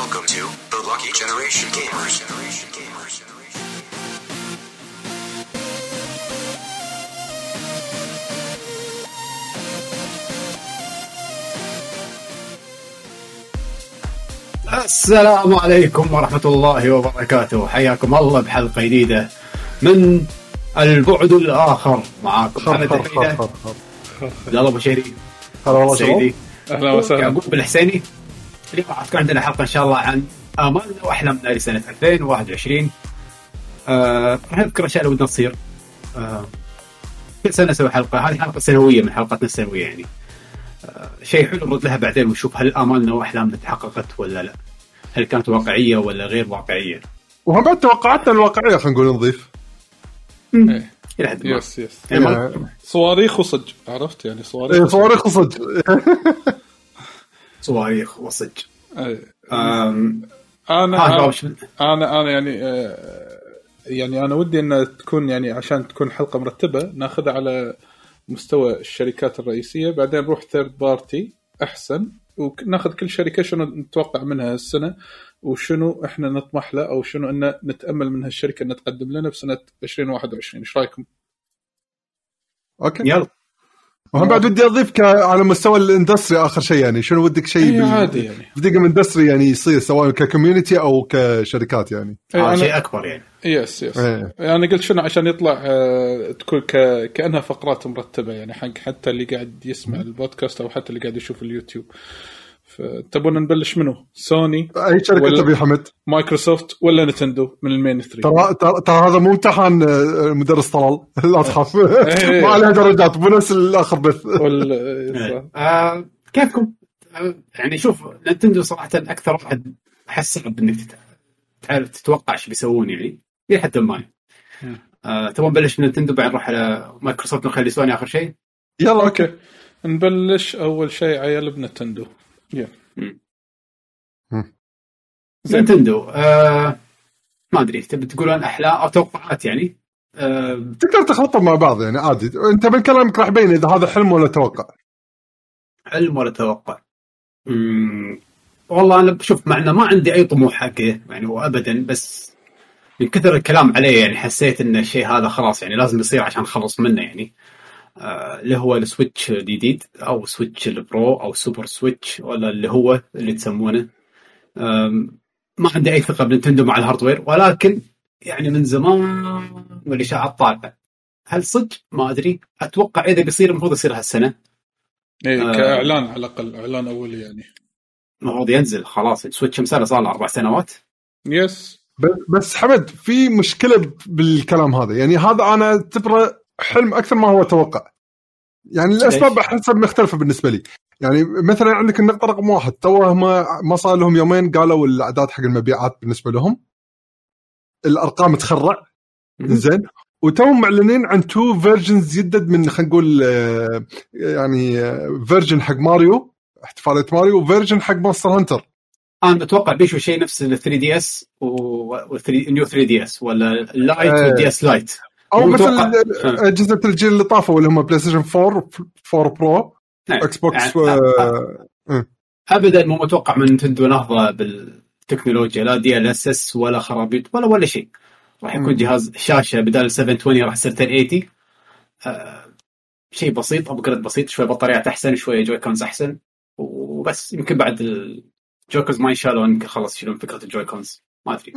Welcome to the Lucky Generation Gamers. السلام عليكم ورحمة الله وبركاته. حياكم الله بحلقة جديدة من البعد الآخر معاكم. أنا خر يلا أبو شيري هلا والله سعيدي شباب أهلا وسهلا. يعقوب الحسيني اليوم راح تكون عندنا حلقة إن شاء الله عن آمالنا وأحلامنا لسنة 2021 آه، راح نذكر الأشياء اللي ودنا تصير آه، كل سنة نسوي حلقة. هذه حلقة سنوية من حلقاتنا السنوية يعني. آه، شيء حلو نرد لها بعدين ونشوف هل آمالنا وأحلامنا تحققت ولا لا. هل كانت واقعية ولا غير واقعية. وهم بعد توقعاتنا الواقعية خلينا نقول نضيف. إيه. إلى حد ما. yes yes. يعني ما- يعني صواريخ وصج عرفت يعني صواريخ إيه، وصج. صواريخ وصج. أم، أنا ها أنا أنا يعني آه، يعني أنا ودي إن تكون يعني عشان تكون حلقة مرتبة ناخذها على مستوى الشركات الرئيسية بعدين نروح third party أحسن وناخذ كل شركة شنو نتوقع منها السنة وشنو إحنا نطمح له أو شنو إن نتأمل من هالشركة إن تقدم لنا بسنه 2021 إيش رأيكم؟ okay. يلا. وهم بعد ودي اضيف ك- على مستوى ال industry آخر شيء يعني. شنو ودك شيء بال- عادي يعني. بال gaming industry يعني يصير سواء ك community أو كشركات يعني. إيه، هذا أنا- شيء أكبر يعني. yes yes إيه. أنا قلت شنو عشان يطلع آه، تكون ك... كأنها فقرات مرتبة يعني حق حتى اللي قاعد يسمع البودكاست أو حتى اللي قاعد يشوف اليوتيوب. فتبون نبلش منو؟ سوني أي شركة ولا- تبي حمد مايكروسوفت ولا نتندو من المين 3 ترى ترى هذا مو امتحان آه، مدرس طلال لا تخاف إيه. ما عليها درجات مو نفس الآخر بث. آه كيفكم؟ يعني شوف نينتندو صراحة أكثر واحد أحس صعب إنك تعرف تتوقع إيش بيسوون يعني إلى حد ما آه تبغى نبلش من نينتندو بعدين نروح على مايكروسوفت ونخلي سوني آخر شيء يلا okay نبلش أول شيء عيال بنتندو. نينتندو آه ما أدري تبي تقولون احلام أو توقعات يعني. آه تقدر تخلطهم مع بعض يعني عادي. أنت من كلامك راح يبين إذا هذا حلم ولا توقع. علم ولا توقع؟ مم، والله أنا بشوف مع إنه ما عندي أي طموح حقه يعني وابدا بس من كثر الكلام عليه يعني حسيت إن الشيء هذا خلاص يعني لازم يصير عشان نخلص منه يعني. آه، اللي هو ال Switch الجديد أو Switch ال Pro أو super Switch ولا اللي هو اللي تسمونه. ما عندي أي ثقة بنتندو مع ال hardware ولكن يعني من زمان والاشاعات طالعه هل صدق؟ ما أدري. أتوقع إذا بيصير المفروض يصير هالسنة. اي آه. كإعلان على الأقل إعلان أولي يعني. المفروض ينزل خلاص. ال Switch ما شاء الله صار له أربع سنوات. yes. بس حمد في مشكلة بالكلام هذا. يعني هذا أنا أعتبره حلم أكثر ما هو توقع. يعني الأسباب؟ احسها مختلفة بالنسبة لي. يعني مثلا عندك النقطة رقم واحد تو هم ما صار لهم يومين قالوا الأعداد حق المبيعات بالنسبة لهم. الأرقام تخرع. زين. وتوهم معلنين عن two versions جدد من خلينا نقول آه، يعني version حق ماريو احتفالية ماريو و version حق Monster Hunter. أنا أتوقع بيشو شيء نفس ال 3 DS وال New 3 DS ولا ال Lite آه. وال DS Lite أو مثل أجهزة الجيل اللي طافوا اللي هم بلاي ستيشن 4 4 Pro نعم. إكس بوكس يعني آه، ابدا مو متوقع من نتندو نهضه بالتكنولوجيا لا DLSS ولا خرابيط ولا ولا شيء. راح يكون. جهاز شاشة بدال 720 راح يصير 1080 آه شيء بسيط upgrade بسيط شوي بطاريات أحسن شوي Joy-Cons أحسن وبس. يمكن بعد ال Joy-Cons ما ينشالوا يمكن خلاص يشيلون فكرة ال Joy-Cons ما أدري.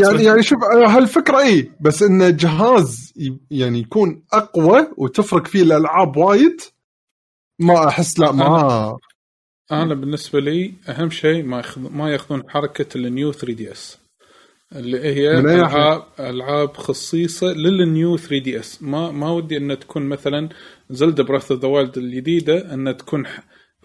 يعني يعني شوف آه، هالفكرة اي بس انه جهاز يعني يكون أقوى وتفرق فيه الألعاب وايد ما أحس لا ما أنا بالنسبة لي أهم شيء ما ياخذ ما يأخذون حركة ال New 3 DS اللي هي؟ العاب ألعاب خصيصة لل New 3 DS ما ما ودي ان تكون مثلا Zelda Breath of the Wild الجديدة ان تكون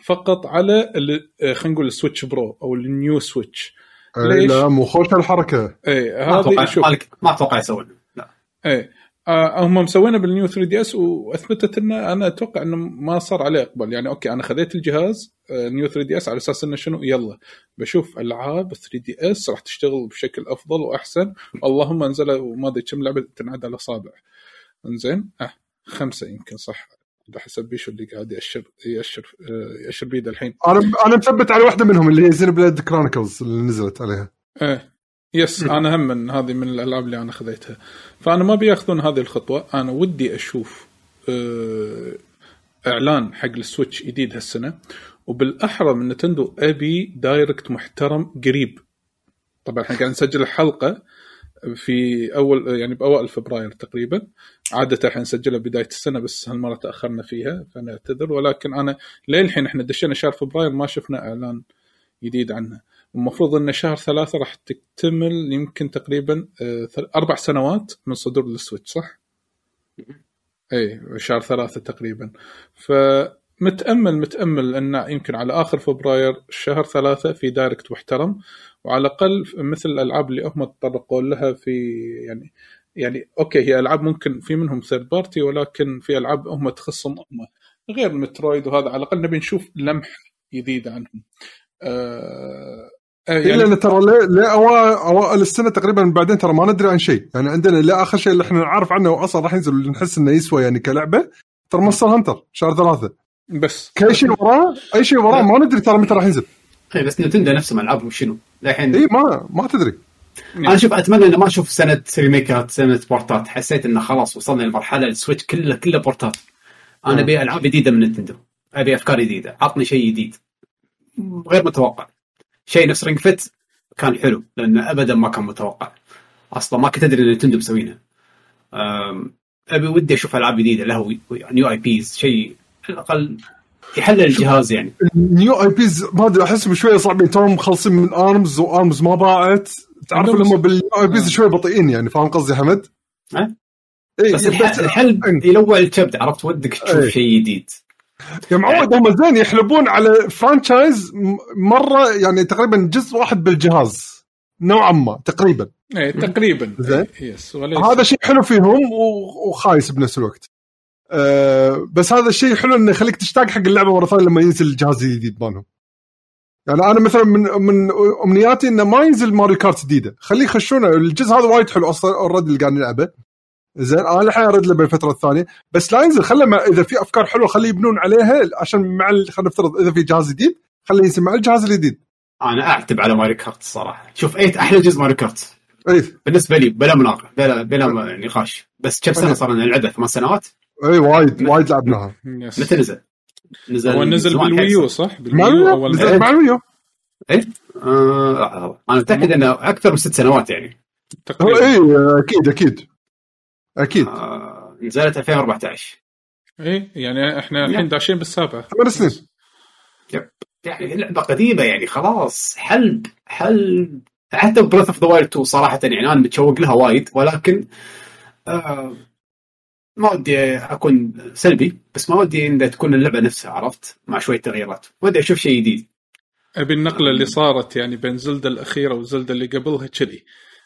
فقط على ال- آه، خلينا نقول ال Switch Pro أو ال new Switch ليش؟ لا مو خوش الحركه اي ما أتوقع هذه شوف. ما أتوقع يسوون. لا. إيه. آه هم مسوينه بال New 3 DS وأثبتت انه أنا أتوقع إنه ما صار عليه إقبال. يعني okay أنا خذيت الجهاز آه New 3 DS على أساس إنه شنو؟ يلا. بشوف ألعاب 3 DS راح تشتغل بشكل أفضل وأحسن. اللي هم نزلوا ما أدري كم لعبة تنعد على الاصابع إنزين؟ آه خمسة يمكن صح. على حسب بيشو اللي قاعد ياشر ياشر آه، يأشر بيده الحين. أنا أنا مثبت على واحدة منهم اللي هي Xenoblade Chronicles اللي نزلت عليها. إيه. yes أنا هم من هذه من الألعاب اللي أنا خذيتها. فأنا ما بيأخذون هذه الخطوة. أنا ودي أشوف آه، إعلان حق ال Switch جديد هالسنة. وبالأحرى من نتندو أبي Direct محترم قريب. طبعا إحنا قاعد نسجل الحلقة. في أول يعني بأوائل فبراير تقريبا. عادة إحنا نسجلها بداية السنة بس هالمرة تأخرنا فيها فنعتذر. ولكن أنا للحين إحنا دشينا شهر فبراير ما شفنا إعلان جديد عنها. المفروض إن شهر ثلاثة راح تكتمل يمكن تقريبا آه، أربع سنوات من صدور ال Switch صح؟ اي شهر ثلاثة تقريبا. فمتامل متأمل أن يمكن على آخر فبراير شهر ثلاثة في Direct محترم وعلى الأقل مثل الألعاب اللي هم تطرقوا لها في يعني يعني okay هي ألعاب ممكن في منهم third party ولكن في ألعاب هم تخصهم هم غير Metroid وهذا على الأقل نبي نشوف لمحه جديده عنهم. آه آه، يعني يعني لأن ترى ليه ليه أوا- اوائل السنة تقريبا بعدين ترى ما ندري عن شيء يعني عندنا لا آخر شيء اللي إحنا نعرف عنه واصلا راح ينزل نحس إنه يسوى يعني كلعبة ترى Monster Hunter شهر ثلاثة بس. كل شيء وراه أي شيء وراه ما ندري ترى متى راح ينزل. اي بس نتندو نفسهم العابهم شنو؟ للحين اي ما ما تدري. أنا شوف أتمنى إنه ما أشوف سنه remake ات سنه port ات. حسيت إنه خلاص وصلنا لمرحلة ال Switch كله كله port ات. أنا أبي ألعاب جديدة من نتندو. أبي أفكار جديدة. عطني شيء جديد. غير متوقع. شيء نفس Ring Fit كان حلو لأنه ابدا ما كان متوقع. أصلا ما كنت أدري إن نتندو مسوينها. أبي ودي أشوف ألعاب جديدة له new IPs شيء على الاقل يحلل الجهاز يعني. new IPs ما أدري احسهم شوية صعبين توهم مخلصين من ARMS و ARMS ما باعت. تعرف لما بال new IPs. شوية بطيئين يعني فاهم قصدي حمد؟ أه؟ اي بس الح- الحل يلوع الكبد عرفت؟ ودك تشوف إيه. شيء جديد. يا معود هم زين يحلبون على franchise مرة يعني تقريبا جزء واحد بالجهاز. نوعا ما تقريبا. إيه تقريبا. زين. yes وليس. هذا شيء حلو فيهم وخايس بنفس الوقت. أه بس هذا الشيء حلو إنه يخليك تشتاق حق اللعبة مرة ثانية لما ينزل الجهاز الجديد مالهم يعني أنا مثلا من من أمنياتي إنه ما ينزل Mario Kart جديدة. خليه يخشونه. الجزء هذا وايد حلو أصلا already اللي قاعد نلعبه. زين أنا الحين أرد له بالفترة الثانية. بس لا ينزل. خله إذا في أفكار حلوة خليه يبنون عليها عشان مع خلينا نفترض إذا في جهاز جديد خليه ينزل مع الجهاز الجديد. أنا أعتب على Mario Kart الصراحة. شوف eight أحلى جزء Mario Kart. اي بالنسبة لي بلا مناقشة بلا بلا نقاش. بس كم سنة صار لنا نلعبها ثمان سنوات؟ اي وايد وايد لعبناها. متى نزل؟ نزل هو نزل بالويو. صح؟ بالويو الويو أول نزلت مع ال Wii U إيه؟ آه أنا متأكد إنه أكثر من ست سنوات يعني. هو تقريبا اي أكيد أكيد. أكيد. آه نزلت 2014 إيه يعني إحنا الحين داشين بالسابعه ثمان سنين. يعني لعبة قديمة يعني خلاص. حلب حلب. حتى Breath of the Wild 2 صراحة يعني أنا متشوق لها وايد ولكن آه ما ودي أكون سلبي بس ما ودي إن تكون اللعبة نفسها عرفت؟ مع شوية تغييرات. ودي أشوف شيء جديد. أبي النقلة اللي صارت يعني بين Zelda الأخيرة و Zelda اللي قبلها كذي.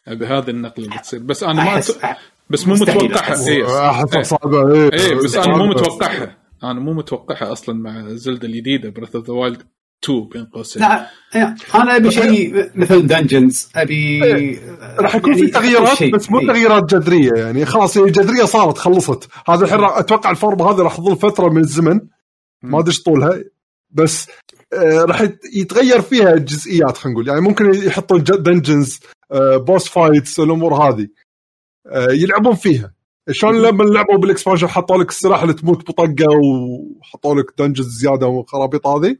أبي هذه النقلة اللي تصير. بس أنا ما أحس- أت... بس مو متوقعها. إيه. احسها إيه. صعبه إيه بس أنا مو. متوقعها. أنا مو متوقعها أصلا مع Zelda الجديدة Breath of the Wild 2 بين قوسين. لا لا، أنا أبي شيء مثل dungeons أبي راح يكون في تغييرات. بس مو إيه. تغييرات جذرية يعني. خلاص هي الجذريه صارت خلصت. هذا الحين أتوقع الفورمه هذه راح تظل فترة من الزمن. ما أدري إيش طولها. بس آه، راح يت- يتغير فيها جزئيات خلينا نقول. يعني ممكن يحطون dungeons boss fights الأمور هذه. آه، يلعبون فيها. شلون لما لعبوا بال expansion حطوا لك السلاح اللي تموت بطقة وحطوا لك dungeons زيادة والخرابيط هذه؟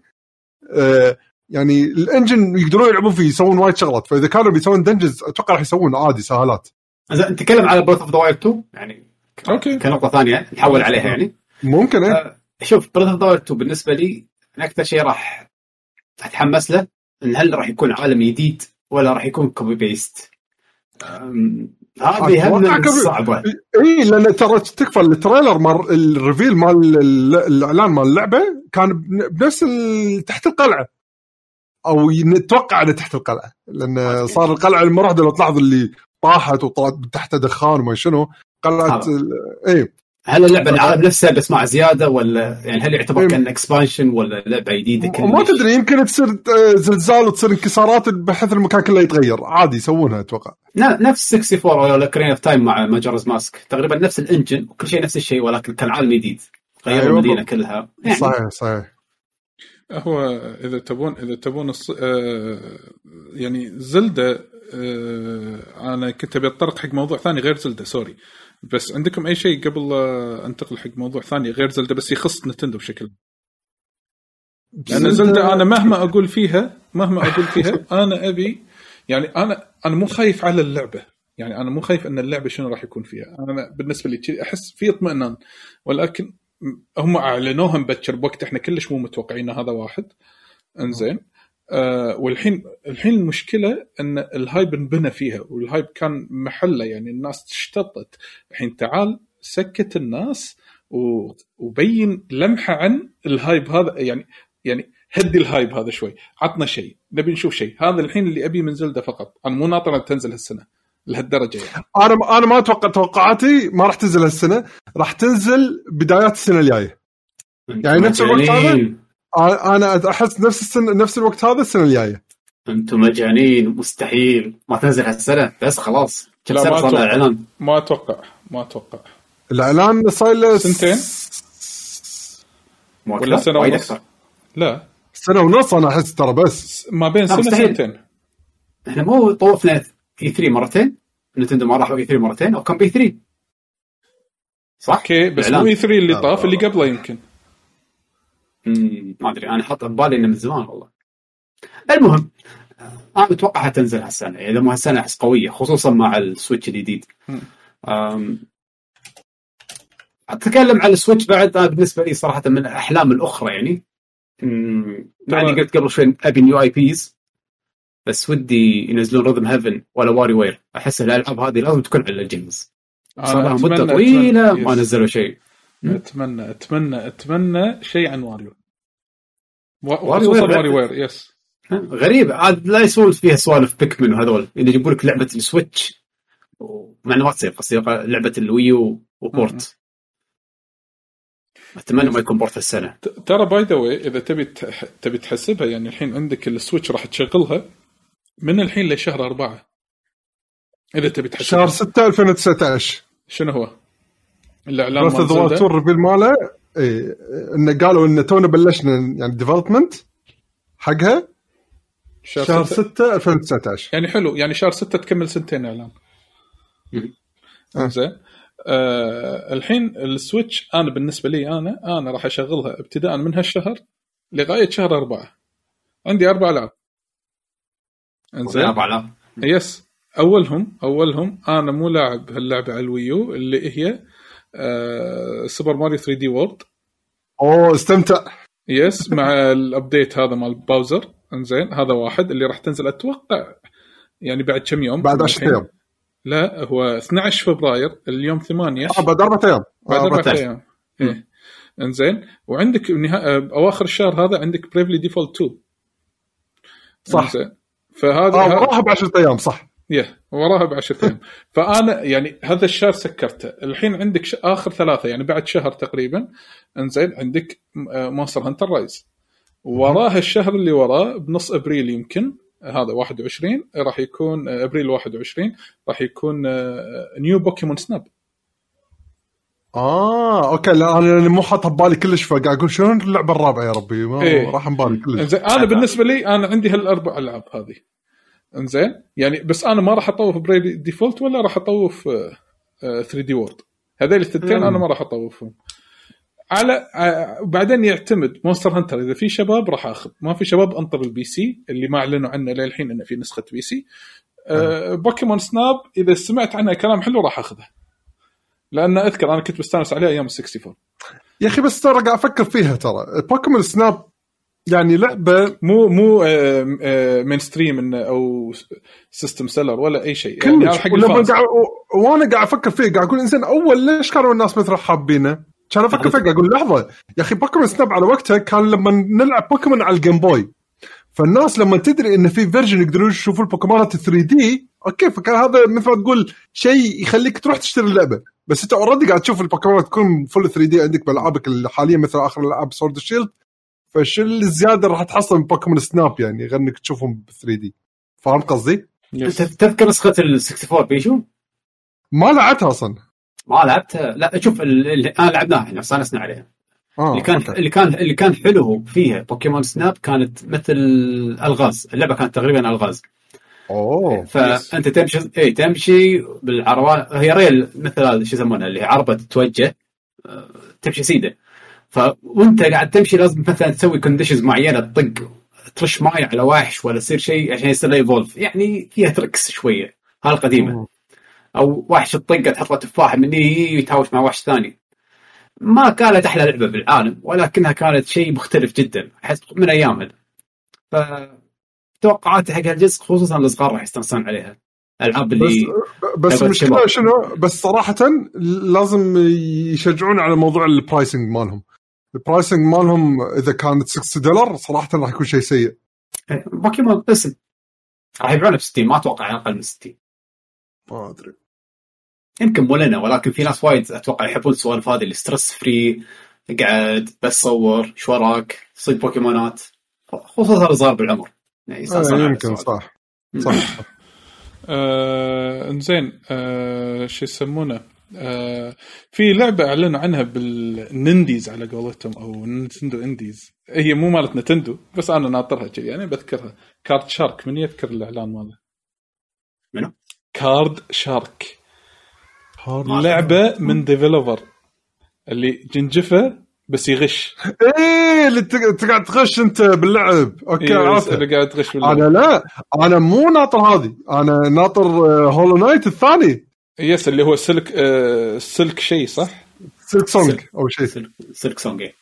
يعني ال engine يقدرون يلعبون فيه يسوون وايد شغلات فإذا كانوا بيسوون dungeons أتوقع راح يسوون عادي سهالات. زين نتكلم على Breath of the Wild 2 يعني okay. كنقطة ثانية نحول عليها يعني. ممكن إيه. آه، شوف Breath of the Wild 2 بالنسبة لي أكثر شيء راح أتحمس له إن هل راح يكون عالم جديد ولا راح يكون copy paste هذه هم أتوقع copy- صعبة. إي لأن ترى تكفى ال trailer مال ال reveal مال ال- الإعلان مال اللعبة كان بن- بنفس تحت القلعة. أو نتوقع إنه تحت القلعة لأن صار القلعة المرعده لو تلاحظ اللي طاحت وطلعت تحت دخان وما شنو قلعة إي. هل اللعبة العالم نفسها بس مع زيادة ولا يعني هل يعتبر إيه. كأن expansion ولا لعبة جديدة وما كلش؟ تدري يمكن تصير آه، زلزال وتصير انكسارات بحيث المكان كله يتغير. عادي يسوونها أتوقع. ن- نفس 64 Ocarina of Time مع Majora's Mask تقريبا نفس ال engine وكل شيء نفس الشيء ولكن كان عالم جديد غيروا أيوة. المدينة كلها. يعني. صحيح صحيح. هو إذا تبون إذا تبون الص... آه يعني زلدة آه أنا كنت أبي أتطرق حق موضوع ثاني غير زلدة سوري. بس عندكم أي شيء قبل أنتقل حق موضوع ثاني غير زلدة؟ بس يخص نتندو بشكل لأن زلدة أنا مهما أقول فيها مهما أقول فيها أنا ابي يعني أنا أنا مو خايف على اللعبة. يعني أنا مو خايف أن اللعبة شنو راح يكون فيها. أنا بالنسبة لي أحس في اطمئنان. ولكن هم اعلنوها مبكر بوقت. إحنا كلش مو متوقعين هذا واحد. إنزين. آه والحين الحين المشكلة إن ال hype انبنى فيها وال hype كان محله يعني الناس اشتطت الحين تعال سكت الناس و- وبين لمحة عن ال hype هذا يعني يعني هدي ال hype هذا شوي عطنا شيء نبي نشوف شيء. هذا الحين اللي أبي من Zelda فقط. أنا مو ناطر تنزل هالسنة لهالدرجة يعني. أنا أنا ما أتوقع توقعاتي ما راح تنزل هالسنة راح تنزل بدايات السنة الجاية. يعني نفس الوقت هذا؟ مجانين. أنا أنا أحس نفس السنة نفس الوقت هذا السنة الجاية أنتم مجانين مستحيل ما تنزل هالسنة بس خلاص كم لا، سنة ما صار لها. إعلان ما أتوقع ما أتوقع الإعلان صار له سنتين؟ ولا؟ سنة وايد ونص؟ أكثر لا سنة ونص أنا أحس ترى بس ما بين سنة مستحيل. سنتين إحنا مو طوفنا اي 3 مرتين نتندو ما راحوا اي 3 مرتين أو كان بي 3 صح؟ okay بس. مو E3 اللي لا، طاف اللي. قبله يمكن ما أدري أنا حاط ببالي إنه من زمان والله. المهم أنا متوقع تنزل هالسنة اذا مو هالسنة أحس قوية خصوصا مع ال Switch الجديد. أتكلم عن ال Switch بعد أنا بالنسبة لي صراحة من الأحلام الأخرى يعني. مع اني قلت قبل شوي أبي new IPs بس ودي ينزلون Rhythm Heaven ولا WarioWare أحس الألعاب هذه لازم تكون على الجهاز. صار لها مدة طويلة ما. نزلوا شيء. أتمنى أتمنى أتمنى شيء عن Wario و- WarioWare. yes غريب. عاد لا يسولف فيها سوالف Pikmin وهذول اللي يجيبوا لك لعبة ال Switch. مع إنه ما تصير قصدي لعبة ال Wii U و port. أتمنى ما يكون port السنة ت- ترى by the way إذا تبي تبي تحسبها يعني الحين عندك ال Switch راح تشغلها من الحين لشهر أربعة. إذا تبي تحسبها. شهر 6 2019 شنو هو؟ مال اوف ذا؟ تور ريفيل ماله إيه إنه قالوا انه تونا بلشنا يعني ديفلوبمنت حقها شهر ستة. 6 2019 يعني حلو يعني شهر ستة تكمل سنتين اعلان. آه. زين آه الحين السويتش أنا بالنسبة لي أنا أنا راح أشغلها ابتداء من هالشهر لغاية شهر أربعة عندي أربع ألعاب إنزين أربع آلاف. yes أولهم أولهم أنا مو لاعب هاللعبة على ال Wii U اللي هي آه Super Mario 3D World أوه استمتع. yes مع ال update هذا مال Bowser إنزين هذا واحد اللي راح تنزل أتوقع يعني بعد كم يوم؟ بعد من 10 الحين. أيام. لا هو 12 فبراير اليوم 8 آه بعد أربع أيام. بعد آه، أربع أيام. أيام. إيه. إنزين وعندك نها... أواخر الشهر هذا عندك Bravely Default 2 صح. إنزين. فهذا آه ه- وراها ب 10 أيام صح. yeah وراها ب 10 أيام فأنا يعني هذا الشهر سكرته. الحين عندك ش... آخر ثلاثة يعني بعد شهر تقريبا إنزين عندك Monster Hunter Rise. وراها الشهر اللي وراه بنص أبريل يمكن هذا 21 راح يكون آه، أبريل 21 راح يكون آه، New Pokémon Snap آه okay لا أنا يعني مو حاطها ببالي كلش فقاعد أقول شلون اللعبة الرابعة يا ربي؟ ما إيه. راح ببالي كلش. أنا بالنسبة لي أنا عندي هالأربع ألعاب هذه. انزين؟ يعني بس أنا ما راح أطوف Bravely Default ولا راح أطوف 3D World. هذول الثنتين. أنا ما راح أطوفهم. على وبعدين يعتمد Monster Hunter. إذا في شباب راح أخذ. ما في شباب أنطر ال PC اللي ما أعلنوا عنه للحين إنه في نسخة PC. آه Pokémon Snap إذا سمعت عنها كلام حلو راح اخذها لأن أذكر أنا كنت مستانس عليها أيام ال 64 يا أخي بس ترى قاعد أفكر فيها ترى. Pokémon Snap يعني لعبه مو مو آه، آه، mainstream إنه أو system seller ولا أي شيء. يعني كلش. حق ولما قاعد وأنا قاعد أفكر فيه قاعد أقول انزين أول ليش كانوا الناس مثل حابينه؟ كان أفكر فيه قاعد أقول لحظة يا أخي Pokémon Snap على وقتها كان لما نلعب بوكيمون على ال Game Boy فالناس لما تدري إن في version يقدرون يشوفون البوكيمونات 3D okay فكان هذا مثل ما تقول شيء يخليك تروح تشتري اللعبة. بس أنت already قاعد تشوف البوكيمونات تكون full 3D عندك بألعابك اللي حاليا مثل آخر الألعاب Sword Shield فشو الزياده راح تحصل من Pokémon Snap يعني؟ غير إنك تشوفهم ب 3D فاهم قصدي؟ تذكر نسخة ال 64 بيشو؟ ما لعبتها أصلا. ما لعبتها. لا شوف ال- اللي أنا لعبناها إحنا استانسنا عليها. آه اللي كان okay. اللي كان اللي كان حلو فيها Pokémon Snap كانت مثل الغاز اللعبة كانت تقريبا ألغاز. أوه. فانت تمشي اي تمشي بالعربات هي rail مثل هذا شو يسمونها اللي عربة تتوجه آه، تمشي سيدة. ف وانت قاعد تمشي لازم مثلا تسوي conditions معينة تطق ترش ماي على وحش ولا يصير شيء عشان يصير evolve يعني فيها tricks شوية هالقديمه. أو وحش تطقه تحط له تفاحه من يتهاوش مع وحش ثاني. ما كانت أحلى لعبة بالعالم ولكنها كانت شيء مختلف جدا أحس من ايامها ف توقعاتي حق هالجزء خصوصا الصغار راح يستانسون عليها. الألعاب بس اللي بس لعبة المشكلة. شنو؟ بس صراحة لازم يشجعون على موضوع ال pricing مالهم. ال pricing مالهم إذا كانت 60 دولار صراحة راح يكون شيء سيء. بوكيمون اسم راح يبيعونه ب 60 ما أتوقع أقل من 60 ما أدري. يمكن مو لنا ولكن في ناس وايد أتوقع يحبون السوالف هذه اللي stress free قاعد بس صور شو وراك صيد بوكيمونات. خصوصا الصغار بالعمر. يعني آه يمكن السوالف. صح. صح. آه إنزين آه شو يسمونه؟ آه في لعبة أعلنوا عنها بال Nindies على قولتهم أو Nintendo indies. هي مو مالت Nintendo بس أنا ناطرها كذي يعني بذكرها. Card Shark من يذكر الإعلان ماله؟ منو؟ Card Shark. لعبة من developer اللي جنجفه بس يغش. إيه اللي تق- تقعد تغش أنت باللعب. okay إيه، عرفت. اللي قاعد تغش باللعب. أنا لا أنا مو ناطر هذه. أنا ناطر آه، Hollow Knight الثاني. yes اللي هو Silk آه Silk شيء صح؟ Silksong Silk. أو شيء Silk, Silksong إيه.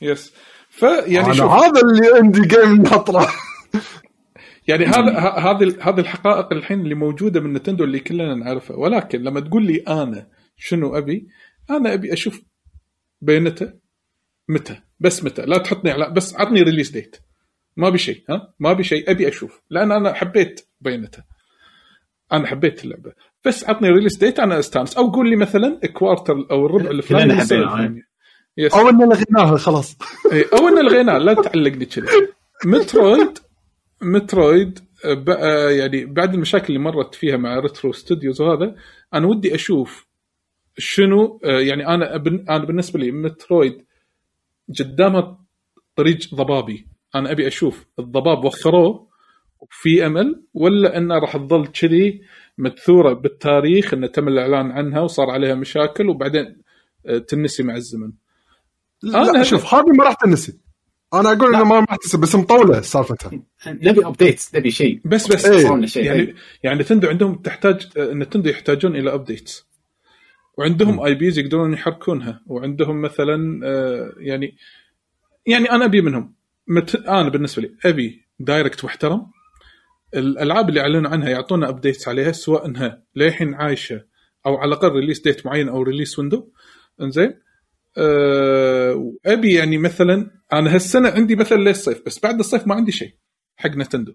yes فيعني أنا شوف هذا اللي عندي game ناطره يعني هذا ه- هذه هذه الحقائق الحين اللي موجودة من Nintendo اللي كلنا نعرفها ولكن لما تقول لي أنا شنو أبي؟ أنا أبي أشوف Bayonetta متى بس متى لا تحطني على بس عطني release date ما أبي شيء ها ما أبي شيء أبي أشوف لأن أنا حبيت Bayonetta أنا حبيت اللعبة. بس عطني release date أنا استانس. أو قول لي مثلا quarter أو الربع الفلاني. yes أو ان لغيناها خلاص. إيه، أو ان الغيناه لا تعلقني كذي. Metroid Metroid ب- آه، يعني بعد المشاكل اللي مرت فيها مع Retro Studios وهذا أنا ودي أشوف شنو آه، يعني أنا بن- أنا بالنسبة لي Metroid قدامها طريق ضبابي. أنا أبي أشوف الضباب وخروه في امل ولا إنه راح تظل كذي مدثوره بالتاريخ انه تم الإعلان عنها وصار عليها مشاكل وبعدين آه، تنسي مع الزمن. لا أنا- شوف هذه ما راح تنسي. أنا أقول إنه ما راح تنسي بس مطولة سالفتها. نبي update نبي شيء. بس بس لنا شيء. يعني يعني Nintendo عندهم تحتاج آه، Nintendo يحتاجون إلى updates وعندهم IPs يقدرون يحركونها. وعندهم مثلا آه، يعني يعني أنا أبي منهم. مت... أنا بالنسبة لي أبي Direct محترم. الألعاب اللي أعلنوا عنها يعطونا updates عليها سواء إنها للحين عايشة أو على الأقل release date معين أو release window إنزين؟ أه وابي يعني مثلا أنا هالسنة عندي مثلا للصيف بس بعد الصيف ما عندي شيء حق Nintendo.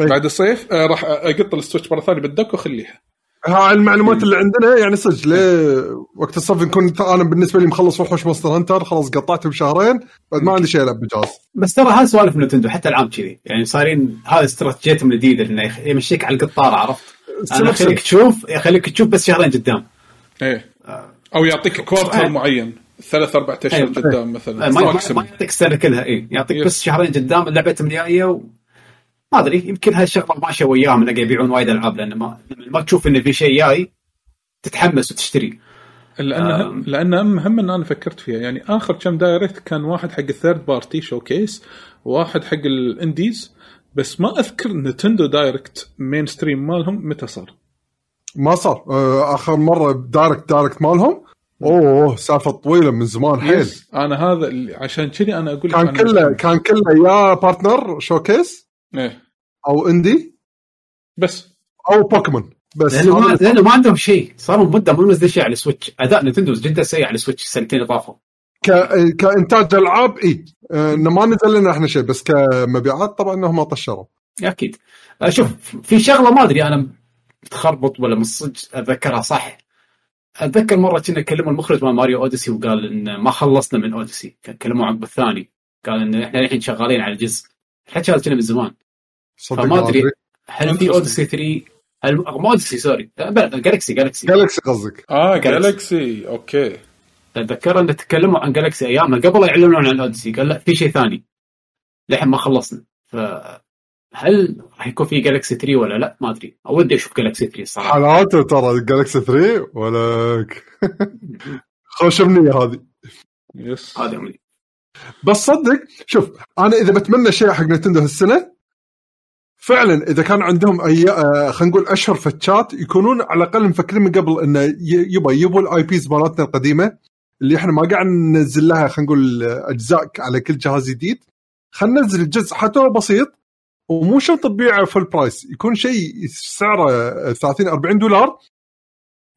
أي. بعد الصيف آه راح أقط ال Switch مرة ثانية بال dock واخليها ها المعلومات اللي عندنا يعني صدق ليه وقت الصيف نكون أنا بالنسبة لي مخلص وحوش Monster Hunter خلاص قطعته بشهرين بعد ما عندي شيء ألعب بجهاز بس ترى هذا سوالف Nintendo حتى العاب كذي يعني صايرين هذه استراتيجيتهم الجديدة إنه يمشيك على القطاره عرفت؟ أنا. أخليك تشوف يخليك تشوف بس شهرين قدام إيه أو يعطيك quarter آه. معين ثلاث أربع أشهر. قدام مثلا ما, يعطيك السنة كلها إي يعطيك. بس شهرين قدام لعبتهم الجايه. ما أدري يمكن هالشغلة ماشية وياهم انه قاعد يبيعون وايد ألعاب لأن ما لما ما تشوف انه في شيء جاي تتحمس وتشتري. لأن آم. لأن هم ان أنا فكرت فيها. يعني آخر كم Direct كان واحد حق ال third party showcase وواحد حق ال indies بس ما أذكر Nintendo Direct mainstream مالهم متى صار. ما صار. آه، آخر مرة Direct Direct مالهم؟ أوه سالفة طويلة من زمان حيل. yes أنا هذا اللي عشان كذي أنا أقول لك كان كله كان كله يا partner showcase إيه. أو indie؟ بس. أو بوكيمون. بس. لأنه ما لأنه ما عندهم شيء. صاروا مدة مو منزل شيء على ال Switch. أداء Nintendo جدا سيء على ال Switch السنتين اللي طافوا. ك... كإنتاج ألعاب إي. آه، إنه ما نزل لنا إحنا شيء بس كمبيعات طبعا إنهم ما طشروا. أكيد. آه، شوف في شغلة ما أدري أنا متخربط ولا من صدق أتذكرها صح. أتذكر مرة كنا كلموا المخرج مال Mario Odyssey وقال إن ما خلصنا من Odyssey. كلموا عقب الثاني. قال إن إحنا الحين شغالين على الجزء الحكي هذا كنا من زمان. صدق فما أدري هل في. Odyssey 3 هل مو Odyssey sorry Galaxy Galaxy Galaxy قصدك. آه Galaxy. Galaxy okay. اتذكر أن تكلموا عن Galaxy ايامها قبل لا يعلنون عن ال Odyssey قال لا في شيء ثاني. للحين ما خلصنا. فهل راح يكون في Galaxy 3 ولا لا؟ ما أدري. أو ودي أشوف Galaxy 3 الصراحه حالاته ترى Galaxy 3 ولك خوش أمنية هذه. yes هذا أمني. بس صدق شوف أنا إذا بتمنى شيء حق Nintendo هالسنة فعلا إذا كان عندهم أي آه، خلينا نقول أشهر فتشات يكونون على الأقل مفكرين من قبل إنه يبا يبوا ال IPs مالتنا القديمة اللي إحنا ما قاعد ننزل لها خلينا نقول أجزاء على كل جهاز جديد. خلينا ننزل الجزء حتى لو بسيط ومو شرط تبيعه full price يكون شيء سعره آه، 30 40 دولار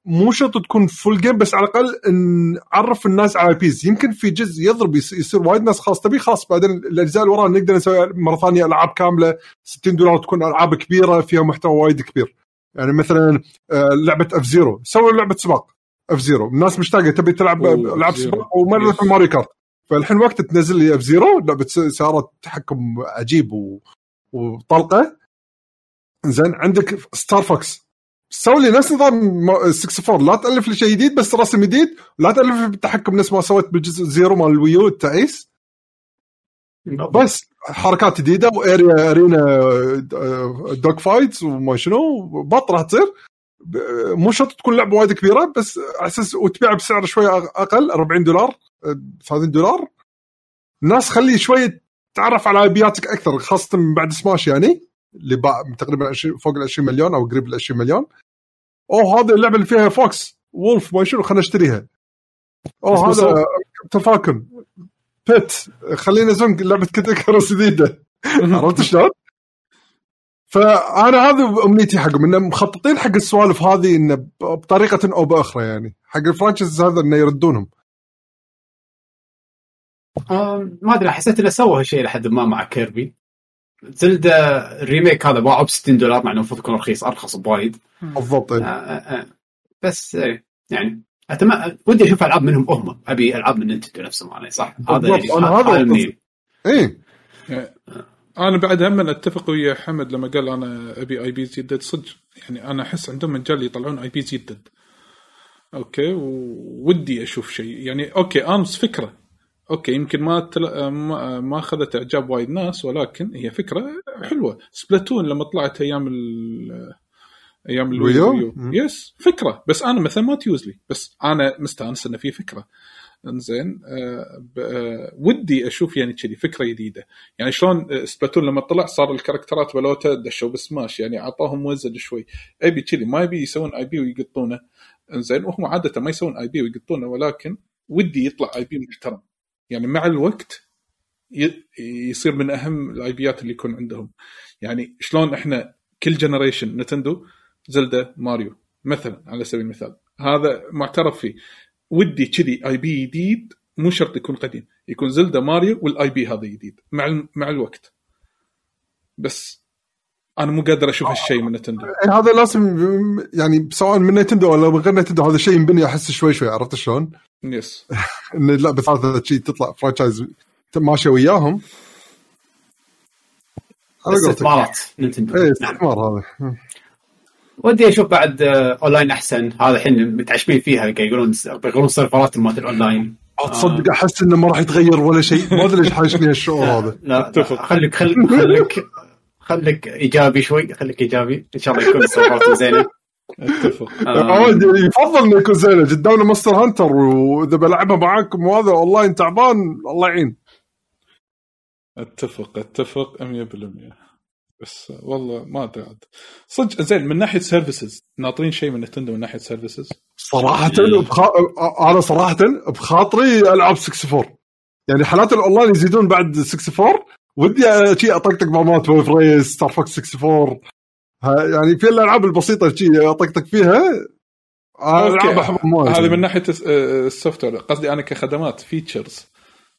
مو شرط تكون full game بس على الأقل نعرف الناس على IPs يمكن في جزء يضرب يص- يصير وايد ناس خلاص تبي خلاص بعدين الأجزاء اللي وراها نقدر نسوي مرة ثانية ألعاب كاملة. 60 دولار تكون ألعاب كبيرة فيها محتوى وايد كبير. يعني مثلا آه، لعبة F-Zero سووا لعبة سباق F-Zero الناس مشتاقة تبي تلعب العاب. سباق ومره Yes. Mario Kart. فالحين وقت تنزل لي F-Zero لعبه سيارات تحكم عجيب و... وطلقة. زين عندك Star Fox سوي لي نفس نظام م- 64 لا تألف لي شيء جديد بس رسم جديد. لا تألف لي بالتحكم نفس ما سويت بالجزء Zero مال ال Wii U التعيس. بس حركات جديدة و area arena دوج فايتس وما شنو. بط راح تصير. مو شرط تكون لعبة وايد كبيرة بس على أساس وتبيع بسعر شوي أقل 40 دولار آه، 30 دولار. الناس خلي شوي تعرف على أبياتك أكثر خاصة بعد سماش يعني. تقريبا 20 فوق ال 20 مليون أو قريب ال 20 مليون. أوه هذه اللعبة اللي فيها فوكس وولف ما شنو خلينا نشتريها. أوه هذا تفاكم بيت خلينا نزون لعبة كرس جديده عرفت شلون؟ فأنا هذه أمنيتي حقهم انه مخططين حق السوالف هذه إنه بطريقة أو بأخرى يعني. حق ال franchise هذا إنه يردونهم. ما أدري حسيت إنه سوى هالشيء لحد ما مع Kirby. Zelda ال remake هذا باعه ب 60 دولار مع إنه المفروض يكون رخيص أرخص بوايد. بالضبط. آه،. آه، آه. بس يعني أتم... ودي أشوف ألعاب منهم هم أبي ألعاب من Nintendo نفسهم أنا صح؟ هذا يعني أنا هذا. إيه. أنا بعد هم أتفق ويا حمد لما قال أنا أبي IP يدد صدق يعني أنا أحس عندهم مجال يطلعون IP يدد okay وودي أشوف شيء. يعني okay أمس فكرة. okay يمكن ما تل... ما ما أخذت إعجاب وايد ناس ولكن هي فكرة حلوة. Splatoon لما طلعت أيام ال... أيام ال Wii U؟ yes فكرة. بس أنا مثلا ما تيوز لي. بس أنا مستأنس إنه في فكرة. إنزين آه آه ودي أشوف يعني كذي فكرة جديدة. يعني شلون آه، Splatoon لما طلع صار ال characterات بلوتا دشوا بسماش. يعني أعطاهم وزن شوي. أبي كذي. ما يبي يسوون IP ويقطونه. إنزين وهم عادة ما يسوون IP ويقطونه ولكن ودي يطلع IP محترم. يعني مع الوقت يصير من أهم ال IPات اللي يكون عندهم. يعني شلون إحنا كل generation Nintendo Zelda Mario مثلا على سبيل المثال. هذا معترف فيه. ودي كذي IP جديد مو شرط يكون قديم. يكون Zelda Mario وال IP هذا جديد. مع مع الوقت. بس أنا مو قادر أشوف هالشيء من Nintendo. إيه، هذا لازم يعني سواء من Nintendo ولا من غير نتندو هذا الشيء ينبني أحس شوي شوي عرفت شلون؟ yes ان اللعبه ثالثه شيء تطلع franchise ماشيه وياهم. استثمارات Nintendo إيه نعم. استثمار هذا. ودي أشوف بعد آه، اونلاين أحسن. هذا الحين متعشمين فيها يقولون بيغيرون serverات مالت الاونلاين تصدق أحس إنه ما راح يتغير ولا شيء. ما أدري ليش حاشني هالشعور هذا. لا أتفق. خليك خليك خليك. خليك إيجابي شوي خليك إيجابي. إن شاء الله يكون ال serverات زينه أتفق. آه، عواد يفضل انه يكون زينه قدامنا Monster Hunter وإذا بلعبها معاكم وهذا أونلاين تعبان الله يعين. أتفق أتفق 100% بس والله ما أدري عاد. صدق زين من ناحية services ناطرين شيء من نتندو من ناحية services صراحة بخا... أنا صراحة بخاطري العب 64 يعني حالات الأونلاين يزيدون بعد 64 ودي شي أطقطق مامات ويف ريس ستار فوكس 64 ها يعني في الألعاب البسيطة شي أطقطق فيها؟ وايد هذه من ناحية الس- آه، ال software قصدي أنا كخدمات features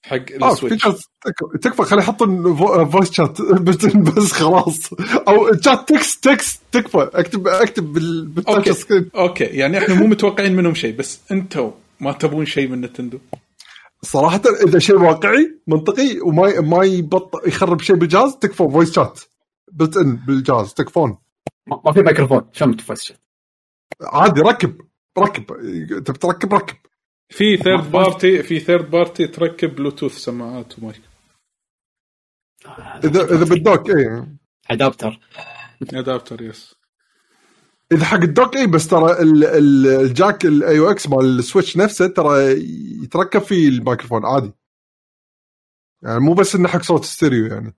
حق آه السويتش. تكفى خلي يحطون فو- voice chat بس خلاص. أو chat text text تكفى. اكتب أكتب بال- بال touch. screen okay. يعني إحنا مو متوقعين منهم شيء بس أنتم ما تبون شيء من نتندو. صراحة إذا شيء واقعي منطقي وما ما يبط يخرب شيء بالجهاز تكفى voice chat built in بالجهاز تكفون ما في ميكروفون شلون تفسر عادي ركب ركب تبي تركب ركب. في third party في third party تركب بلوتوث سماعات ومايك. اذا إذا بال dock اي adapter adapter yes إذا حق ال dock اي بس ترى ال- ال- ال jack الاي AUX مال السويتش نفسه ترى يتركب فيه الميكروفون عادي. يعني مو بس إنه حق صوت ستيريو يعني.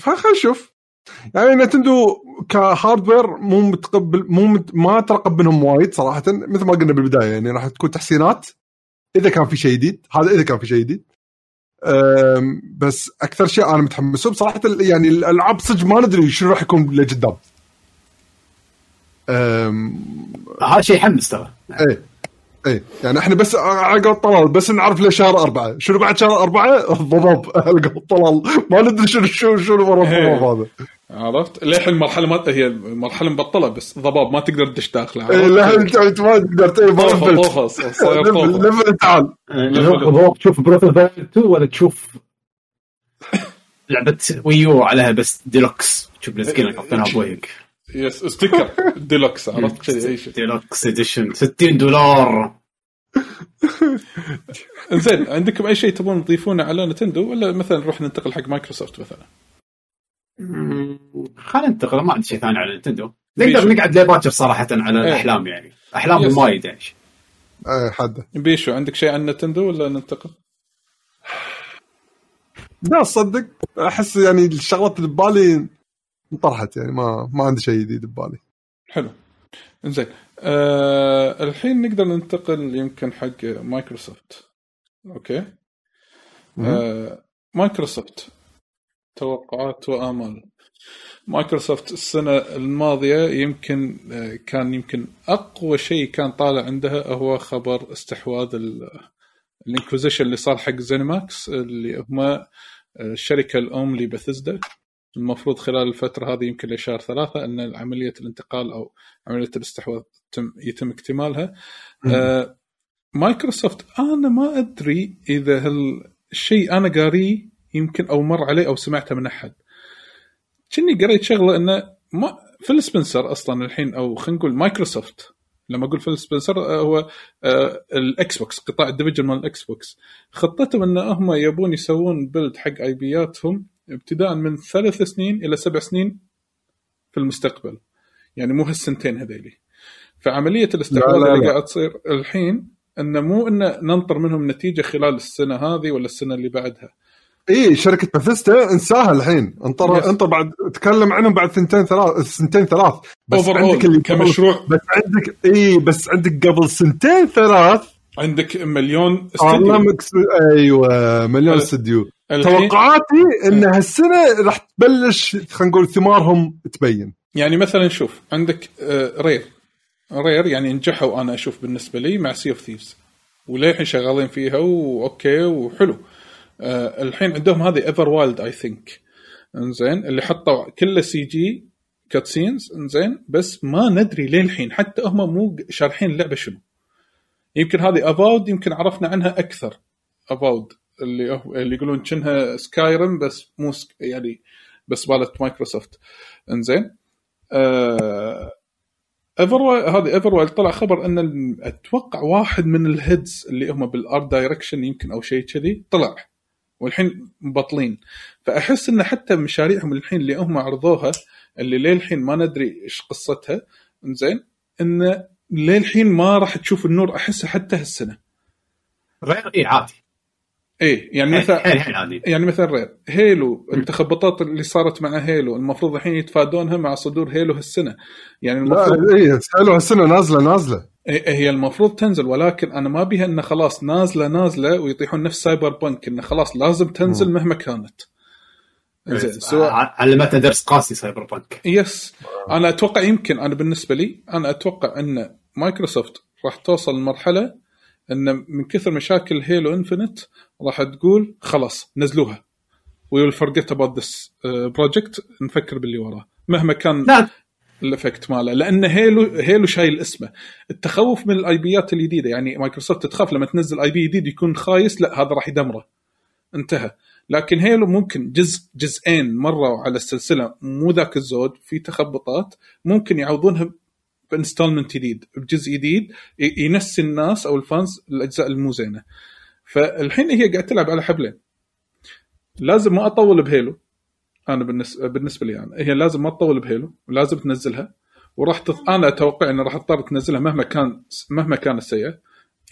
فخلينا نشوف. يعني نتندو كهاردوير مو متقبل مو مت ما ترقب منهم وايد صراحة مثل ما قلنا بالبداية يعني راح تكون تحسينات إذا كان في شيء جديد. هذا إذا كان في شيء جديد. بس أكثر شيء أنا متحمس له بصراحه يعني الألعاب صدق ما ندري شنو راح يكون لقدام. هذا شيء يحمس ترى. إيه. إيه يعني إحنا بس على الطلال بس نعرف له شهر أربعة. شنو بعد شهر أربعة؟ الضباب على الطلال ما ندري شنو شنو شنو ورا الضباب هذا. عرفت؟ للحين المرحلة ما هي المرحلة مبطلة بس ضباب ما تقدر تدش داخله. إيه لا انت ما تقدر. تقدر ما صاير ليفل تعال. هو تشوف بروث اوف 2 ولا تشوف لعبة ويو عليها بس ديلوكس تشوف السكين حاطينها بوجهك يس ستيكر ديلوكس عرفت كذي اي شيء ديلوكس اديشن 60 دولار زين عندكم أي شيء تبون تضيفونه على نتندو؟ ولا مثلا نروح ننتقل حق مايكروسوفت مثلا؟ خلينا ننتقل ما عندي شيء ثاني على بيشو. نقدر نقعد لباكر صراحة على إيه. الأحلام يعني؟ أحلام. وايد يعني. إيه حده بيشو عندك شيء عن نتندو ولا ننتقل؟ لا تصدق أحس يعني الشغلات اللي ببالي انطرحت يعني ما ما عندي شيء جديد ببالي. حلو. زين آه الحين نقدر ننتقل يمكن حق مايكروسوفت. okay؟ آه مايكروسوفت توقعات وآمال. مايكروسوفت السنة الماضية يمكن آه، كان يمكن أقوى شيء كان طالع عندها هو خبر استحواذ ال acquisition اللي صار حق زينماكس اللي هم آه، الشركة الأم لبثزدا المفروض خلال الفترة هذه يمكن لشهر ثلاثة أن عملية الانتقال أو عملية الاستحواذ يتم, يتم اكتمالها. آه مايكروسوفت أنا ما أدري إذا هالشيء أنا قاريه يمكن أو مر عليه أو سمعته من أحد. كني قريت شغلة إنه ما فيل سبنسر أصلا الحين أو خلينا نقول مايكروسوفت. لما أقول فيل سبنسر آه، هو آه، الاكس بوكس قطاع ال division مال الاكس بوكس خطتهم إن هم يبون يسوون build حق IP اتهم ابتداء من ثلاث سنين إلى سبع سنين في المستقبل يعني مو هالسنتين هذيلي فعملية لا، اللي. قاعد تصير الحين انه مو انه ننطر منهم نتيجة خلال السنة هذه ولا السنة اللي بعدها اي شركة باثيستا انساها الحين انطر Yes. انطر بعد تكلم عنهم بعد سنتين ثلاث سنتين ثلاث بس Overall عندك اللي كمشروع. بس عندك اي بس عندك قبل سنتين ثلاث عندك مليون استديو برنامج أيوه مليون أه. استديو توقعاتي إن هالسنة راح تبلش خلينا نقول ثمارهم تبين. يعني مثلا شوف عندك آه، رير رير يعني نجحوا أنا أشوف بالنسبة لي مع Sea of Thieves وللحين شغالين فيها و okay وحلو. آه، الحين عندهم هذه Everwild I think إنزين اللي حطوا كله CG cutscenes إنزين بس ما ندري للحين. حتى هم مو شارحين اللعبة شنو. يمكن هذه Avowed يمكن عرفنا عنها أكثر. Avowed اللي اللي يقولون كأنها سكايرم بس مو. يعني بس بالت مايكروسوفت إنزين. آه ايفر هذه ايفر طلع خبر إن أتوقع واحد من ال heads اللي هم بال art direction يمكن أو شيء كذي طلع. والحين مبطلين. فأحس إن حتى مشاريعهم الحين اللي هم عرضوها اللي للحين ما ندري إيش قصتها زين إن للحين ما راح تشوف النور أحسه حتى هالسنة. غير اي عادي. إيه يعني مثلا يعني مثلا رير هيلو التخبطات اللي صارت مع هيلو المفروض الحين يتفادونها مع صدور هيلو هالسنة. يعني المفروض اي سالوا هالسنة نازلة نازلة. هي هي المفروض تنزل ولكن أنا ما بيها إنه خلاص نازلة نازلة ويطيحون نفس سايبر بانك إنه خلاص لازم تنزل مهما كانت. زين سواء علمتنا درس قاسي سايبر بانك. يس. أنا أتوقع يمكن أنا بالنسبة لي أنا أتوقع إن مايكروسوفت راح توصل لمرحلة إن من كثر مشاكل هيلو Infinite راح تقول خلاص نزلوها. we will forget about this project نفكر باللي وراه. مهما كان لا. ال effect ماله. لأن هيلو هيلو شايل اسمه. التخوف من ال IP ات الجديدة يعني مايكروسوفت تخاف لما تنزل IP جديد يكون خايس لا هذا راح يدمره. انتهى. لكن هيلو ممكن جزء جزئين مروا على السلسلة مو ذاك الزود في تخبطات ممكن يعوضونها ب installment جديد بجزء جديد ينسي الناس أو ال fans الأجزاء المو زينه فالحين هي قاعد تلعب على حبلين. لازم ما أطول بهيلو. أنا بالنسبة بالنسبة لي أنا. هي لازم ما تطول بهيلو. ولازم تنزلها. وراح تط... أنا أتوقع انه راح تضطر تنزلها مهما كان مهما كانت سيئة.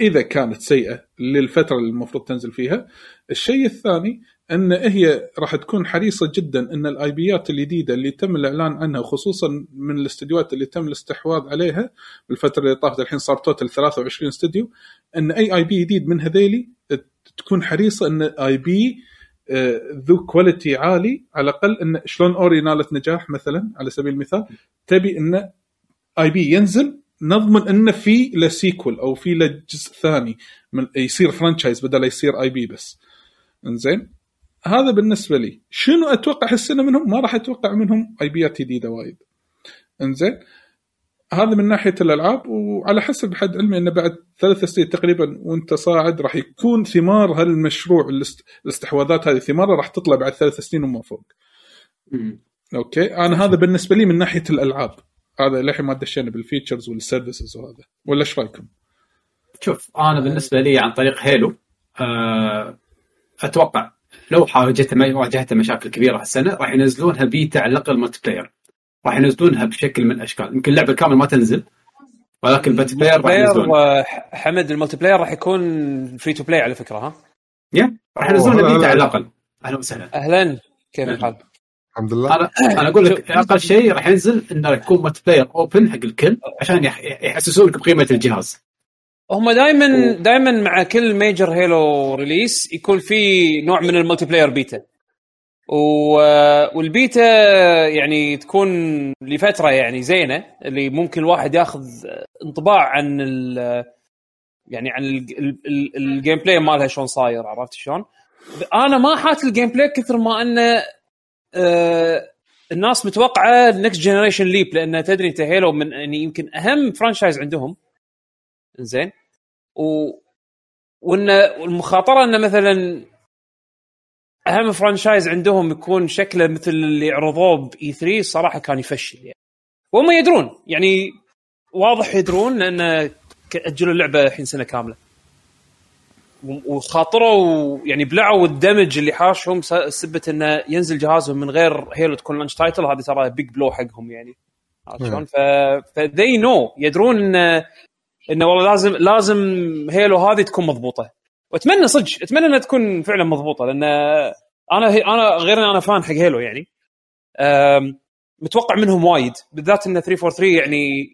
إذا كانت سيئة للفترة اللي المفروض تنزل فيها. الشيء الثاني أن هي راح تكون حريصة جدا أن ال IP ات الجديدة اللي تم الإعلان عنها خصوصا من الاستديوهات اللي تم الاستحواذ عليها بالفترة اللي طافت الحين صار total 23 استديو أن أي IP جديد من هذيلي تكون حريصة أن آي بي آه، ذو quality عالي على الأقل أن شلون Ori نالت نجاح مثلا على سبيل المثال تبي أن IP ينزل نضمن انه في له sequel أو في له جزء ثاني من يصير franchise بدل يصير IP بس. إنزين؟ هذا بالنسبة لي. شنو أتوقع هالسنه منهم؟ ما راح أتوقع منهم IP ات جديده وايد. إنزين؟ هذا من ناحية الألعاب وعلى حسب حد علمي إنه بعد ثلاث سنين تقريبا وأنت صاعد راح يكون ثمار هالمشروع الاست- الاستحواذات هذه ثمارها راح تطلع بعد ثلاث سنين وما فوق. مم. أوكي؟ أنا هذا بالنسبة لي من ناحية الألعاب. هذا للحين ما دشينا بال features وال services وهذا. ولا إيش رأيكم؟ شوف أنا بالنسبة لي عن طريق Halo آه، أتوقع لو حاجت واجهتها مشاكل كبيرة هالسنة راح ينزلونها بيتا على الاقل multiplayer راح ينزلونها بشكل من الأشكال. يمكن اللعبة كامل ما تنزل ولكن ال multiplayer راح ينزلونها حمد ال multiplayer راح يكون free to play على فكرة ها؟ yeah راح ينزلونها بيتا على لا. الاقل أهلا وسهلا. أهلا. كيف الحال؟ الحمد لله. أنا أنا أقول لك أقل شيء راح ينزل إنه يكون multiplayer open حق الكل عشان يح- يحسسونك بقيمة الجهاز. هم دائما دائما مع كل major Halo release يكون في نوع من ال multiplayer beta و... والبيتا يعني تكون لفترة يعني زينة اللي ممكن الواحد ياخذ انطباع عن ال... يعني عن ال- ال- ال- ال gameplay مالها شلون صاير عرفت شلون؟ أنا ما حات ال gameplay كثر ما أنه آه الناس متوقعة next generation leap لأن تدري أنت Halo من يعني يمكن أهم franchise عندهم زين. و وإن المخاطرة انه مثلا أهم franchise عندهم يكون شكله مثل اللي عرضوه ب E3 الصراحه كان يفشل يعني. وهم يدرون يعني واضح يدرون لأن اجلوا اللعبة الحين سنة كاملة. وخاطروا يعني بلعوا ال damage اللي حاشهم سبة انه ينزل جهازهم من غير Halo تكون launch title هذه ترى big blow حقهم يعني. عرفت شلون؟ ف ف they know يدرون انه إنه والله لازم لازم Halo هذه تكون مضبوطة. وأتمنى صدق أتمنى إنها تكون فعلا مضبوطة لأن أنا هي أنا غير إن أنا fan حق Halo يعني. متوقع منهم وايد بالذات إن 343 يعني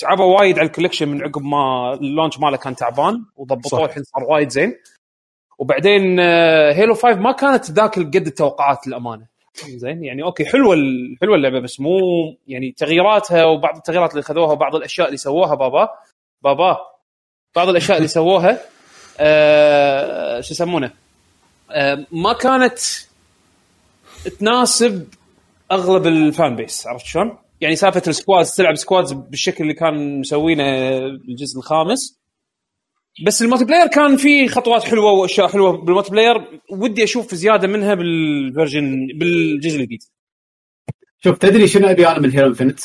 تعبوا وايد على ال collection من عقب ما ال launch ماله كان تعبان وضبطوه. الحين صار وايد زين. وبعدين آه، Halo 5 ما كانت ذاك قد التوقعات للأمانة. زين يعني أوكي حلوة حلوة اللعبة بس مو يعني تغييراتها وبعض التغييرات اللي خذوها وبعض الأشياء اللي سووها بابا. بابا بعض الأشياء اللي سووها آه شو يسمونه آه ما كانت تناسب أغلب ال fan base عرفت شلون؟ يعني سالفة ال squads تلعب squads بالشكل اللي كان مسوينه الجزء الخامس بس ال multiplayer كان فيه خطوات حلوة وأشياء حلوة بال multiplayer ودي أشوف زيادة منها بال version بالجزء الجديد شوف تدري شنو أبي أنا من Halo Infinite؟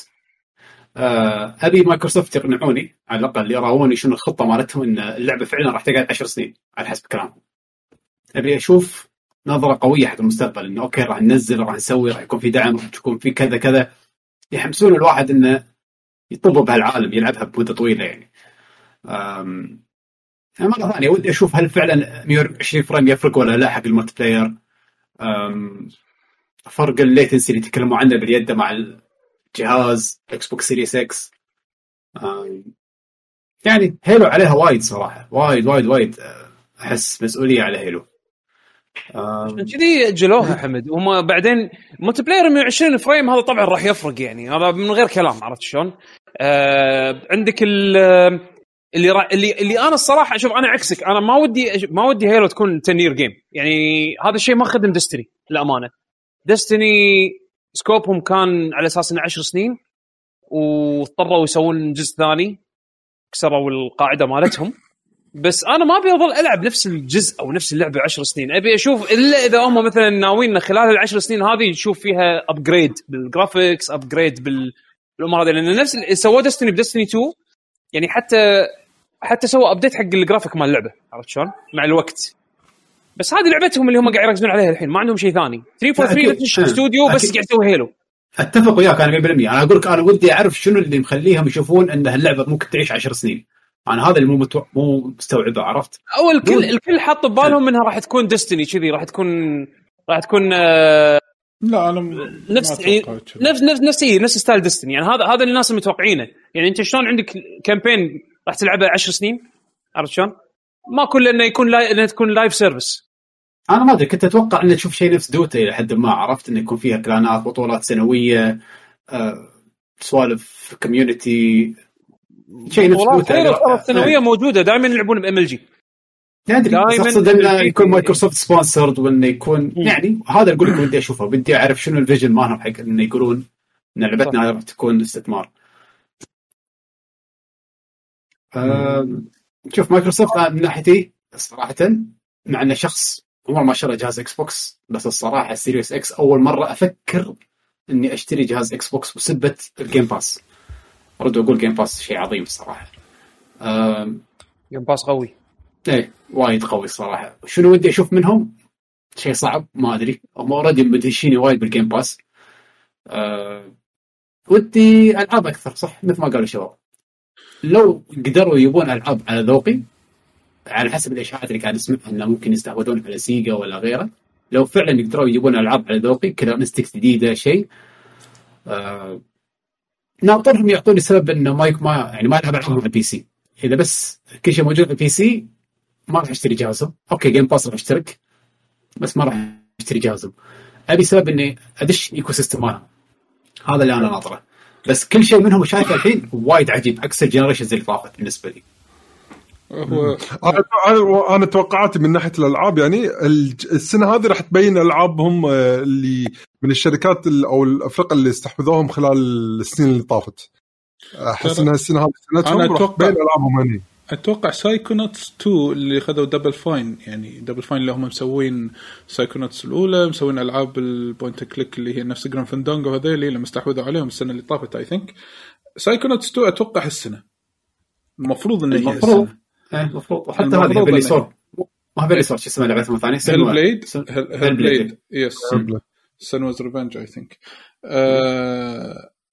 آه ابي مايكروسوفت يقنعوني على الأقل يراوني شنو الخطة مالتهم إن اللعبة فعلا راح تقعد 10 سنين على حسب كلامهم. أبي أشوف نظرة قوية حق المستقبل إنه أوكي راح ننزل راح نسوي راح يكون في دعم راح يكون في كذا كذا يحمسون الواحد إنه يطب بهالعالم يلعبها بمدة طويلة يعني. أم... مرة ثانية ودي أشوف هل فعلا 120 frame يفرق ولا لا حق ال multiplayer. فرق ال latency اللي تكلموا عنه باليد مع الجهاز Xbox Series X يعني Halo عليها وايد صراحة وايد وايد وايد آه، أحس مسؤولية على Halo عشان كذي أجلوها حمد. هم بعدين multiplayer 120 frame هذا طبعا راح يفرق يعني. هذا من غير كلام عرفت شلون؟ آه عندك ال اللي را... اللي اللي أنا الصراحة شوف أنا عكسك. أنا ما ودي ما ودي Halo تكون 10 year game يعني هذا الشيء ما خدم Destiny للأمانة. ديستني سكوبهم كان على أساس إنه 10 سنين واضطروا يسوون جزء ثاني كسروا القاعدة مالتهم. بس أنا ما أبي أظل ألعب نفس الجزء أو نفس اللعبة 10 سنين. أبي أشوف إلا إذا هم مثلا ناويين خلال العشر سنين هذه نشوف فيها upgrade بال graphics upgrade بال الأمور هذه. لأن نفس سووه Destiny ب Destiny 2 يعني حتى حتى سووا update حق الجرافيك مال اللعبة عرفت شلون؟ مع الوقت. بس هذه لعبتهم اللي هم قاعد يركزون عليها الحين ما عندهم شيء ثاني 343 أكيد. نفس استوديو بس. قاعد يسوي Halo أتفق وياك أنا 100% أنا أقول لك أنا ودي أعرف شنو اللي مخليهم يشوفون إن هاللعبة ممكن تعيش 10 سنين أنا هذا اللي مو متو... مو مستوعبه عرفت؟ أو الكل. الكل حاط ببالهم إنها راح تكون Destiny كذي راح تكون راح تكون آه، لا أنا م- نفس كذا. نفس نفس نفس إيه، نفس style Destiny يعني هذا هذا اللي الناس متوقعينه يعني أنت شلون عندك campaign راح تلعبه 10 سنين عرفت شلون؟ ما كله إنه يكون li... إنه تكون live service أنا ما أدري كنت أتوقع ان تشوف شيء نفس Dota إلى حد ما عرفت إنه يكون فيها clan ات بطولات سنوية آه، سوالف community شيء نفس Dota السنويه موجودة دائما يلعبون ب MLG دايماً أقصد إنه يكون مايكروسوفت sponsored وإنه يكون يعني هذا أقول لك ودي أشوفه بدي أعرف شنو ال vision مالهم حق إنه يقولون إن لعبتنا راح تكون استثمار. شوف مايكروسوفت أنا من ناحيتي صراحة مع إنه شخص عمره ما شرى جهاز Xbox بس الصراحة ال Series X أول مرة أفكر إني أشتري جهاز Xbox بسبة ال Game Pass. ارد واقول Game Pass شيء عظيم الصراحة. Game Pass قوي. إيه وايد قوي الصراحة. شنو ودي أشوف منهم؟ شيء صعب ما أدري. هم already مدهشيني وايد بال Game Pass أه ودي ألعاب أكثر صح؟ مثل ما قالوا الشباب. لو قدروا يبون ألعاب على ذوقي على حسب الإشاعات اللي قاعد اسمعها إنه ممكن يستحوذون على Sega ولا غيره. لو فعلا يقدروا يجيبون ألعاب على ذوقي كذا انستكس جديدة شيء. أه ناطرهم يعطوني سبب إنه ما يك- ما يعني ما ألعب ألعابهم على ال PC. إذا بس كل شيء موجود على ال PC ما راح أشتري جهازهم. okay Game Pass راح أشترك بس ما راح أشتري جهازهم. أبي سبب إني أدش ecosystem مالهم هذا اللي أنا ناطره. بس كل شيء منهم شايفه الحين وايد عجيب عكس ال generations اللي طافت بالنسبة لي. هو أنا أنا أنا توقعاتي من ناحية الألعاب يعني السنة هذه راح تبين ألعابهم آه، اللي من الشركات ال- أو الافرقه اللي استحوذوهم خلال السنين اللي طافت. أحس إنها السنة هذه سنتهم أنا راح تبين ألعابهم هني أتوقع سايكونوتس 2 اللي خذوا دبل فاين يعني دبل فاين اللي هم مسوين سايكونوتس الأولى مسوين ألعاب البوينت كليك اللي هي نفس جران فندونجو هذيلي اللي مستحوذوا عليهم السنة اللي طافت اي ثينك سايكونوتس 2 أتوقع السنة المفروض انه هي المفروض. السنة المفروض وحتى المفروض هذه هيفلي إنه- سورد ما هيفلي سورد شو اسمها لعبتهم الثانية هيل بليد سن- هيل بليد يس. Senua's revenge I think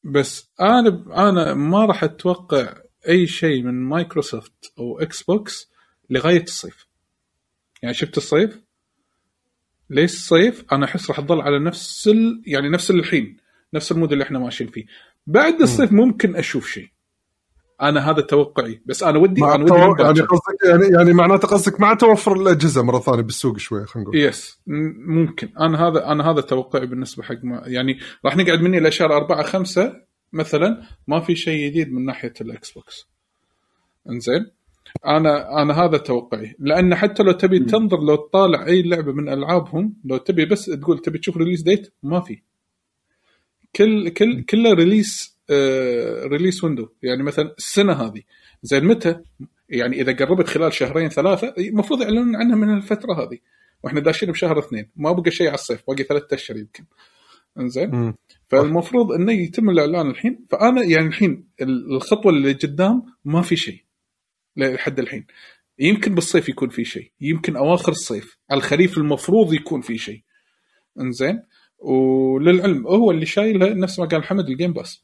بس أنا أنا ما راح أتوقع أي شيء من مايكروسوفت أو Xbox لغاية الصيف. يعني شفت الصيف؟ ليش الصيف؟ أنا أحس راح تظل على نفس ال... يعني نفس الحين نفس ال mode اللي إحنا ماشيين فيه. بعد الصيف ممكن أشوف شيء. أنا هذا توقعي. بس أنا ودي مع أنا ودي التو- يعني. قصدك يعني يعني معناته قصدك مع توفر الأجهزة مرة ثانية بالسوق شوي خلينا نقول. yes ممكن. أنا هذا أنا هذا توقعي بالنسبة حق ما يعني راح نقعد مني لشهر أربعة خمسة مثلا ما في شيء جديد من ناحية ال Xbox. إنزين. أنا أنا هذا توقعي. لأن حتى لو تبي تنظر لو تطالع أي لعبة من ألعابهم لو تبي بس تقول تبي تشوف release date ما في. كل كل كله release release window يعني مثلا السنة هذه. زين متى؟ يعني إذا قربت خلال شهرين ثلاثة المفروض يعلنون عنها من الفترة هذه. وإحنا داشين بشهر اثنين. ما بقى شيء على الصيف باقي ثلاثة أشهر يمكن. إنزين. فالمفروض إنه يتم الإعلان الحين. فأنا يعني الحين ال- الخطوة اللي قدام ما في شيء. لحد الحين. يمكن بالصيف يكون في شيء. يمكن أواخر الصيف. على الخريف المفروض يكون في شيء. إنزين؟ وللعلم هو اللي شايله نفس ما قال حمد ال Game Pass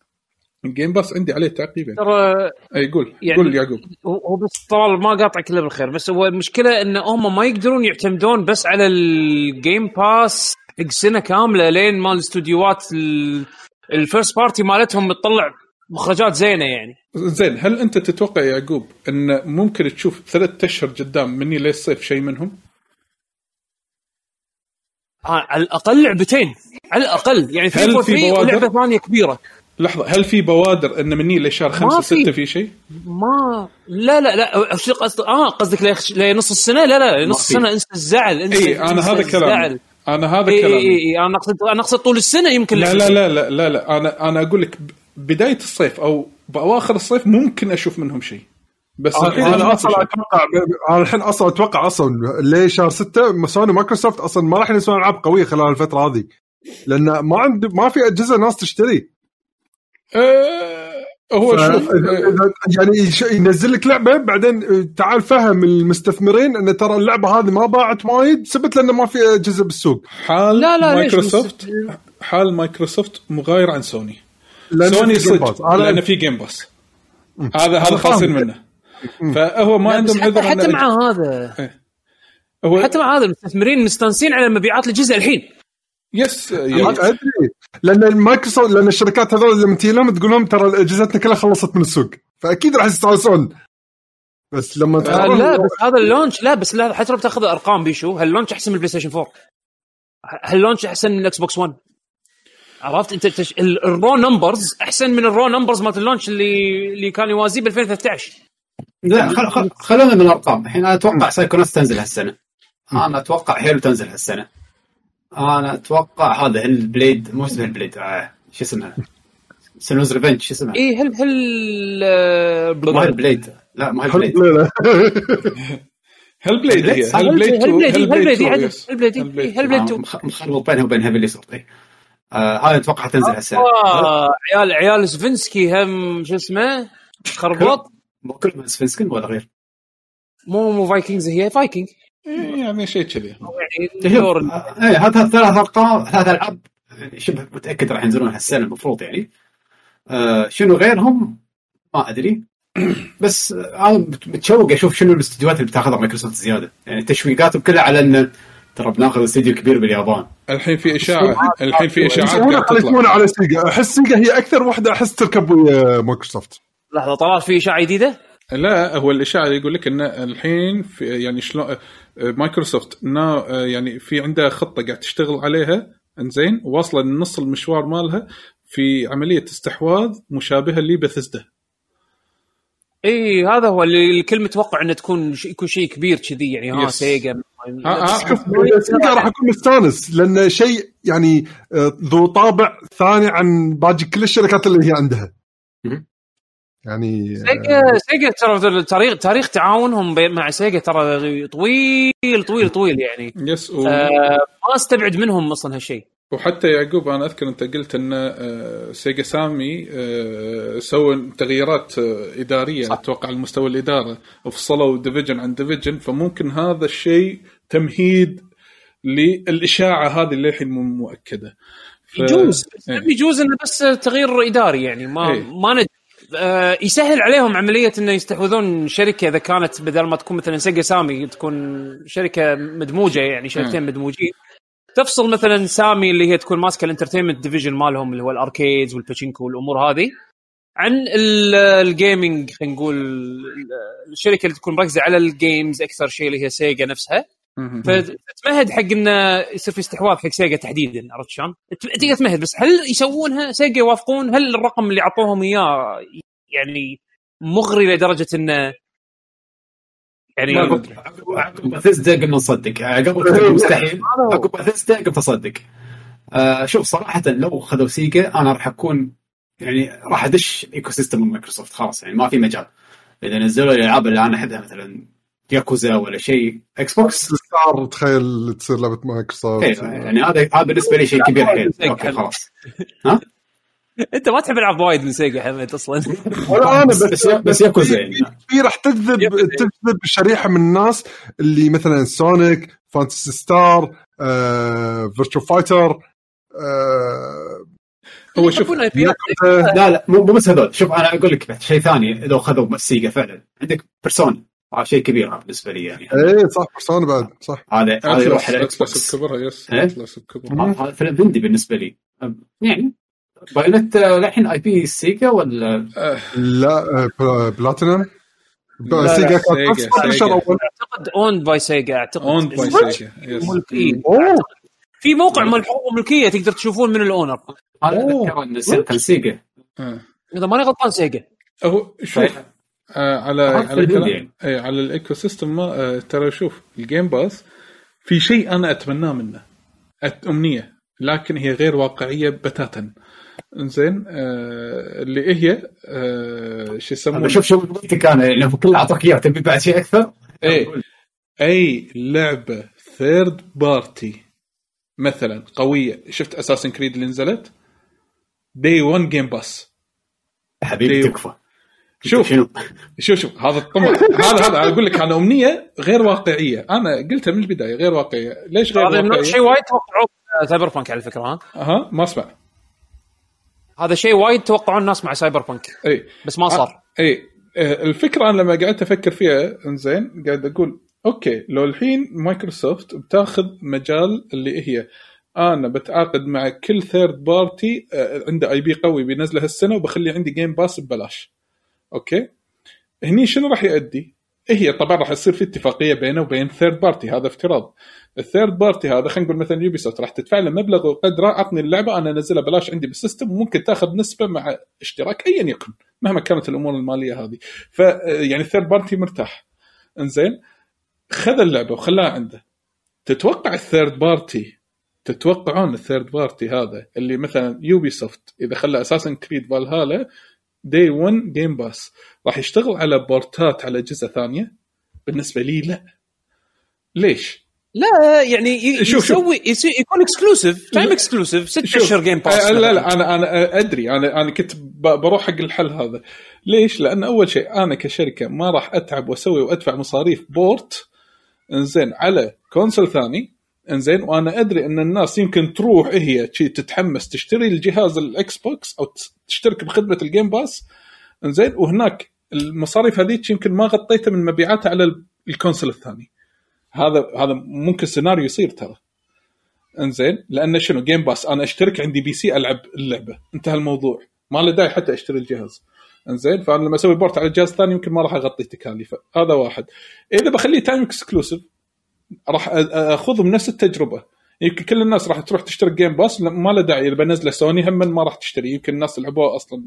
ال Game Pass عندي عليه تعقيبين ترى أي قول. يعني- قول يعقوب. هو بس طال ما قاطعك إلا بالخير. بس هو المشكلة إن هم ما يقدرون يعتمدون بس على ال Game Pass حق سنة كاملة لين مال الاستوديوهات ال first party مالتهم تطلع مخرجات زينة يعني. زين هل أنت تتوقع يا يعقوب إن ممكن تشوف ثلاثة أشهر قدام مني للصيف شيء منهم؟ على الأقل لعبتين. على الأقل. يعني في 343 بوادر؟ ولعبة ثانية كبيرة. لحظة هل في بوادر إن مني لشهر خمسة في. ستة في شيء؟ ما لا لا لا شو قصدك آه قصدك لنص السنة لا لا لنص في. السنة أنسى الزعل انسى إي أنا هذا الزعل. كلامي أنا هذا إي إي كلامي إي أنا اقصد أنا أقصد طول السنة يمكن لا. لا لا لا لا لا أنا أنا أقول لك بداية الصيف أو بأواخر الصيف ممكن أشوف منهم شيء بس الحين أنا أصلا. أتوقع أنا الحين أصلا أتوقع أصلا ليه شهر 6 Sony Microsoft أصلا ما راح ينزلون ألعاب قوية خلال الفترة هذه لأن ما عند ما في أجهزة ناس تشتري هو ف- شوف آه، يعني ينزل لك لعبة بعدين تعال فهم المستثمرين إن ترى اللعبة هذه ما باعت وايد سبت لأنه ما في اجهزه بالسوق. حال لا، لا، مايكروسوفت حال مايكروسوفت مغاير عن سوني. لأن سوني. صدق لأنه في Game Pass هذا هذا فاهم. منه. فهو ما عندهم حتى, عذر حتى مع هذا. هو حتى مع هذا المستثمرين مستانسين على مبيعات الجزء الحين. yes يعني أدري. لأن المايكروسوفت لأن الشركات هذول لما تجي لهم تقول لهم ترى أجهزتنا كلها خلصت من السوق. فأكيد راح يستأنسون. بس لما آه لا بس هذا ال launch لا بس لا حتى لو بتاخذ أرقام بيشو هال launch أحسن من ال PlayStation 4 هال launch أحسن من ال Xbox 1 عرفت؟ أنت تش... ال- الرو نمبرز أحسن من الرو نمبرز مالت اللونش اللي اللي كان يوازيه ب 2013 لا خل... خل... خلونا من الأرقام. الحين أنا أتوقع سايكونوس تنزل هالسنة. أنا أتوقع هيلو تنزل هالسنة. أنا أتوقع هذا البليد مو اسمها البليد آه. شو اسمها؟ سنوز ريفنج شو اسمها؟ اي هل هل آه، ما هي البليد لا ما لا لا. هل بليد. هي. هل بليد هل بليد هل هل بليد بليد هل بليد هل بليد 2 مخ- مخربط بينها وبين هيفي آه هذا أتوقع تنزل هالسنه آه، عيال عيال سفنسكي هم شو اسمه؟ خربط مو كلهم سفنسكن ولا غير. مو مو فايكنجز هي فايكنج. يعني شيء كذي. يعني إيه هذا ثلاث ارقام ثلاث العاب يعني شبه متأكد راح ينزلون هالسنه المفروض يعني. آه شنو غيرهم؟ ما أدري. بس آه، أنا مت- متشوق أشوف شنو الاستديوهات اللي بتاخذها مايكروسوفت زيادة. يعني تشويقاتهم كلها على إن ترى بناخذ استديو كبير باليابان. الحين في إشاعة. الحين في إشاعات قاعد على يسوونه تطلع على سيجا. أحس Sega هي أكثر واحدة أحس تركب ويا مايكروسوفت. لحظة طلعت في إشاعة جديدة؟ لا هو الإشاعة اللي يقول لك إن الحين في يعني شلون مايكروسوفت. نا يعني في عندها خطة قاعد تشتغل عليها. انزين واصلة لنص المشوار مالها في عملية استحواذ مشابهة لبثزدا اي هذا هو اللي الكل متوقع إنه تكون ش- يكون شيء كبير كذي يعني ها. Sega. آه، آه، شوف Sega راح أكون مستانس لأن شيء يعني آه، ذو طابع ثاني عن باقي كل الشركات اللي هي عندها. يعني آه، Sega Sega ترى تاريخ تاريخ تعاونهم مع Sega ترى طويل طويل طويل يعني yes و... آه ما استبعد منهم أصلا هالشيء وحتى يعقوب أنا أذكر أنت قلت إن آه، Sega Sammy سووا تغييرات إدارية صح. أتوقع على مستوى الإدارة وفصلوا division عن division فممكن هذا الشيء تمهيد للإشاعة هذه اللي الحين مو مؤكدة ف- يجوز إيه. يجوز إنه بس تغيير إداري يعني ما إيه. ما ند... آه يسهل عليهم عملية إنه يستحوذون شركة إذا كانت بدل ما تكون مثلا Sega Sammy تكون شركة مدموجة يعني شركتين مدموجين. تفصل مثلا Sammy اللي هي تكون ماسكة ال entertainment division مالهم اللي هو ال arcades وال pachinko والأمور هذه. عن ال- ال gaming خلينا نقول ال- الشركة اللي تكون مركزة على ال games أكثر شيء اللي هي Sega نفسها. فتمهد حق إنه يصير في استحواذ حق Sega تحديدا عرفت شلون؟ ت- تقدر تمهد بس هل يسوونها؟ Sega يوافقون؟ هل الرقم اللي أعطوهم إياه يعني مغري لدرجة إنه يعني عقب بثزدا قمنا نصدق عقب بثزدا مستحيل. عقب بثزدا قمت أصدق. آه شوف صراحة لو خذوا Sega أنا راح أكون يعني راح أدش ecosystem Microsoft خلاص يعني ما في مجال. إذا نزلوا لي الألعاب اللي أنا أحبها مثلا ياكوزا ولا Phantasy Star تخيل تصير لعبة مايكروسوفت. إيه، يعني هذا هذا بالنسبة لي شيء كبير حيل. okay خلاص. أنت ما تحب العاب وايد من Sega حمد أصلا. ولا أنا بس بس ياكوزا يعني. في راح تجذب تجذب شريحة من الناس اللي مثلا Sonic Phantasy Star آه، Virtua Fighter آه، هو شوف. لا لا مو مو بس هذول. شوف أنا أقول لك شيء ثاني لو خذوا Sega فعلا. عندك Persona هذا شيء كبير بالنسبة لي يعني. إيه صح Persona بعد صح. هذا هذا يروح على الاكس بوكس بكبرها yes إيه؟ بكبرها هذا فيلم هندي بالنسبة لي. يعني Bayonetta للحين IP Sega ولا؟ لا آه، بلا- بلاتينم لا، Sega لا، أعتقد owned by Sega أعتقد. owned by Sega إيه. في موقع مال حقوق ملكيه تقدر تشوفون من ال owner. هذا اتذكر Sega آه. إذا ماني غلطان Sega. هو شوف طيب. آه على على يعني. اي على ال ecosystem ما آه ترى شوف ال Game Pass في شيء أنا أتمناه منه. أت- أمنية. لكن هي غير واقعية بتاتا. إنزين آه اللي هي آه شو يسمونه؟ شوف شوف قلتك أنا يعني كله أعطاك إياه تبي بعد شيء أكثر؟ اي أي لعبة third party مثلا قوية. شفت Assassin's Creed اللي نزلت؟ day 1 Game Pass حبيبي. تكفى. شوف. شوف. شوف هذا الطمع. هذا هذا أقول لك أنا أمنية غير واقعية. أنا قلتها من البداية غير واقعية. ليش غير هذا واقعية؟ شيء وايد توقعوه Cyberpunk على فكرة ها؟ أها ما أسمع. هذا شيء وايد توقعوه الناس مع Cyberpunk إي. بس ما صار. إي. آه، الفكرة أنا لما قعدت أفكر فيها إنزين قاعد أقول okay لو الحين مايكروسوفت بتاخذ مجال اللي هي أنا بتعاقد مع كل third party عنده IP قوي بينزله هالسنة وبخلي عندي Game Pass ببلاش. okay. هني شنو راح يؤدي؟ هي طبعا راح يصير في اتفاقية بينه وبين third party هذا افتراض. ال third party هذا خلينا نقول مثلا Ubi راح تدفع له مبلغ وقدره عطني اللعبة أنا أنزلها بلاش عندي بال system وممكن تأخذ نسبة مع اشتراك ايا يكن مهما كانت الأمور المالية هذه. ف يعني ال third party مرتاح. إنزين خذ اللعبة وخلاها عنده. تتوقع ال third party تتوقعون ال third party هذا اللي مثلا Ubisoft إذا خلى Assassin's Creed Valhalla day 1 Game Pass راح يشتغل على port ات على اجهزه ثانية؟ بالنسبة لي لا. ليش؟ لا يعني شوف- شوف. يسوي يسوي يكون exclusive timed exclusive ست شوف، أشهر Game Pass آه، لا لا أنا أنا أدري. أنا أنا كنت بروح حق الحل هذا. ليش؟ لأن أول شيء أنا كشركة ما راح أتعب وأسوي وأدفع مصاريف port إنزين على console ثاني. إنزين وأنا أدري إن الناس يمكن تروح هي تتحمس تشتري الجهاز ال Xbox أو تشترك بخدمة ال Game Pass إنزين وهناك المصاريف هذيك يمكن ما غطيتها من مبيعاتها على ال- ال console الثاني. هذا هذا ممكن سيناريو يصير ترى. إنزين لأن شنو؟ Game Pass أنا أشترك عندي PC ألعب اللعبة. انتهى الموضوع. ما له داعي حتى أشتري الجهاز. إنزين فأنا لما أسوي port على الجهاز الثاني يمكن ما راح أغطي تكاليفه. هذا واحد. إذا بخليه timed exclusive راح اخذهم نفس التجربة. يمكن كل الناس راح تروح تشترك Game Pass ما له داعي. إذا بنزله سوني هم ما راح تشتري. يمكن الناس لعبوها أصلا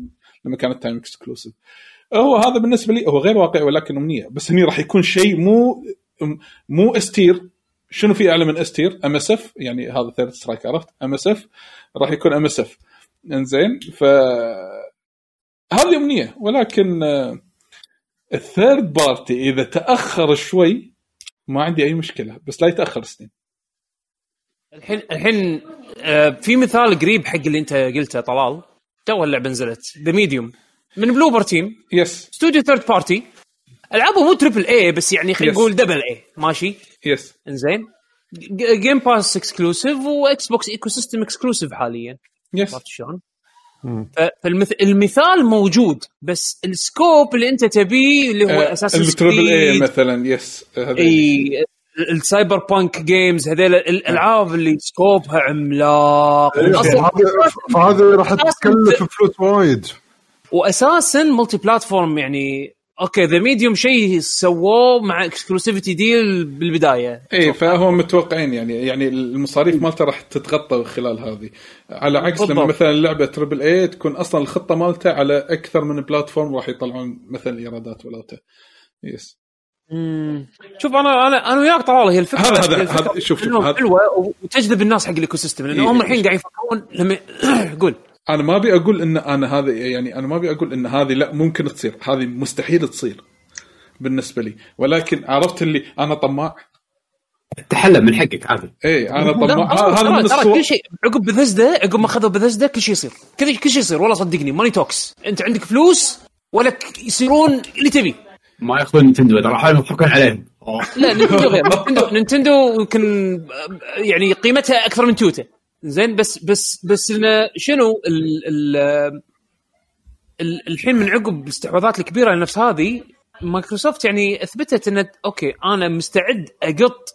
لما كانت timed exclusive هو هذا بالنسبة لي هو غير واقعي ولكن أمنية. بس هني راح يكون شيء مو مو S tier شنو في أعلى من S tier MSF يعني هذا Third Strike عرفت؟ ام اس اف راح يكون ام اس اف إنزين ف هذه أمنية. ولكن آه، ال third party إذا تأخر شوي ما عندي أي مشكلة بس لا يتأخر سنين. الحين الحين آه، في مثال قريب حق اللي أنت قلته طلال. تو اللعبة نزلت The Medium من Bloober Team yes studio third party العابه مو triple A بس يعني خلينا. نقول double A ماشي؟ yes إنزين. Game Pass exclusive و Xbox ecosystem exclusive حاليا. yes عرفت شلون؟ فالمثال موجود بس ال scope اللي انت تبيه اللي هو أساس ال triple A مثلا yes إي ال Cyberpunk games هذيل الألعاب اللي scope ها عملاق. فهذا فهذا راح تكلف فلوس وايد. واساسا multi-platform يعني okay The Medium شيء سووه مع exclusivity deal بالبداية. اي فهو متوقعين يعني يعني المصاريف مالته راح تتغطى خلال هذه. على عكس لما بالضبط. مثلا لعبة triple A تكون أصلا الخطة مالته على أكثر من platform راح يطلعون مثلا ايرادات ولا yes مم. شوف أنا أنا أنا وياك طلال هي الفكرة هذا- هذا- شوف- شوف، حلوة وتجذب الناس حق ال ecosystem لأن إيه. هم الحين قاعد يفكرون لما قول. أنا ما أبي أقول إن أنا هذا يعني أنا ما أبي أقول إن هذه لا ممكن تصير. هذه مستحيل تصير بالنسبة لي. ولكن عرفت اللي أنا طماع. تحلم من حقك عادي. اي أنا طماع. ترى- هذا من ترى الصور كل شيء عقب بثزدا عقب ما أخذوا بثزدا كل شيء يصير. كل كل شيء يصير. والله صدقني money talks أنت عندك فلوس ولك يصيرون اللي تبي. ما ياخذون نينتندو اذا راح يضحكون عليهم. لا نينتندو غير. نينتندو يمكن يعني قيمتها أكثر من تويوتا زين بس بس بس شنو ال ال ال الحين من عقب الاستحواذات الكبيرة لنفس هذه مايكروسوفت يعني أثبتت إن okay أنا مستعد أقط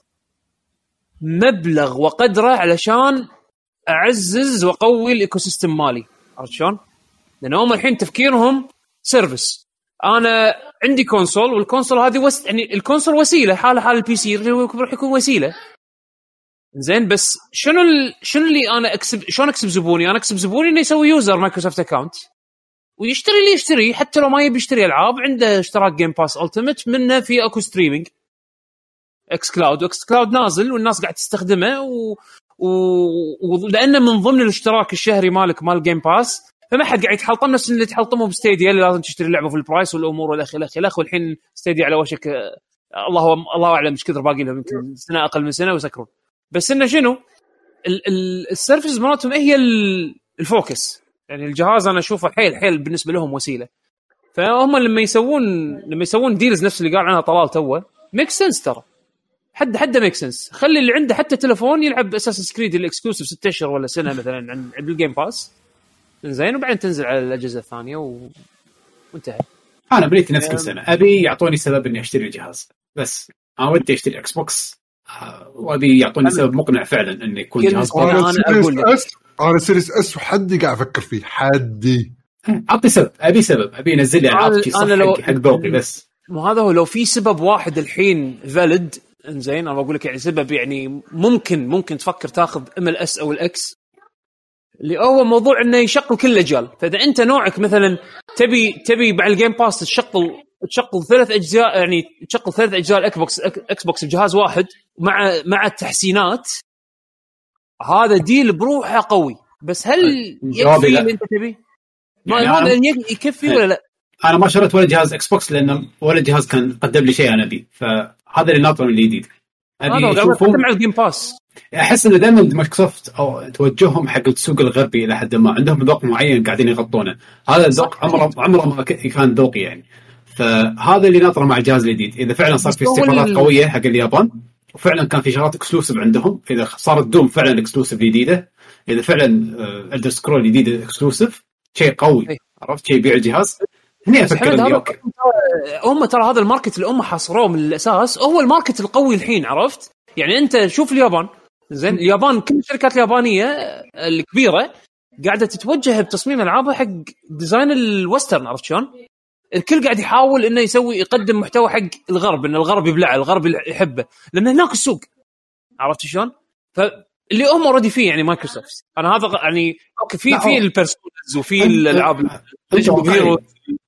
مبلغ وقدره علشان أعزز وأقوي ال ecosystem مالي. عرفت شلون؟ لأن هم الحين تفكيرهم service. أنا عندي console وال console هذه وس... يعني ال console وسيلة حاله حال ال PC راح يكون وسيلة. زين بس شنو ال... شنو اللي أنا اكسب شلون أكسب زبوني؟ أنا أكسب زبوني إنه يسوي user Microsoft account ويشتري اللي يشتري حتى لو ما يبي يشتري ألعاب عنده اشتراك Game Pass Ultimate منه في أكو streaming xCloud و xCloud نازل والناس قاعد تستخدمه و... و... ولأنه من ضمن الاشتراك الشهري مالك مال Game Pass فما حد قاعد يتحلطم نفس اللي تحلطمه ب Stadia اللي لازم تشتري اللعبة full price والأمور والخ الخ الخ والحين Stadia على وشك آه، الله الله أعلم إيش كثر باقي لهم يمكن سنة أقل من سنة ويسكرون بس إنه شنو؟ ال- ال- ال service مالتهم هي ال- ال focus. يعني الجهاز أنا أشوفه حيل حيل بالنسبة لهم وسيلة. فهم لما يسوون لما يسوون deals نفس اللي قال عنها طلال توه ميك سنس ترى. حد حد ميك سنس خلي اللي عنده حتى تلفون يلعب أساس سكريد الاكسكلوسيف ست أشهر ولا سنة مثلا عن عند الجيم باس زين وبعدين تنزل على الأجهزة الثانية و... وانتهى. أنا بنيتي نفس كل سنه أبي يعطوني سبب إني أشتري الجهاز. بس أنا ودي أشتري إكس بوكس وابي يعطوني سبب مقنع فعلا انه يكون جهاز أنا سيريس لك. اس أنا سيريس اس وحدي قاعد أفكر فيه. حدي. أعطي سبب أبي سبب أبي ينزل لي ألعاب أنا لو- حق- ذوقي بس. مو هذا هو لو في سبب واحد الحين valid إنزين أنا بقول لك يعني سبب يعني ممكن ممكن تفكر تاخذ إم ال S أو ال X اللي هو موضوع إنه يشغل كل الأجيال. فإذا أنت نوعك مثلا تبي تبي مع ال Game Pass تشغل تشغل ثلاث أجزاء يعني تشغل ثلاث أجزاء ال Xbox Xbox بجهاز واحد مع مع التحسينات. هذا deal بروحه قوي. بس هل جوابي يكفي. اللي أنت تبيه؟ ما يعني هذا أنا- يكفي ولا لا؟ أنا ما شريت ولا جهاز إكس بوكس لأنه ولا جهاز كان قدم لي شيء أنا ابيه فهذا اللي ناطر من الجديد أبي اشوفهم عن ال Game Pass أحس إنه دائما مايكروسوفت أو توجههم حق السوق الغربي إلى حد ما. عندهم ذوق معين قاعدين يغطونه. هذا الذوق عمره عمره ما كان ذوقي يعني. فهذا اللي ناطره مع الجهاز الجديد إذا فعلا صار في ال- قوية حق اليابان وفعلا كان في شغلات exclusive عندهم اذا صارت دوم فعلا exclusive جديدة إذا فعلا Elder Scrolls جديدة exclusive شيء قوي إيه. عرفت شيء يبيع الجهاز هني أفكر اني okay هم ترى هذا ال market اللي هم حاصروه من الأساس هو ال market القوي الحين عرفت؟ يعني أنت شوف اليابان زين اليابان كل الشركات اليابانية الكبيرة قاعدة تتوجه بتصميم ألعابها حق design ال western عرفت شلون؟ الكل قاعد يحاول إنه يسوي يقدم محتوى حق الغرب إن الغرب يبلعه الغرب يحبه لأن هناك السوق عرفت شلون؟ فاللي هم اوريدي فيه يعني مايكروسوفت أنا هذا يعني أوكي في في البيرسونز وفي الألعاب أنت واقعي هيرو.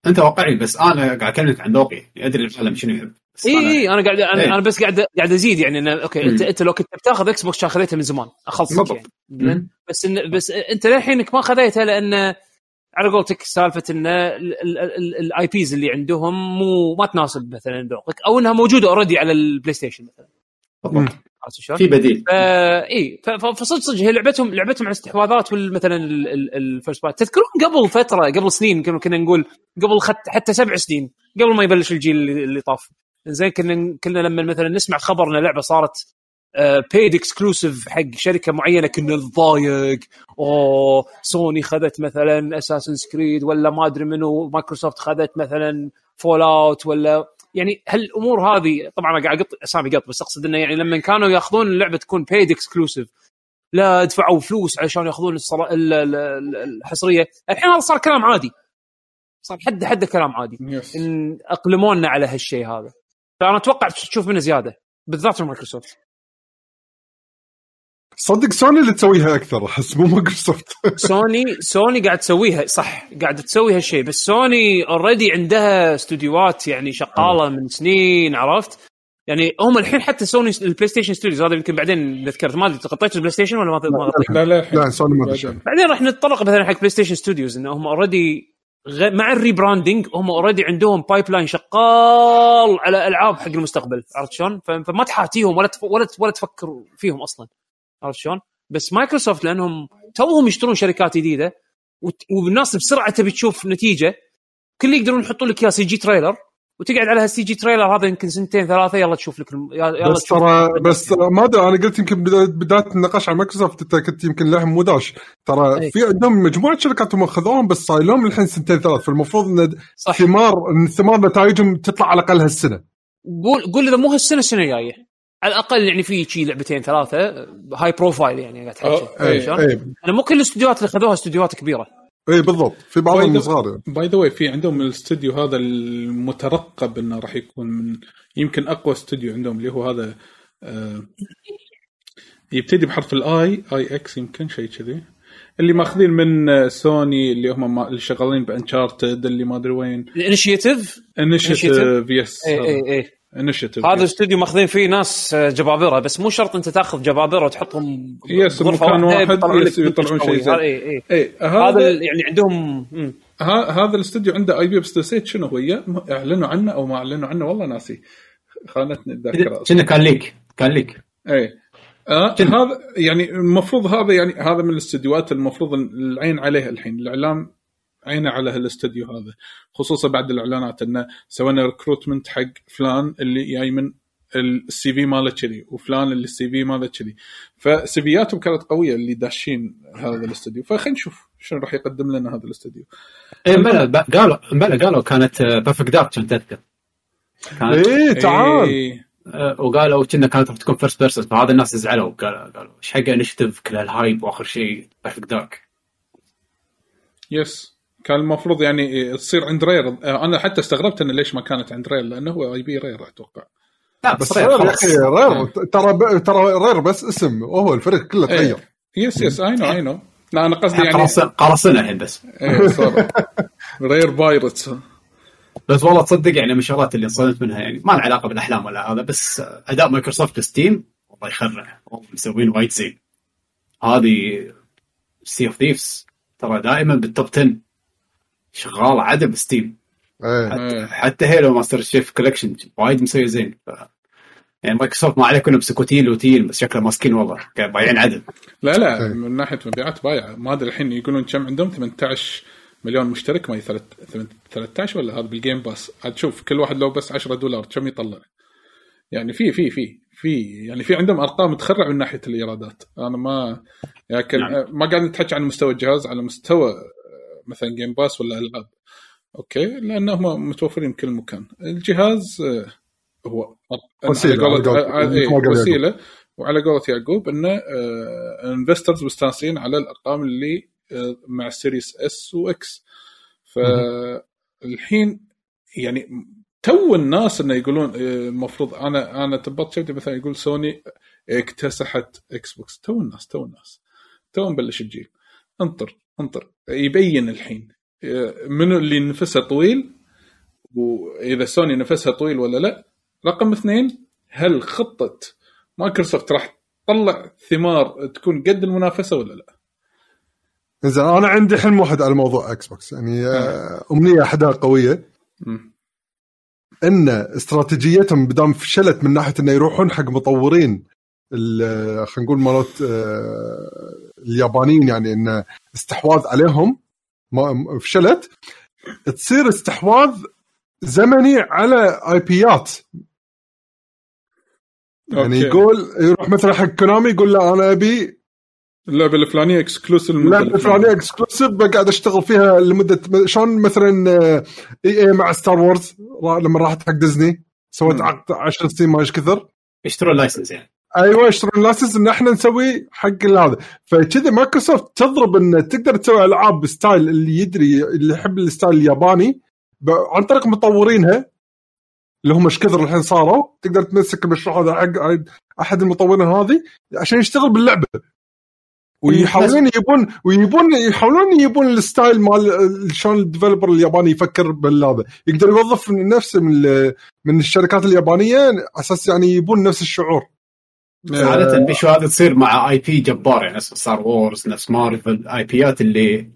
أنت واقعي بس أنا قاعد أكلمك عن ذوقي أدري العالم شنو يحب إي إي أنا قاعد أنا, إيه. أنا بس قاعد قاعد أزيد يعني إنه أوكي انت. أنت لو كنت بتاخذ إكس بوكس كان خذيته من زمان أخلصك. يعني؟ بس إن بس أنت للحينك ما خذيته لأن على قولتك سالفة إن الاي بيز اللي عندهم مو ما تناسب مثلا ذوقك أو إنها موجودة اوريدي على البلاي ستيشن مثلا بالضبط. عرفت شلون؟ في بديل. فا إي فصدق صدق هي لعبتهم لعبتهم على الاستحواذات والمثلا ال first party تذكرون قبل فترة قبل سنين كنا كنا نقول قبل خت حتى سبع سنين قبل ما يبلش الجيل اللي اللي طاف. زين كنا كنا لما مثلا نسمع خبر ان لعبة صارت بيد exclusive حق شركة معينة كنا نتضايق أوه سوني خذت مثلا Assassin's Creed ولا ما أدري منو مايكروسوفت خذت مثلا Fallout ولا يعني هالأمور هذه طبعا أنا قاعد اقط أسامي قط بس أقصد إنه يعني لما كانوا يأخذون اللعبة تكون بيد exclusive لا دفعوا فلوس عشان يأخذون الصرا... ال- ال- ال- الحصرية. الحين هذا صار كلام عادي. صار حد حد كلام عادي. إن أقلمونا على هالشيء هذا. فأنا أتوقع تشوف منه زيادة بالذات مايكروسوفت. صدق سوني اللي تسويها أكثر أحس مو مايكروسوفت سوني سوني قاعد تسويها صح قاعد تسوي هالشيء بس سوني already عندها استوديوهات يعني شغالة من سنين عرفت يعني هم الحين حتى سوني ال PlayStation Studios هذا يمكن بعدين ذكرت ما أدري غطيت ال PlayStation ولا ما ما غطيت لا لا. لا سوني ما بعدين. راح نتطرق مثلا حق PlayStation Studios انهم already غ... مع ال rebranding هم already عندهم pipeline شغال على ألعاب حق المستقبل عرفت شلون؟ فما تحاتيهم ولا تف... ولا ولا تفكر فيهم أصلا عرفت شلون؟ بس مايكروسوفت لأنهم توهم يشترون شركات جديدة. والناس بسرعة تبي تشوف نتيجة كل يقدرون يحطون لك إياه CG trailer وتقعد على هال CG trailer هذا يمكن سنتين ثلاثة يلا تشوف لك الم... يلا بس ترى بس ما أدري أنا قلت يمكن بداية النقاش عن مايكروسوفت أنت كنت يمكن لهم مو داش ترى أي. في عندهم مجموعة شركات هم خذوهم بس صار لهم الحين سنتين ثلاث فالمفروض إن صح ثمار إن ثمار نتائجهم تطلع على الأقل هالسنة قول قول إذا مو هالسنة السنة الجاية على الأقل يعني في شي لعبتين ثلاثة high profile يعني قاعد تحكي. عرفت إيه. شلون؟ اي أنا مو كل الاستديوهات اللي خذوها استديوهات كبيرة. اي بالضبط. في بعضهم صغار. باي ذا واي في عندهم الاستوديو هذا المترقب إنه راح يكون من يمكن أقوى استوديو عندهم اللي هو هذا آه يبتدي بحرف ال I يمكن شيء كذي. اللي ماخذين من آه، سوني اللي هم ما- اللي شغالين ب Uncharted اللي ما أدري وين. ال Initiative Initiative yes اي اي اي Initiative إيه، هذا الاستوديو ماخذين فيه ناس آه، جبابرة بس مو شرط انت تاخذ جبابرة وتحطهم yes، واحدة واحد يطلعون yes، يطلعون شيء زين. اي اي اي هذا هذا ال- يعني عندهم هذا الاستوديو عنده IP بس نسيت شنو هو؟ اعلنوا عنه أو ما اعلنوا عنه؟ والله ناسي. خانتني الذاكرة. كنا كان leak كان leak. اي آه. هذا يعني المفروض هذا يعني هذا من الاستديوهات المفروض العين عليها الحين. الإعلام عينه على هالاستديو هذا خصوصا بعد الإعلانات إنه سوينا recruitment حق فلان اللي جاي من ال CV ماله كذي وفلان اللي ال CV ماله كذي. ف CVياتهم كانت قوية اللي داشين هذا الاستديو فخلينا نشوف شنو راح يقدم لنا هذا الاستديو اي بلا قالوا بلا قالوا كانت Perfect Dark كنت تذكر. كانت إيه تعال. إيه. وقالوا كنا كانت راح تكون first person فهذا الناس زعلوا قالوا قالوا إيش حق Initiative كل هال hype وآخر شيء Perfect Dark yes كان المفروض يعني تصير عند Rare. آه، أنا حتى استغربت انه ليش ما كانت عند Rare لأنه هو IP Rare أتوقع. لا بس بس Rare يا أخي Rare ترى ب- ترى Rare بس اسم وهو الفريق كله تغير. إيه. yes yes I know I know لا أنا قصدي يعني قرص- قرصنا الحين بس. إيه صار Rare pirates بس والله تصدق يعني من الشغلات اللي انصدمت منها يعني ما لها علاقة بالأحلام ولا هذا بس أداء مايكروسوفت Steam والله يخرع. والله مسوين وايد زين. هذه Sea of Thieves ترى دائما بال top 10 شغال عدل Steam. إيه. إيه. حتى, حتى Halo Master Chief Collection وايد مسوي زين. ف... يعني مايكروسوفت ما عليه كنا مسكوتين وتين بس شكله ماسكين والله. بايعين عدل لا لا إيه. من ناحية مبيعات بايعه ما أدري الحين يقولون كم عندهم 18 مليون مشترك ما هي ثلاث- 13 ولا هذا بال Game Pass عاد شوف كل واحد لو بس 10 دولار كم يطلع؟ يعني في في في في يعني في عندهم أرقام تخرع من ناحية الإيرادات. أنا ما لكن نعم. ما قاعد نتحكي عن مستوى الجهاز على مستوى مثلا Game Pass ولا ألعاب. أوكي؟ لأنهم متوفرين بكل مكان. الجهاز آه، هو على قولة- قولة- آه، إيه، وسيلة. وعلى قولة يعقوب انه investors مستانسين على الأرقام اللي آه، مع ال Series S و X فالحين يعني تو الناس إنه يقولون آه، المفروض أنا أنا تبط شفتي مثلا يقول سوني اكتسحت Xbox تو الناس تو الناس. تو نبلش الجيل انطر. انطر. يبين الحين. آه، منو اللي نفسه طويل؟ وإذا سوني نفسها طويل ولا لا؟ رقم اثنين هل خطة مايكروسوفت راح تطلع ثمار تكون قد المنافسة ولا لا؟ زين أنا عندي حلم واحد على موضوع Xbox يعني آه، أمنية احدها قوية. إن استراتيجيتهم بدام فشلت من ناحية إنه يروحون حق مطورين خلينا نقول مالت آه، اليابانيين يعني إن استحواذ عليهم ما فشلت. تصير استحواذ زمني على IPيات يعني أوكي. يقول يروح مثلا حق كونامي يقول لا أنا أبي اللعبة الفلانية exclusive اللعبة الفلانية exclusive بقعد أشتغل فيها لمدة شلون مثلا EA مع Star Wars لما راحت حق ديزني سوت. عقد 10 سنين ما إيش كثر. يشترون license يعني. أيوه يشترون license إن إحنا نسوي حق هذا. فكذا مايكروسوفت تضرب إن تقدر تسوي ألعاب ب style اللي يدري اللي يحب ال style الياباني عن طريق مطورينها اللي هم إيش كثر الحين صاروا. تقدر تمسك المشروع هذا حق أحد المطورين هذه عشان يشتغل باللعبة. ويحاولون يجيبون ويجيبون يحاولون يجيبون ال style مال شلون ال developer الياباني يفكر بالهذا يقدر يوظف نفسه من من الشركات اليابانية على أساس يعني يجيبون نفس الشعور. عادة بيشو هذا تصير مع IP جبار يعني نفس ستار وورز نفس مارفل IP ات اللي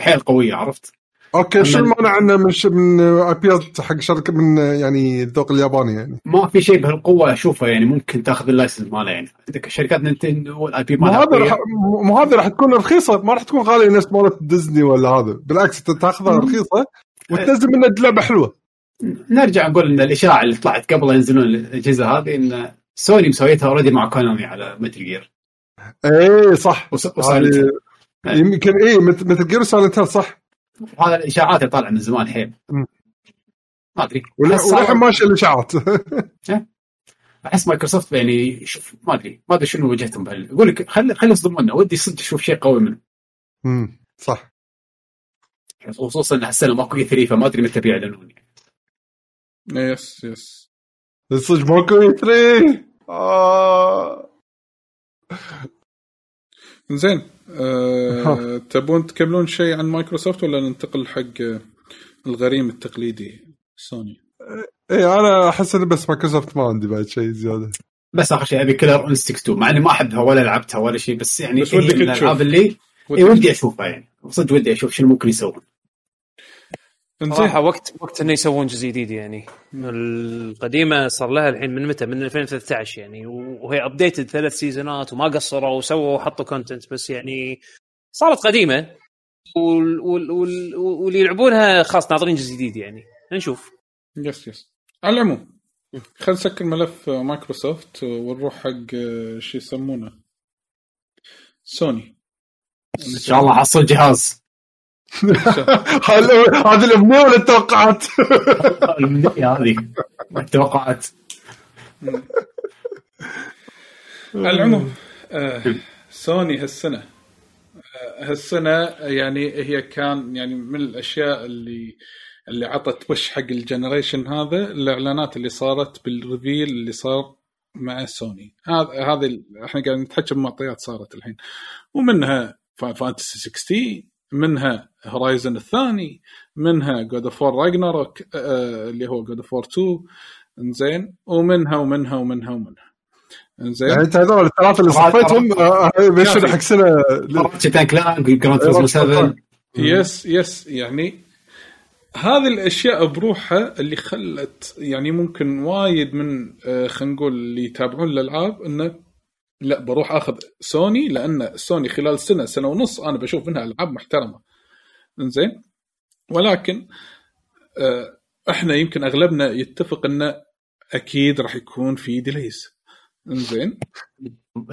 حيل قوية عرفت؟ أوكي شو المانع عنه من. من IP ات حق شركة من يعني الذوق الياباني يعني؟ ما في شيء بهالقوة أشوفه يعني ممكن تأخذ ال license ماله يعني. عندك شركات نينتندو وال IP مالها هذا مو هذا راح تكون رخيصة ما راح تكون غالية نفس مالت ديزني ولا هذا. بالعكس إنت تأخذها رخيصة وتنزل منها لعبة حلوة. نرجع نقول إن الإشاعة اللي طلعت قبل ينزلون الأجهزة هذه إن سوني مسويتها already مع كونامي على Metal Gear اي صح. و Silent يمكن اي مثل Metal Gear Silent Hill صح. هذا الإشاعات اللي طالعة من زمان حيل. ما أدري. وللحين ماشيه الإشاعات. أحس مايكروسوفت يعني شوف ما أدري. ما أدري شنو وجهتهم بهال أقول لك خلي خلي يصدمونا ودي صدق أشوف شيء قوي منه. أمم، صح. خصوصا ان هالسنه ماكو E3 فما أدري متى بيعلنون. يعني. yes yes صدق ماكو E3 آه. زين أه تبون تكملون شيء عن مايكروسوفت ولا ننتقل حق آه، الغريم التقليدي سوني؟ اي أنا أحس إن بس مايكروسوفت ما عندي بعد شيء زيادة. بس آخر شيء أبي Killer Instinct 2 مع إني ما أحبها ولا لعبتها ولا شيء بس يعني بس ودك من. الألعاب اللي اي ودي أشوفها يعني. صدق ودي أشوف شنو ممكن يسوون. صراحة وقت وقت إنه يسوون جزء جديد يعني. القديمة صار لها الحين من متى؟ من 2013 يعني. وهي updated ثلاث season ات وما قصروا وسووا وحطوا content بس يعني صارت قديمة. وال وال وال واللي يلعبونها خلاص ناظرين جزء جديد يعني. نشوف. yes yes على العموم خلينا نسكر ملف مايكروسوفت ونروح حق شو يسمونه؟ سوني. إن شاء الله حصل جهاز. هذه الامنيه ولا التوقعات؟ الأمنية هذه. ما توقعت على العموم آه سوني هالسنة آه هالسنة يعني هي كان يعني من الأشياء اللي اللي عطت push حق ال generation هذا الإعلانات اللي صارت بال reveal اللي صار مع سوني. هذا هذه ال- إحنا قاعدين نتحكى بمعطيات صارت الحين. ومنها Fantasy 16 منها Horizon الثاني منها God of War Ragnarok اللي هو God of War 2 إنزين. ومنها ومنها ومنها ومنها. إنزين. يعني انت هذول الثلاثة اللي صفيتهم بيشون حق سنه Ratchet and Clank Gran Turismo 7 yes yes. يعني هذه الأشياء بروحها اللي خلت يعني ممكن وايد من آه، خلينا نقول اللي يتابعون الألعاب إنه لا بروح آخذ سوني لأن سوني خلال سنة سنة ونص أنا بشوف منها ألعاب محترمة. إنزين؟ ولكن آه، إحنا يمكن أغلبنا يتفق إنه أكيد راح يكون في delays. إنزين؟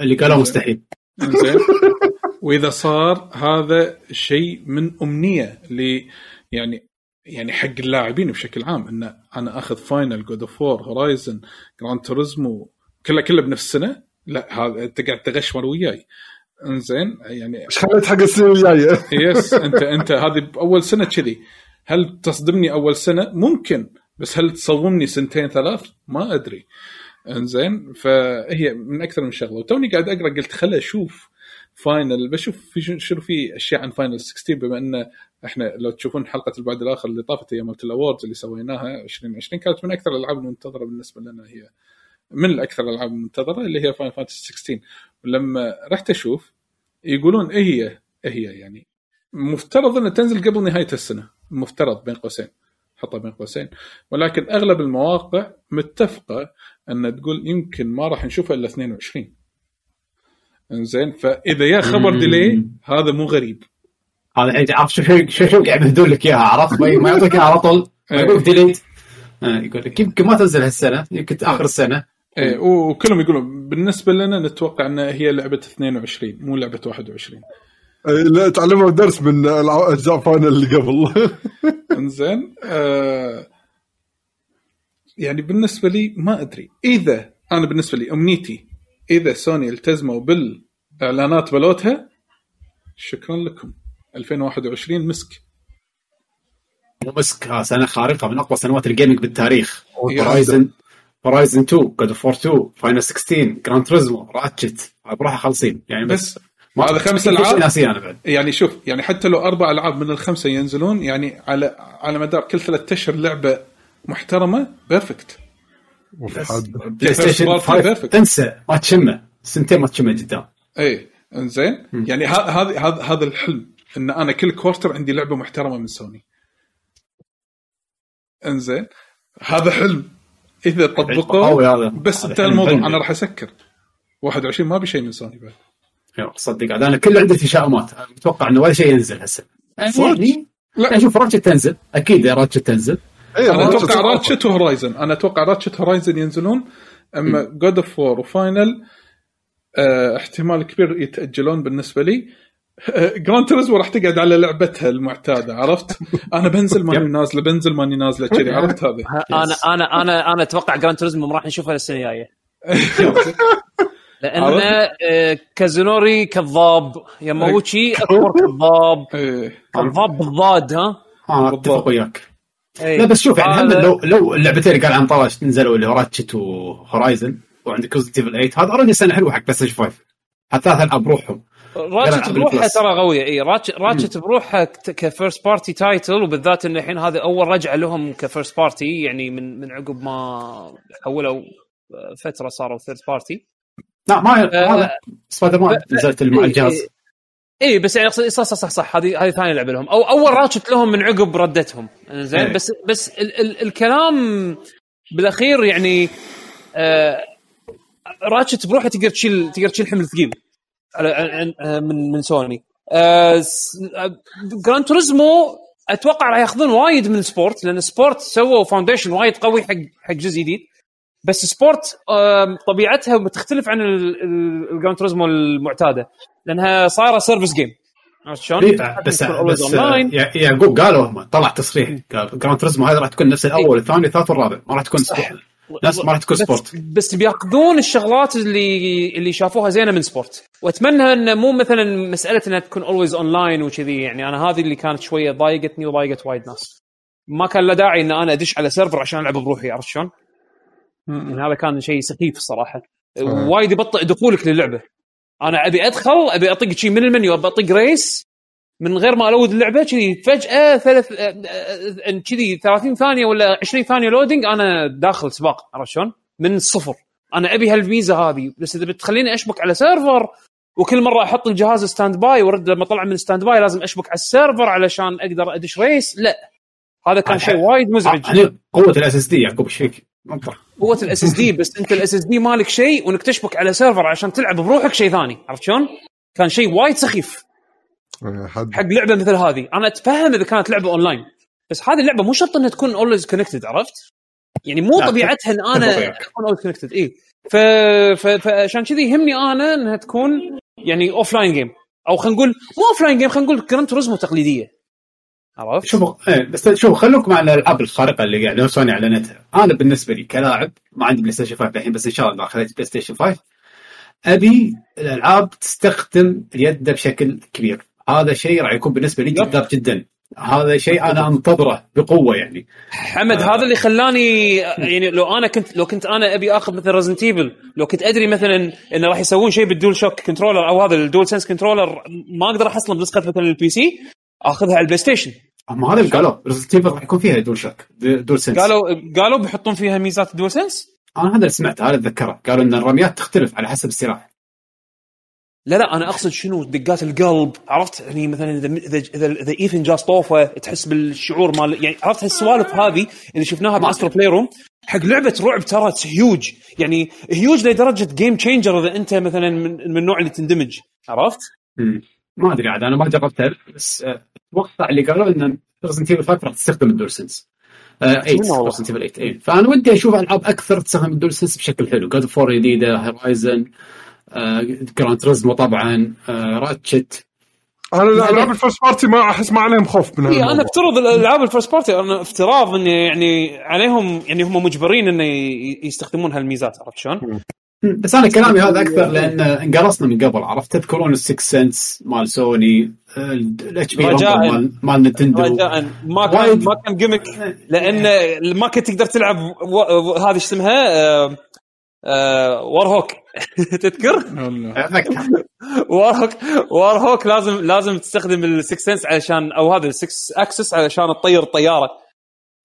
اللي قالوا مستحيل. زين وإذا صار هذا شيء من أمنية ل يعني يعني حق اللاعبين بشكل عام إن أنا أخذ Final God of War Horizon Gran Turismo كله كله بنفس السنة لا هذا انت قاعد تغشمر وياي انزين يعني إيش خليت حق السنة الجاية؟ yes انت انت هذه بأول سنة كذي هل تصدمني أول سنة؟ ممكن بس هل تصدمني سنتين ثلاث؟ ما أدري. انزين فهي من أكثر من شغلة وتوني قاعد أقرأ قلت خل أشوف Final بشوف في شنو- شنو في أشياء عن Final 16 بما إن إحنا لو تشوفون حلقة البعد الآخر اللي طافت هي مالت ال awards اللي سويناها 2020 كانت من أكثر الألعاب المنتظرة بالنسبة لنا هي من الأكثر الألعاب المنتظرة اللي هي Final Fantasy 16 ولما رحت أشوف يقولون إيه هي؟ إيه هي يعني؟ مفترض إنها تنزل قبل نهاية السنة. مفترض بين قوسين. حطها بين قوسين. ولكن أغلب المواقع متفقة أن تقول يمكن ما راح نشوفها إلا 22 إنزين فإذا يا خبر. ديلي هذا مو غريب. هذا الحين عرفت شو شو شو قاعد يمهدون لك إياها؟ عرفت؟ ما يعطيك إياها على طول. ما يقول لك ديليت آه، يقول لك يمكن ما تنزل هالسنة يمكن آخر السنة. إيه وكلهم يقولون بالنسبة لنا نتوقع إن هي لعبة 22 مو لعبة 21 آه، لا تعلموا درس من اجزاء Final اللي قبل. إنزين آه يعني بالنسبة لي ما أدري. إذا أنا بالنسبة لي أمنيتي إذا سوني التزموا بالإعلانات بلوتها شكرا لكم. 2021 مسك. مو مسك ها سنة خارقة من أقوى سنوات ال gaming بالتاريخ. Horizon Horizon 2 God of 2 Final 16 Gran Turismo Ratchet بروحها خالصين يعني بس بس هذا خمس ألعاب؟ ناسي أنا بعد. يعني شوف يعني حتى لو أربع ألعاب من الخمسة ينزلون يعني على على مدار كل ثلاثة أشهر لعبة محترمة perfect. PlayStation First party 5 perfect. تنسى ما تشمه. سنتين ما تشمه قدام اي إنزين. يعني هذا هذا هذا الحلم إن أنا كل quarter عندي لعبة محترمة من سوني إنزين. هذا حلم. إذا هذا. بس انتهى الموضوع. أنا راح أسكر. 21 ما بشيء من سوني بعد. صدق عاد أنا كل عندي تشاؤمات أنا متوقع إنه ولا شيء ينزل هسه. يعني لا. شوف Ratchet تنزل. أكيد Ratchet تنزل. إيه، أنا أتوقع. Ratchet و Horizon. أنا أتوقع Ratchet و Horizon ينزلون. أما God of War و Final احتمال كبير يتأجلون بالنسبة لي. Gran Turismo راح تقعد على لعبتها المعتادة عرفت؟ أنا بنزل ماني نازلة بنزل ماني نازلة كذي عرفت هذه؟ أنا أنا أنا أنا أتوقع Gran Turismo ما راح نشوفها السنة الجاية. لأن آه، كازونوري كذاب ياماوتشي أكبر كذاب. إيه. كذاب بالضاد ها؟ بالضبط. أتفق وياك. إيه. لا بس شوف يعني لو لو اللعبتين اللي قال عن طواش نزلوا اللي هو Ratchet و Horizon وعندك Resident Evil 8 هذا already سنة حلوة حق PlayStation 5 حتى ثلاث العاب بروحهم. Ratchet بروحها. ترى قويه إي Ratchet, بروحها ك first party title وبالذات إن الحين هذه أول رجعة لهم ك first party يعني من من عقب ما حولوا آه، فترة صاروا third party لا ما آه، هذا سبايدر مان نزلت مع الجهاز. إي بس يعني اقصد صح صح صح, صح هذه هذه ثانية لعبة لهم. أو أول Ratchet لهم من عقب ردتهم. زين. بس بس ال ال الكلام بالأخير يعني آه Ratchet بروحه تقدر تشيل تقدر تشيل حمل ثقيل. من من سوني. آه آه، Gran Turismo أتوقع راح ياخذون وايد من Sport لأن Sport سووا foundation وايد قوي حق حق جزء جديد. بس Sport طبيعتها بتختلف عن ال Gran Turismo المعتادة لأنها صايرة service game عرفت شلون؟ إيه، بس بس يعقوب قالوا هم طلع تصريح. قال Gran Turismo هذا راح تكون نفس الأول الثاني الثالث والرابع ما راح تكون Sport. ما راح تكون بس- Sport. بس بياخذون الشغلات اللي اللي شافوها زينة من Sport. وأتمنى انه مو مثلا مسألة إنها تكون always online وكذي يعني أنا هذه اللي كانت شوية ضايقتني وضايقت وايد ناس. ما كان له داعي إن أنا أدش على server عشان ألعب بروحي عرفت شلون؟ يعني هذا كان شيء سخيف الصراحة. وايد يبطئ دخولك للعبة. أنا أبي أدخل أبي أطق شيء من المنيو أبي أطق race من غير ما ألود اللعبة كذي فجأة ثلاث آه، آه، كذي 30 ثانية ولا 20 ثانية loading أنا داخل سباق عرفت شلون؟ من الصفر. أنا أبي هالميزة هذه. بس إذا بتخليني أشبك على server وكل مرة أحط الجهاز standby وارد لما اطلع من standby لازم أشبك على ال server علشان أقدر أدش race لا. هذا كان شيء وايد مزعج. قوة ال SSD يعقوب إيش فيك؟ قوة ال SSD بس أنت ال SSD مالك شيء وإنك تشبك على server عشان تلعب بروحك شيء ثاني. عرفت شلون؟ كان شيء وايد سخيف. حد. حق لعبة مثل هذه. أنا أتفهم إذا كانت لعبة أونلاين بس هذه اللعبة مو شرط إنها تكون always connected عرفت؟ يعني مو طبيعتها إن أنا. أكون always connected اي ف... ف... فعشان كذي يهمني أنا إنها تكون يعني offline game أو خلينا نقول مو offline game خلينا نقول Gran Turismo تقليدية. عرفت؟ شوفوا إيه بس شوفوا خلوكم على الالعاب الخارقة اللي قاعدة سوني أعلنتها. أنا بالنسبة لي كلاعب ما عندي PlayStation 5 الحين بس إن شاء الله اخذت PlayStation 5 أبي الألعاب تستخدم اليد بشكل كبير. هذا شيء راح يكون بالنسبة لي. جذاب جدا. هذا شيء أنا أنتظره بقوة يعني. حمد هذا اللي خلاني يعني لو أنا كنت لو كنت أنا أبي آخذ مثل Resident Evil لو كنت أدري مثلا انه راح يسوون شيء بال DualShock controller أو هذا ال DualSense controller ما أقدر أحصله بنسخة مثلا ال PC آخذها على ال PlayStation اما هذا اللي قالوا Resident Evil راح يكون فيها DualShock DualSense قالوا قالوا بيحطون فيها ميزات ال DualSense أنا هذا اللي سمعته هذا أتذكره. قالوا إن الرميات تختلف على حسب السلاح. لا لا أنا أقصد شنو؟ دقات القلب عرفت؟ يعني مثلا إذا إذا إذا, إذا Ethan جاس طوفه تحس بالشعور مال يعني عرفت؟ هالسوالف هذه اللي شفناها ب Astro's Playroom حق لعبة رعب ترى هيوج يعني هيوج لدرجة game changer إذا أنت مثلا من, من النوع اللي تندمج عرفت؟ مم. ما أدري عاد أنا ما جربتها بس آه، أتوقع اللي قالوا إن Resident Evil 5 راح تستخدم ال DualSense آه 8 أتمنى والله. Resident Evil 8 إيه. فأنا ودي أشوف ألعاب أكثر تستخدم ال DualSense بشكل حلو. God of War جديده Horizon Gran Turismo طبعا آه Ratchet أنا الالعاب ال first party ما أحس ما عليهم خوف من اي أنا. أفترض الالعاب ال first party أنا افتراض انه يعني عليهم يعني هم مجبرين إنه يستخدمون هالميزات عرفت شلون؟ بس أنا كلامي هذا أكثر لأن انقرصنا من قبل عرفت تذكرون ال six sense مال سوني ال HD. مال مال نتندو رجاء ما كان وايد. ما كان gimmick لأن ما كنت تقدر تلعب هذه إيش اسمها آه، آه، Warhawk تذكر؟ والله. أتذكر. Warhawk Warhawk لازم لازم تستخدم ال six sense علشان أو هذا السكس اكسس علشان تطير الطياره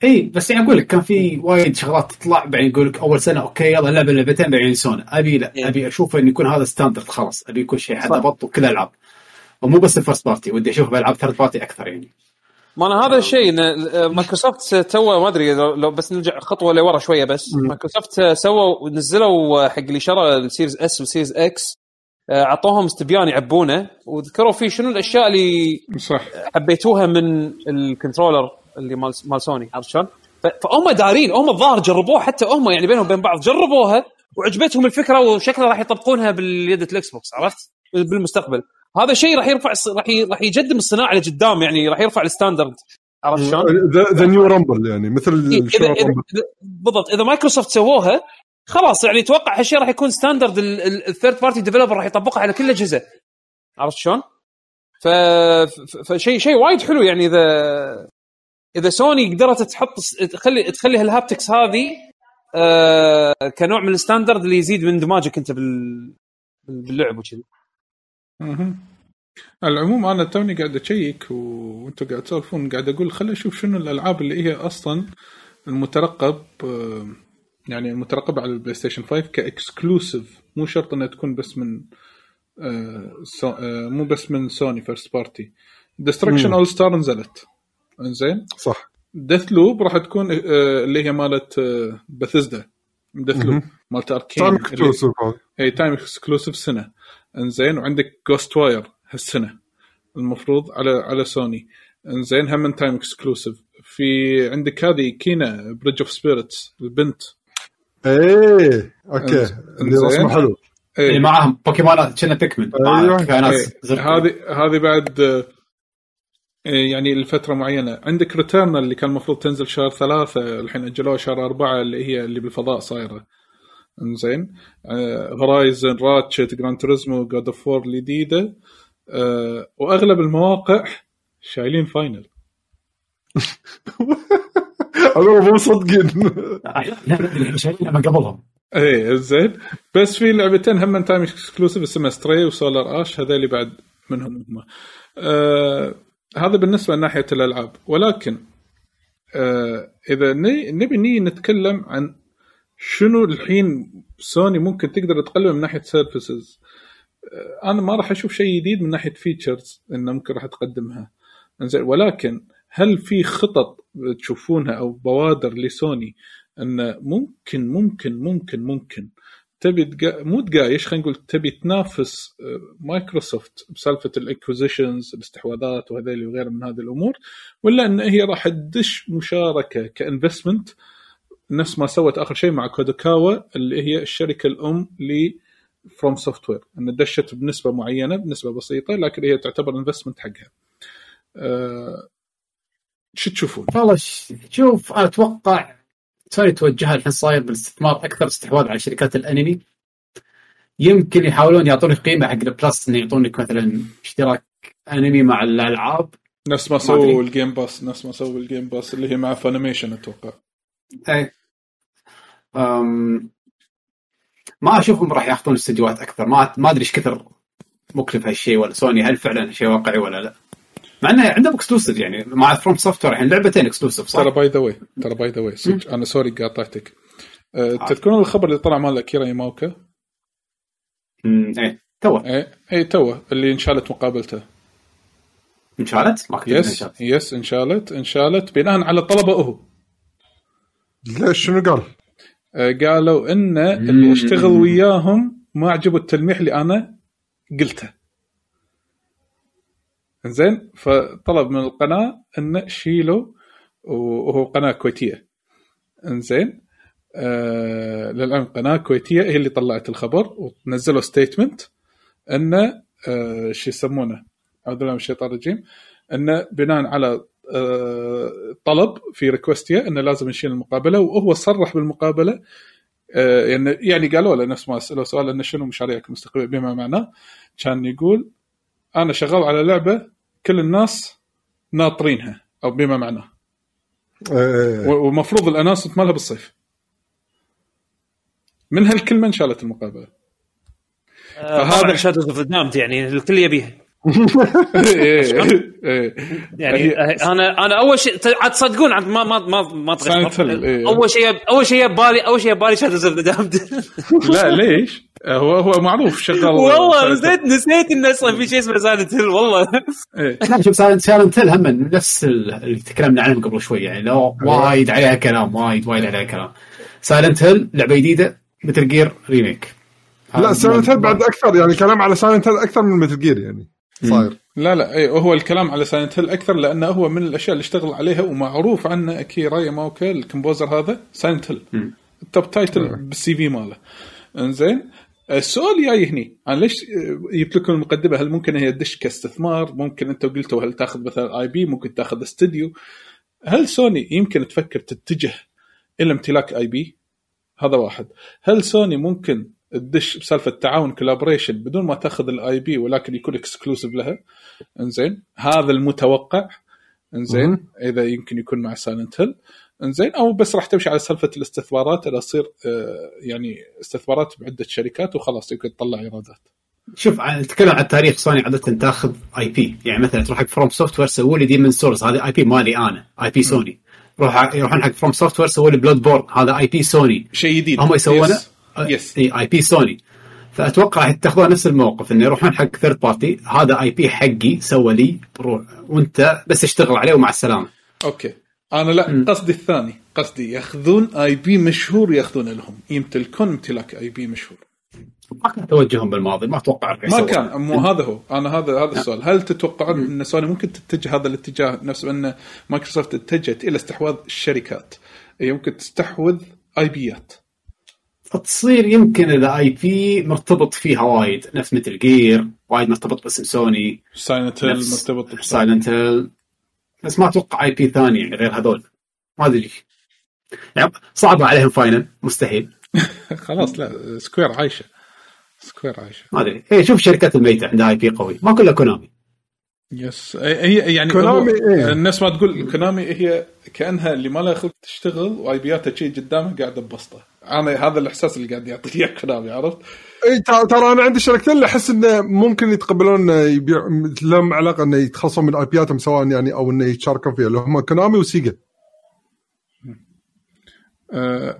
إي بس يعني أقول لك كان في وايد شغلات تطلع بعدين يقول لك أول سنة okay يلا لعبة لعبتين بعدين ينسونه أبي لا إيه. أبي أشوف إنه يكون هذا standard خلاص أبي يكون شيء حد صح. ابط وكل ألعاب ومو بس ال first party ودي أشوف بألعاب third party أكثر يعني ما أنا هذا الشيء آه، مايكروسوفت too ما أدري لو بس نرجع خطوة لورا شوية بس. مايكروسوفت سووا نزلوا حق اللي شرى ال Series S وال Series X آه، أعطوهم استبيان يعبونه. وذكروا فيه شنو الأشياء اللي صح. حبيتوها من ال controller اللي مال مال سوني عرفت شلون؟ فهم دارين هم الظاهر جربوها حتى هم يعني بينهم وبين بعض جربوها وعجبتهم الفكرة وشكلها راح يطبقونها باليد ال Xbox عرفت؟ بالمستقبل. هذا شيء راح يرفع راح راح يقدم الصناعة لقدام يعني راح يرفع ال standard عرفت شلون؟ the new rumble يعني مثل إيه، إذا- إذا- بالضبط إذا مايكروسوفت سووها خلاص يعني أتوقع هالشيء راح يكون standard ال third party developer راح يطبقها على كل الاجهزه عرفت شلون؟ ف... فشيء شيء وايد حلو يعني اذا إذا سوني قدرت تحط تخلي تخلي هال haptics هذه آه كنوع من ال standard اللي يزيد من اندماجك أنت بال باللعب وكذي مهم. على العموم أنا توني قاعد أشيك وأنتم قاعد تسولفون قاعد أقول خليني أشوف شنو الألعاب اللي هي أصلا المترقب آه، يعني المترقب على البلاي ستيشن 5 ك exclusive. مو شرط إنها تكون بس من آه آه مو بس من سوني first party Destruction AllStars نزلت. إنزين؟ صح. ديث لوب راح تكون اللي هي مالت بيثيسدا ديث لوب. مالت اركين time exclusive إي time exclusive سنة. انزين وعندك Ghostwire هالسنة المفروض على على سوني. انزين هم من time exclusive في عندك هذه Kena Bridge of Spirits البنت. إيه أوكي. اللي. رسمه حلو. اللي إيه معاهم. بوكيمونات كنا Pikmin أيوة. إيه. هذه هذه بعد إيه، يعني لفترة معينة. عندك Returnal اللي كان المفروض تنزل شهر ثلاثة الحين أجلوها شهر أربعة اللي هي اللي بالفضاء صايرة. انزين Horizon Ratchet Gran Turismo God of War الجديده وأغلب المواقع شايلين Final هذول مو مصدقين لا شايلينها من قبلهم. إيه زين. بس في لعبتين هم من time exclusive اسمها Stray و Solar Ash هذول بعد منهم هم. آه هذا بالنسبة لناحيه الألعاب. ولكن آه إذا نبي نتكلم عن شنو الحين سوني ممكن تقدر تقلل من ناحية services آه أنا ما راح أشوف شيء جديد من ناحية features إنه ممكن راح تقدمها. زين ولكن هل في خطط تشوفونها أو بوادر لسوني انه ممكن ممكن ممكن ممكن؟ تبي تقا... مو تقايش خلينا نقول تبي تنافس آه، مايكروسوفت بسالفة ال acquisitions الاستحواذات وهذيل وغيرها من هذه الأمور ولا إن هي راح تدش مشاركة ك investment نفس ما سوت آخر شيء مع كودوكاوا اللي هي الشركة الأم ل FromSoftware ان دشت بنسبة معينة بنسبة بسيطة لكن هي تعتبر investment حقها. أه... شو تشوفون؟ والله شوف أتوقع سوني توجهها الحين صاير بالاستثمار أكثر استحواذ على شركات الأنمي يمكن يحاولون يعطونك قيمة حق ال Plus انه يعطونك مثلا اشتراك أنمي مع الألعاب نفس ما. سووا ال Game Pass نفس ما سووا ال Game Pass اللي هي مع Funimation أتوقع. اي أم ما أشوفهم راح يأخذون استديوهات أكثر ما ما أدري إيش كثر مكلف هالشيء ولا سوني هل فعلا شيء واقعي ولا لا مع إنه عندهم exclusive يعني مع FromSoftware الحين لعبتين exclusive صح؟ ترى by the way ترى by the way أنا sorry قاطعتك. أه تذكرون الخبر اللي طلع مال أكيرا ياماوكا؟ أمم، إيه تو اي اي توه اللي انشالت مقابلته. انشالت؟ ما كنت yes انشالت yes انشالت انشالت بناء على طلبه هو. ليش شنو قال؟ آه، قالوا إن اللي اشتغل وياهم ما عجبه التلميح اللي أنا قلته. زين فطلب من القناة إن شيله وهو قناة كويتية. إنزين؟ آه للعلم قناة كويتية هي اللي طلعت الخبر ونزلوا statement انه آه شو يسمونه؟ أعوذ بالله من الشيطان الرجيم. انه بناء على طلب في request يا إنه لازم نشيل المقابلة وهو صرح بالمقابلة. آه يعني يعني قالوا له نفس ما سألوه سؤال إنه شنو مشاريعك المستقبلية؟ بما معناه كان يقول أنا شغال على لعبة كل الناس ناطرينها أو بما معناه. إيه. ومفروض ال announcement مالها بالصيف. من هالكلمة انشالت المقابلة. فهذا فهذا- Shadows of يعني الكل يبيها. يعني هي- أنا أنا أول شيء عاد تصدقون عاد ما ما ما ما إيه. أول شيء أول شيء ببالي أول شيء ببالي Shadows of the Damned لا ليش؟ هو هو معروف شغال والله نسيت نسيت انه أصلا في شيء اسمه Silent Hill والله. إيه. لا شوف Silent Hill هم نفس ال- اللي تكلمنا عنهم قبل شوي يعني لو وايد عليها كلام وايد وايد عليها كلام. Silent Hill لعبة جديدة Metal Gear remake لا Silent Hill بعد أكثر يعني كلام على Silent Hill أكثر من Metal Gear يعني. صاير لا لا اي هو الكلام على Silent Hill أكثر لأنه هو من الأشياء اللي اشتغل عليها ومعروف عنه أكيرا ياماوكا ال composer هذا Silent Hill. ال top title بال CV ماله. إنزين السؤال جاي هني أنا ليش جبت لكم المقدمة؟ هل ممكن هي تدش كاستثمار؟ ممكن أنتم قلتوا هل تأخذ مثلا IP؟ ممكن تأخذ استوديو هل سوني يمكن تفكر تتجه إلى امتلاك IP؟ هذا واحد. هل سوني ممكن تدش بسالفة تعاون collaboration بدون ما تاخذ ال IP ولكن يكون exclusive لها. انزين. هذا المتوقع. انزين. إذا يمكن يكون مع Silent Hill انزين. أو بس راح تمشي على سالفة الاستثمارات. إلى تصير آه، يعني استثمارات بعدة شركات وخلاص يمكن تطلع إيرادات. شوف نتكلم عن التاريخ سوني عادة تاخذ IP يعني مثلا تروح حق From Software سووا لي Demon's Souls هذا IP مالي أنا. IP سوني روح يروحون حق From Software سووا لي Bloodborne هذا IP سوني شيء جديد. هم يسوونه؟ yes, yes. إي IP سوني فأتوقع تاخذون نفس الموقف انه يروحون حق third party هذا IP حقي سوى لي بروح وأنت بس اشتغل عليه ومع السلامة. أوكي. أنا لا قصدي الثاني. قصدي ياخذون IP مشهور ياخذون لهم. يمتلكون امتلاك IP مشهور. ما كان توجههم بالماضي ما أتوقع ما كان. مو هذا هو. أنا هذا هذا السؤال. هل تتوقعون إن سوني ممكن تتجه هذا الاتجاه نفس إن مايكروسوفت اتجهت إلى استحواذ الشركات؟ هي ممكن تستحوذ IP ات تصير يمكن إذا IP مرتبط فيها وايد نفس Metal Gear وايد مرتبط باسم سوني Silent Hill مرتبط ب Silent Silent Hill بس ما أتوقع IP ثاني يعني غير هذول. ما أدري. يعني صعبه عليهم Final مستحيل. خلاص لا Square عايشة. Square عايشة. ما أدري. هي شوف الشركات الميتة عندها IP قوي. ما كلها كونامي yes هي يعني كونامي إيه؟ الناس ما تقول كونامي هي كأنها اللي ما لها خلق تشتغل و IP اتها شيء قدامها قاعدة ببسطة. أنا هذا الإحساس اللي قاعد يعطيك إياه كونامي عرفت؟ اي ترى ترى أنا عندي شركتين اللي أحس إنه ممكن يتقبلون يبيع لهم علاقة إنه يتخلصون من IP اتهم سواء يعني أو إنه يتشاركون فيها اللي هم كونامي وسيجا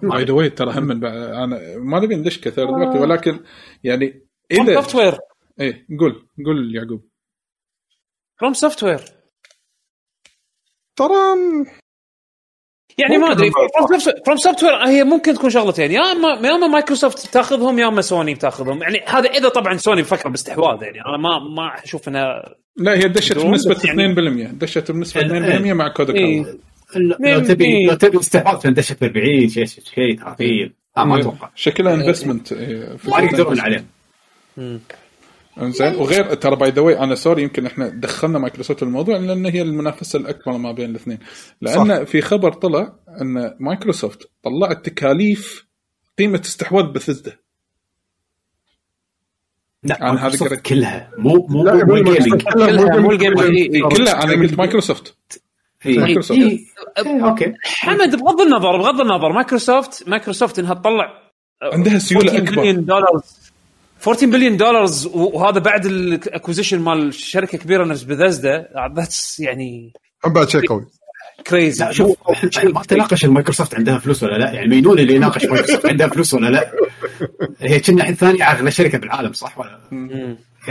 by the way ترى هم من بعد أنا ما نبي ندش كثير دلوقتي ولكن يعني اذا Software إيه قول قول يعقوب. From Software ترى يعني ما أدري. From Software هي ممكن تكون شغلتين. يا اما يا أما مايكروسوفت تاخذهم يا أما سوني بتاخذهم يعني هذا إذا طبعا سوني بفكر باستحواذ يعني أنا ما ما أشوف إنها لا هي دشت بنسبة بس يعني- 2% دشت بنسبة ال- 2% مع Kadokawa. لو تبي؟ لو تبي استحواذ فندشت 40 شيء شيء تعطيل لا ما أتوقع. شكلها investment ما يقدرون عليه. أنزين وغير ترى by the way أنا sorry يمكن إحنا دخلنا مايكروسوفت الموضوع لأن هي المنافسة الأكبر ما بين الاثنين لأن صح. في خبر طلع إن مايكروسوفت طلعت تكاليف قيمة استحواذ بثزدا لا مايكروسوفت قريت. كلها مو مو لا مو كلها مو ال game إيه،. كلها أنا قلت مايكروسوفت إيه. مايكروسوفت. إيه. إيه، أوكي حمد بغض النظر بغض النظر مايكروسوفت مايكروسوفت إنها تطلع عندها سيولة 14 اكبر دولار 14 بليون دولار وهذا بعد ال acquisition مال شركة كبيرة نفس Bethesda that's يعني هم بعد شيء قوي. crazy لا شوف ما تناقش المايكروسوفت عندها فلوس ولا لا؟ يعني مينون اللي يناقش مايكروسوفت عندها فلوس ولا لا؟ هي كنا الحين ثاني اغلى شركة بالعالم صح ولا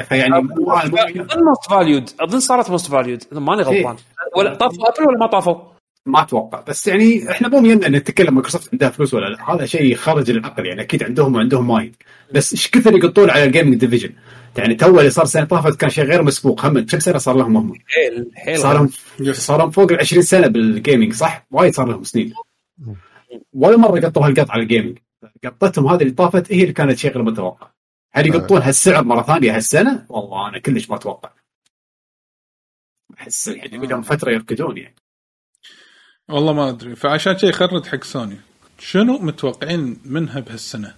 فيعني أظن most valued أظن صارت most valued إذا ماني غلطان. ولا طافوا أبل ولا ما طافوا؟ ما أتوقع. بس يعني إحنا مو إن نتكلم مايكروسوفت عندها فلوس ولا لا. هذا شيء خارج العقل. يعني أكيد عندهم وعندهم وايد. بس إيش كثر يقطون على ال gaming division يعني تو اللي صار السنة طافت كان شيء غير مسبوق. هم كم سنة صار لهم هم؟ حيل حيل صار لهم صار لهم فوق ال 20 سنة بال gaming صح؟ وايد صار لهم سنين. ولا مرة قطوا هالقط على ال gaming قطتهم هذه اللي طافت هي اللي كانت شيء غير متوقع. هل يقطون هالسعر مرة ثانية هالسنة؟ والله أنا كلش ما أتوقع. أحس يعني لهم فترة يركضون يعني. والله ما أدري. فعشان شيء خرج حق سوني. شنو متوقعين منها بهالسنة؟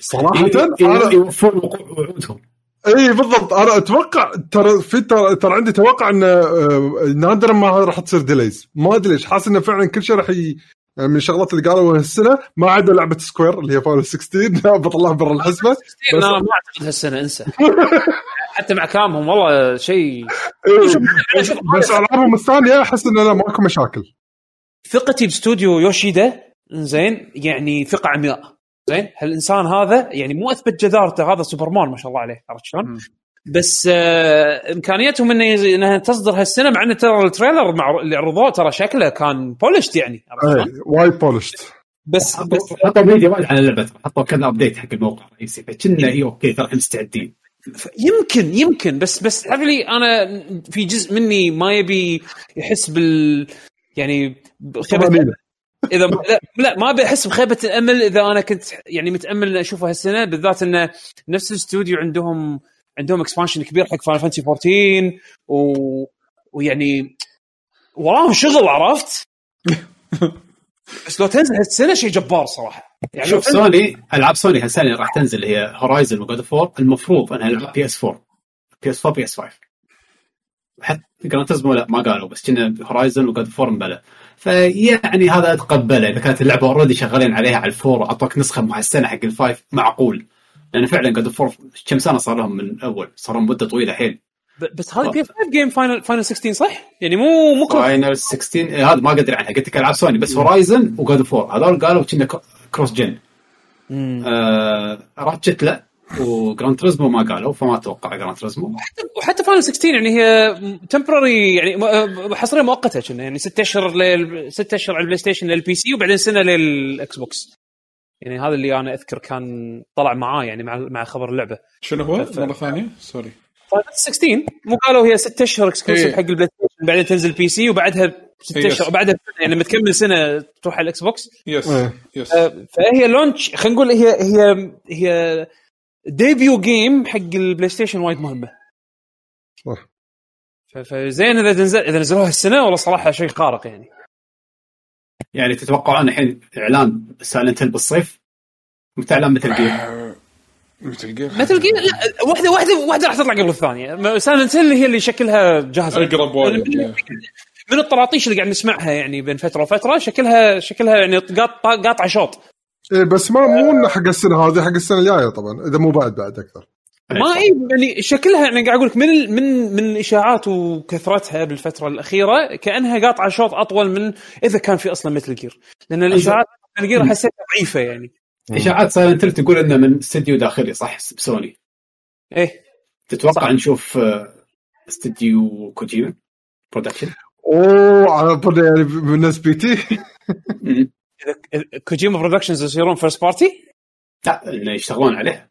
صراحة ي- ي- أنا- يوفون وقوع وعودهم اي بالضبط. أنا أتوقع ترى في ترى, ترى عندي توقع إن آه، نادرا ما راح تصير delays ما أدري ليش. حاسس إنه فعلا كل شيء راح ي... يعني من الشغلات اللي قالوا هالسنة ما عدا لعبة Square اللي هي Final 16 بطلعها برا الحسبة. بس أنا ما أعتقد هالسنة انسى. حتى مع كلامهم والله شيء. إيه. بس العابهم الثانية أحس انه لا ماكو مشاكل. ثقتي باستوديو يوشيدا زين يعني ثقة عمياء. زين هالإنسان هذا يعني مو أثبت جدارته هذا سوبرمان ما شاء الله عليه عرفت شلون؟ بس آه امكانياتهم إنه يز- إنها تصدر هالسنة مع إنه ترى ال trailer مع اللي عرضوه ترى شكله كان bullshit يعني؟ اي وايد bullshit بس بس. حطوا ميديا وايد على اللعبه حطوا كذا update حق الموقع الرئيسي فكنا اي okay ترى إحنا مستعدين. يمكن يمكن بس بس تعرف لي أنا في جزء مني ما يبي يحس بال يعني طمأنينة. إذا لا, لا ما بحس بخيبة الأمل إذا أنا كنت يعني متأمل ان أشوفه هالسنة بالذات انه نفس الاستوديو عندهم عندهم expansion كبير حق Final Fantasy 14 و... ويعني وراهم شغل عرفت؟ بس لو تنزل هالسنة شيء جبار صراحة. يعني شوف سوني ألعاب سوني هالسنة راح تنزل اللي هي Horizon و God of War المفروض إنها العاب PS 4 PS 4 PS 5 حتى Gran Turismo لا ما قالوا بس كنا Horizon و God of War مبلى فيعني هذا أتقبله إذا كانت اللعبة already شغالين عليها على ال four واعطوك نسخة محسنه حق ال five معقول. لأن فعلا God of War كم سنة صار لهم من اول صار لهم مدة طويلة حيل بس هذا PS 5 game Final Final 16 صح؟ يعني مو مو cross Final 16 إيه، هذا ما قدر عنها. قلت لك ألعاب سوني بس Horizon و God of War هذول قالوا كنا cross gen آه Ratchet لا و Gran Turismo ما قالوا فما أتوقع Gran Turismo وحتى Final 16 يعني هي temporary يعني م- حصرية مؤقتة كنا يعني ست أشهر لل ست أشهر على البلاي ستيشن لل PC وبعدين سنة لل Xbox يعني هذا اللي أنا أذكر كان طلع معاه يعني مع مع خبر اللعبة. شنو هو؟ ف- مرة ثانية sorry 16 مو قالوا هي ست أشهر exclusive. حق ال PlayStation بعدين تنزل PC وبعدها ست أشهر. بعدها يعني لما تكمل سنة تروح على ال Xbox yes. yes فهي launch خلينا نقول هي هي هي debut game حق ال PlayStation وايد مهمة. صح. فزين إذا تنزل إذا نزلوها السنة والله صراحة شيء خارق يعني. يعني تتوقعون الحين إعلان Silent بالصيف؟ متى اعلان Metal Gear Metal Gear Metal Gear لا واحدة واحدة واحدة راح تطلع قبل الثانية. Silent Hill هي اللي شكلها جاهزه أقرب وايد من, من الطراطيش اللي قاعد نسمعها يعني بين فترة وفترة شكلها شكلها يعني قاطعة شوط. إيه بس ما مو إنه حق السنة هذه حق السنة الجاية طبعا إذا مو بعد بعد أكثر. ما اي يعني شكلها يعني قاعد أقول لك من من من الإشاعات وكثرتها بالفترة الأخيرة كأنها قاطعة شوط أطول من إذا كان في أصلا Metal Gear لأن الإشاعات Metal Gear حسيتها ضعيفة يعني. اشاعات Silent Hill تقول انه من استديو داخلي صح بسوني إيه تتوقع صح. نشوف آه، استديو Kojima Production اوه على طول يعني بالنسبة تي اذا Kojima Productions يصيرون first party لا انه يشتغلون عليه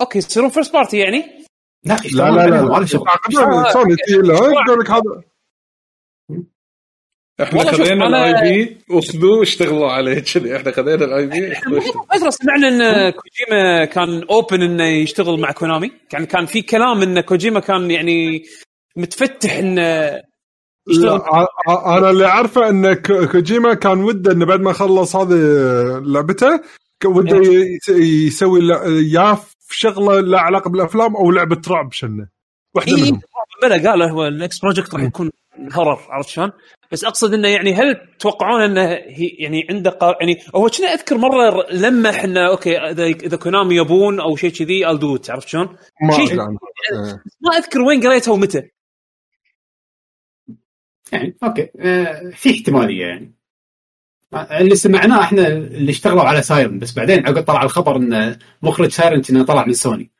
أوكي يصيرون first party يعني لا لا يشتغلون لا عليه لا ما له شغل لا سوني تي لا يقول لك هذا إحنا والله شوف، خذينا ال I P وخذوه واشتغلوا عليه كذي. إحنا خذينا ال IP إحنا فتره سمعنا إن كوجيما كان open إنه يشتغل مع كونامي يعني كان في كلام إن كوجيما كان يعني متفتح إنه لا أنا اللي أعرفه إن ك- كوجيما كان وده إنه بعد ما خلص هذه لعبته ك- وده يس- يسوي يا في شغلة لا علاقة بالأفلام أو لعبة رعب شنة. واحدة إيه منهم. بلا قال هو ال next project راح يكون horror عرفت شلون؟ بس أقصد إنه يعني هل تتوقعون إنه هي يعني عنده قا... يعني هو كنا أذكر مرة لما إحنا أوكي إذا إذا كونامي يبون أو شيء كذي it عرفت شلون؟ ما عنه. إيه. ما أذكر وين قريتها ومتى يعني أوكي آه، في احتمالية يعني آه، اللي سمعناه إحنا اللي اشتغلوا على Siren بس بعدين عقب طلع الخبر إن مخرج Siren انه طلع من سوني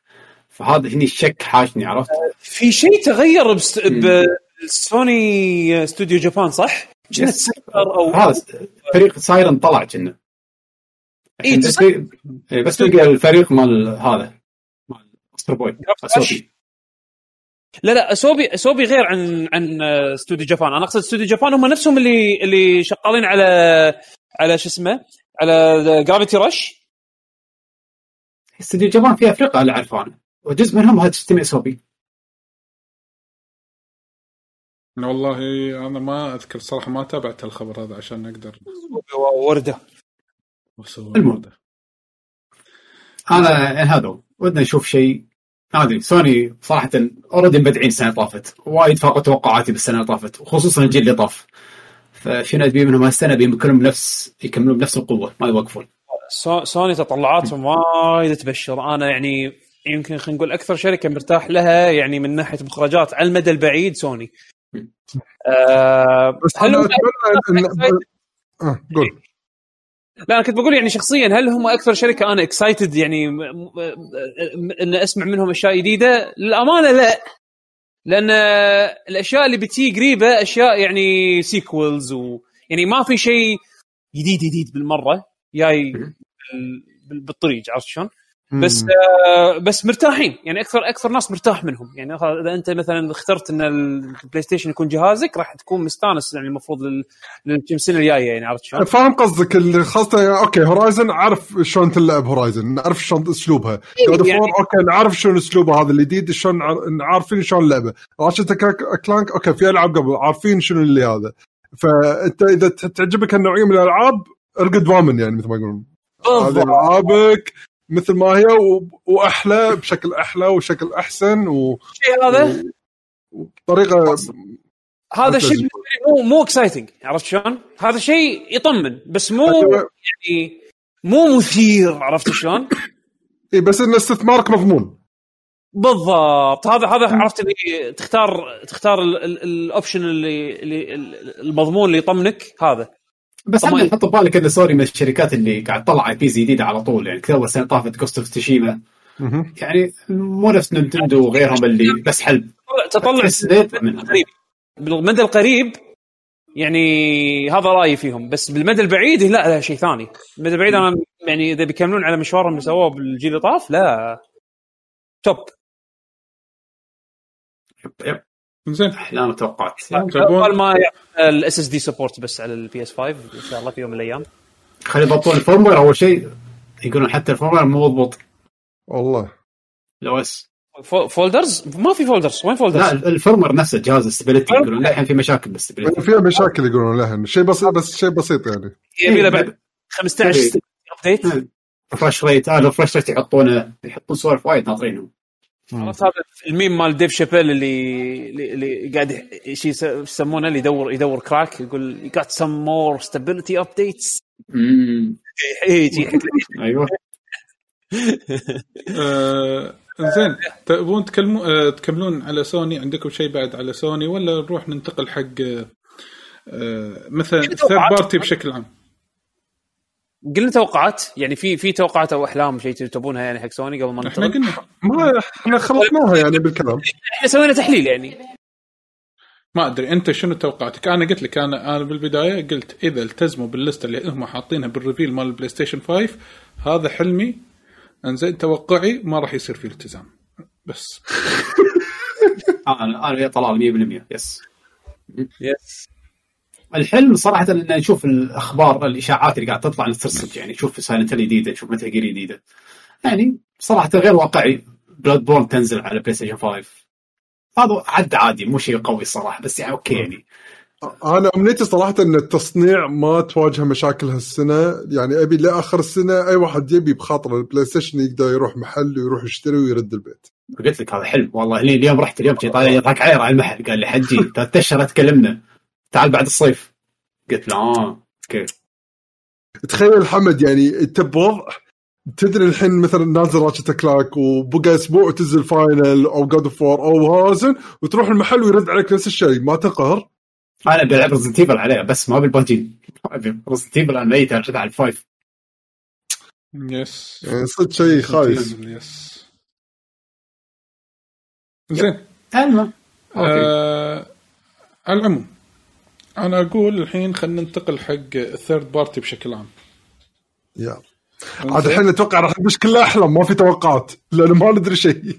فهذا هني الشك حاشني عرفت؟ في شيء تغير بست... مم. بسوني Studio Japan صح؟ كنا. تسكر أو هذا فريق Siren طلع كنا إيه، بس في- إيه، بس الفريق مال هذا مال Astro Bot Asobi. لا لا Asobi Asobi غير عن عن Studio Japan أنا أقصد Studio Japan هم نفسهم اللي اللي شغالين على على شو اسمه على جرافيتي رش استديو جابان في أفريقيا اللي أعرفه أنا وجزء منهم هذا تستمع سوبي والله أنا ما أذكر صراحة ما تابعت الخبر هذا عشان أقدر. وردة. أسوي المهم. هذا. أنا هذا. ودنا نشوف شيء. ما أدري سوني صراحة اوريدي مبدعين السنة اللي طافت. وايد فاقوا توقعاتي بالسنة اللي طافت وخصوصا الجيل اللي طاف. فشنو ابي منهم هالسنه بيمكنهم نفس يكملون بنفس القوة ما يوقفون. سو- سوني تطلعاتهم وايد تبشر. أنا يعني يمكن خلينا نقول أكثر شركة مرتاح لها يعني من ناحية مخرجات على المدى البعيد سوني. آه بس هل هم آه، قول لا أنا كنت بقول يعني شخصيا هل هم أكثر شركة أنا excited يعني إن أسمع منهم أشياء جديدة؟ للأمانة لا لأن الأشياء اللي بتي قريبة أشياء يعني sequels و يعني ما في شيء جديد جديد بالمرة جاي بال- بال- بالطريق عرفت شلون؟ بس آه بس مرتاحين. يعني أكثر أكثر ناس مرتاح منهم. يعني إذا أنت مثلا اخترت إن ال PlayStation يكون جهازك راح تكون مستانس. يعني المفروض لل- للكم سنه الجاية يعني عرفت شلون؟ فاهم قصدك. اللي خاصة أوكي Horizon عارف شلون تلعب Horizon نعرف شلون أسلوبها. God يعني- أوكي نعرف شلون أسلوبها هذا. الجديد شلون عار- عارفين شلون اللعبه Ratchet Clank أوكي في ألعاب قبل. عارفين شنو اللي هذا. فأنت إذا تعجبك هالنوعية من الألعاب ارقد وامن يعني مثل ما يقولون. هذه ألعابك. مثل ما هي و... وأحلى بشكل أحلى وشكل أحسن و- هذا؟ وبطريقة هذا الشيء مو مو exciting عرفت شلون؟ هذا شيء يطمن بس مو يعني مو مثير عرفت شلون؟ اي بس إن استثمارك مضمون. بالضبط. هذا هذا عرفت اللي تختار تختار ال- ال- ال option اللي اللي ال- المضمون اللي يطمنك هذا. بس. إحنا نحط ببالك إن سوني من الشركات اللي قاعد تطلع IPs جديدة على طول يعني اول سنه طافت Ghost of Tsushima. يعني مو نفس نينتندو وغيرهم اللي بس حلب. تطلع. قريب بالمدى القريب. يعني هذا رأيي فيهم. بس بالمدى البعيد لا لا شيء ثاني. المدى البعيد أنا يعني إذا بيكملون على مشوارهم اللي سووه بالجيل اللي طاف لا. top. yep yep. زين. احلام توقعات تبون أول ما ال SSD support بس على ال PS 5 إن شاء الله في يوم من الأيام. خلي يضبطون ال firmware أول شيء يقولون حتى ال firmware مو مضبوط. والله. لو اس fo- folders ما في folders وين folders؟ لا ال firmware نفسه جهاز ال stability يقولون للحين في مشاكل بال stability فيها مشاكل يقولون لها شيء بسيط بس شيء بسيط يعني. يبي له بعد 15 update refresh rate هذا ال refresh rate يحطونه يحطون سوالف وايد ناطرينهم. عرفت هذا الميم مال Dave Chappelle اللي اللي, اللي قاعد يح- شي يس- يسمونه اللي يدور يدور crack يقول you got some more stability updates امم يجي أيوه. آه، زين تبون تكلمون آه، تكملون على سوني؟ عندكم شيء بعد على سوني ولا نروح ننتقل حق آه، مثلا third توقعات؟ party بشكل عام؟ قلنا توقعات يعني في في توقعات أو أحلام شيء تبونها يعني حق سوني قبل ما إحنا ننتقل قلنا ما إحنا خلصناها يعني بالكلام. إحنا سوينا تحليل يعني. ما أدري أنت شنو توقعاتك؟ أنا قلت لك أنا أنا بالبداية قلت إذا التزموا باللسته اللي هم حاطينها بال reveal مال البلاي ستيشن 5 هذا حلمي. إنزين توقعي ما راح يصير فيه التزام بس. أنا أنا يا طلال 100% yes yes الحلم صراحة إن نشوف الأخبار الإشاعات اللي قاعد تطلع ترصد يعني. نشوف Silent جديدة نشوف Metal Gear جديدة. يعني صراحة غير واقعي. Bloodborne تنزل على بلاي ستيشن 5 هذا عد عادي مو شيء قوي الصراحه بس يعني okay يعني. أنا أمنيتي صراحة إن التصنيع ما تواجه مشاكل هالسنة. يعني أبي لآخر السنة أي واحد يبي بخاطر البلاي ستيشن يقدر يروح محل ويروح يشتري ويرد البيت. قلت لك هذا حلم والله لي اليوم رحت اليوم طالع يضحك علي على المحل قال لي حجي ثلاث اشهر تكلمنا تعال بعد الصيف. قلت له آه okay. تخيل حمد يعني انت بوضع تدري الحين مثلا نازل Ratchet Clank وبقى أسبوع وتنزل Final أو God of War أو Horizon وتروح المحل ويرد عليك نفس الشيء ما تقهر؟ أنا بلعب Resident Evil عليه بس ما بالباجين Resident Evil أنا ميت على ال five. yes يعني صدق شيء خايس. yes زين. المهم okay آه على العموم. أنا أقول الحين خلينا ننتقل حق ال third party بشكل عام. yeah. عاد الحين أتوقع راح ندش كلها احلام ما في توقعات لأن ما ندري شيء.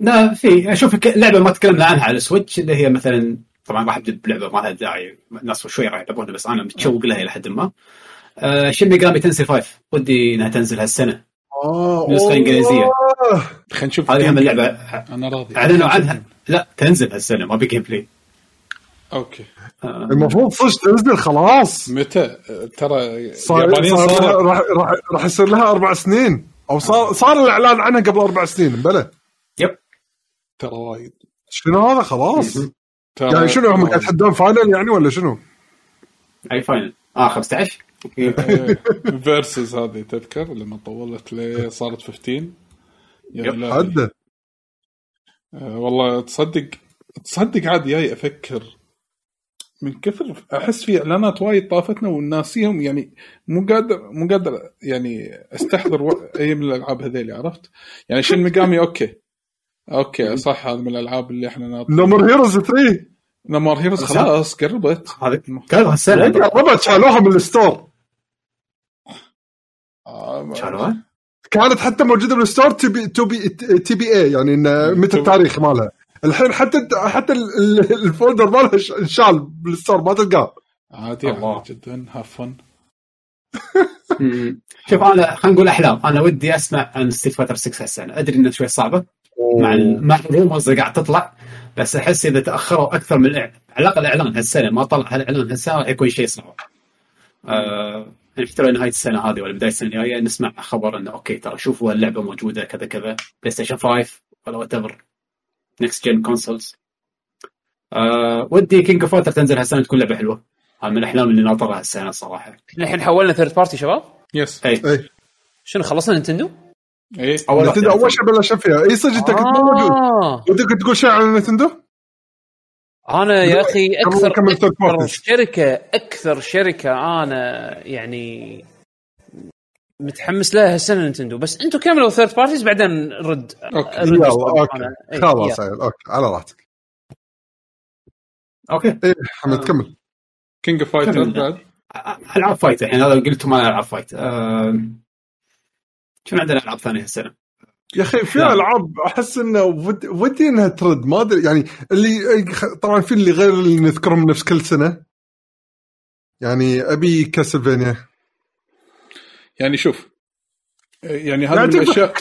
لا في أشوف لعبة ما تكلمنا عنها على ال Switch اللي هي مثلا طبعا راح ابدا بلعبة ما لها داعي الناس شوي راح يلعبونها بس أنا متشوق لها إلى حد ما. آه Shin Megami Tensei 5 ودي إنها تنزل هالسنة. آه نسخة إنجليزية. والله. خلينا نشوف هذه هم اللعبه. أنا راضي. أعلنوا عنها. لا تنزل هالسنة ما ب gameplay okay. آه المفروض صدق تنزل خلاص. متى؟ آه، ترى صار اليابانيين صار راح راح راح يصير لها أربع سنين. أو صار صار الإعلان عنها قبل أربع سنين بلى. yep. ترى وايد. شنو هذا؟ خلاص. ترى يعني شنو هم قاعد يتحدون Final يعني ولا شنو؟ أي Final. آه 15 أوكي. Versus هذه تذكر لما طولت ليه صارت 15 yeah. حده آه، والله تصدق تصدق عاد جاي أفكر من كثر أحس في إعلانات وايد طافتنا وناسيهم يعني مو قادر مو قادر يعني أستحضر و- أي من الألعاب هذيلي عرفت؟ يعني Shin Megami okay. okay صح هذا من الألعاب اللي إحنا ناطرين. No More Heroes 3 نمار هيروز خلاص قربت. كان هالسنه قربت. شالوها من الستور. آه، شالوها؟ كانت حتى موجودة بالستور تي بي تو بي تي بي اي يعني متى التاريخ مالها. الحين حتى حتى ال- ال- الفولدر مالها ش- انشال بالستور ما تلقاه. عادي الله. عادي جدا هافن. شوف أنا خلينا نقول أحلام. أنا ودي أسمع عن ستيت فايتر 6 هالسنه أدري إنها شوي صعبة. مع ال- مع ال rumors اللي قاعد تطلع. بس أحس إذا تأخروا أكثر من الإعلان على الأقل الاعلان هالسنة. ما طلع هالإعلان هالسنه راح يكون شيء صعب. آه يعني حتى لو نهاية السنة هذه ولا بداية السنة الجاية نسمع خبر إنه okay ترى شوفوا اللعبة موجودة كذا كذا بلاي ستيشن 5 ولا whatever next gen consoles ودي King of Fighter تنزل هالسنة تكون لعبة حلوة. هذا من الأحلام اللي ناطرها هالسنة صراحة. الحين حولنا third party شباب. yes اي اي شنو خلصنا نينتندو؟ إيه. أول نتندو أول شيء بلش فيها. اي صدق انت كنت مو موجود. ودك تقول شيء عن نتندو؟ أنا يا أخي أكثر parties. شركة أكثر شركة أنا يعني متحمس لها هالسنة نينتندو. بس أنتم كملوا third parties بعدين أشتغل okay. إيه، خلاص. عيل okay. على راحتك. okay. إيه حمد كمل. King of Fighter. بعد. ألعاب fight الحين هذا قلتوا ما ألعاب fight آه، شنو عندنا ألعاب ثانية هالسنة؟ يا أخي في. ألعاب أحس انه ود- ودي إنها ترد. ما أدري يعني اللي طبعا في اللي غير اللي نذكرهم نفس كل سنة. يعني أبي Castlevania يعني شوف يعني هذه يعني من الاشياء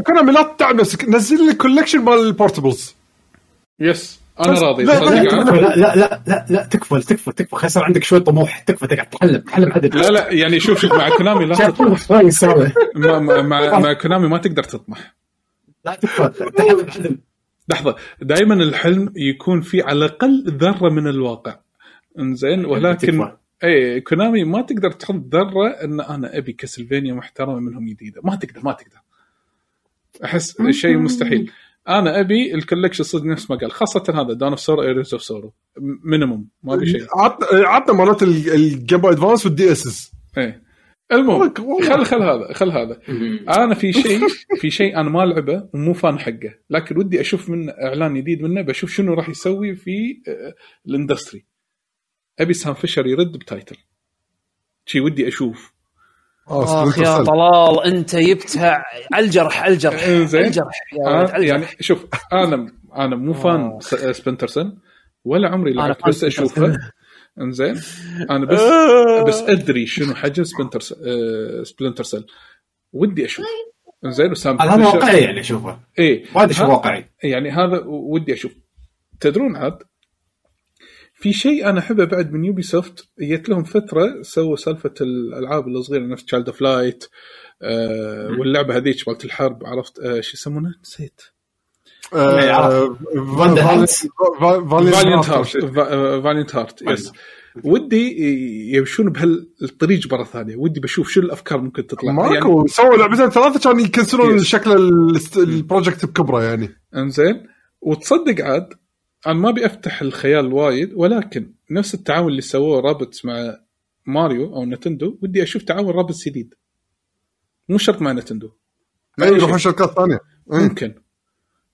كونامي لا نفسك نزل لي collection مال ال portables yes أنا راضي. لا، لا،. لا لا لا لا لا تكفى تكفى تكفى يصير عندك شوي طموح. تكفى تقعد تحلم تحلم عدد. لا لا يعني شوف شوف مع كونامي لا مع, مع, مع, كونامي ما تقدر تطمح. لا تكفى تحلم عدل لحظة دائما الحلم يكون فيه على الأقل ذرة من الواقع. إنزين ولكن. اي كونامي ما تقدر تحط ذرة إن أنا أبي Castlevania محترمة منهم جديدة. ما تقدر ما تقدر. أحس شيء مستحيل. أنا أبي ال collection صدق نفس ما قال خاصة هذا Dawn of Sorrow Aria of Sorrow minimum ما أبي شيء. عطنا عطنا مالات ال- ال Game Boy Advance وال DS. إيه. المهم. خل خل هذا خل هذا. أنا في شيء في شيء أنا ما لعبه ومو fan حقه. لكن ودي أشوف منه إعلان جديد منه بشوف شنو راح يسوي في آه، ال industry أبي Sam Fisher يرد ب title. شي ودي أشوف. آه آخ يا طلال أنت جبتها على الجرح على الجرح إنزين. على الجرح يا ولد آه على يعني الجرح شوف أنا أنا مو fan آه. س- Splinter Cell ولا عمري أنا لعبت fan بس أشوفه. إنزين. أنا بس بس أدري شنو حجم Splinter آه Splinter Cell ودي أشوف. إنزين وسام هذا واقعي يعني اشوفه إيه. وايد شيء واقعي. يعني هذا ودي أشوف. تدرون عاد في شيء أنا أحبه بعد من Ubisoft جت لهم فترة سووا سالفة الألعاب الصغيرة نفس Child of Light آه واللعبة هذيك مالت الحرب عرفت؟ آه شو يسمونها؟ نسيت. Valiant Hearts Valiant Hearts yes ودي يمشون بهالطريق مرة ثانية. ودي بشوف شو الأفكار ممكن تطلع. يعني ماكو سووا لعبتين ثلاثة كان يكنسلون. شكل ال project بكبرة يعني. إنزين. وتصدق عاد أنا ما أبي أفتح الخيال وايد ولكن نفس التعاون اللي سووه Rabbids مع ماريو أو Nintendo ودي أشوف تعاون Rabbids جديد. مو شرط مع Nintendo. يروحون. شركات ثانية. إيه. ممكن.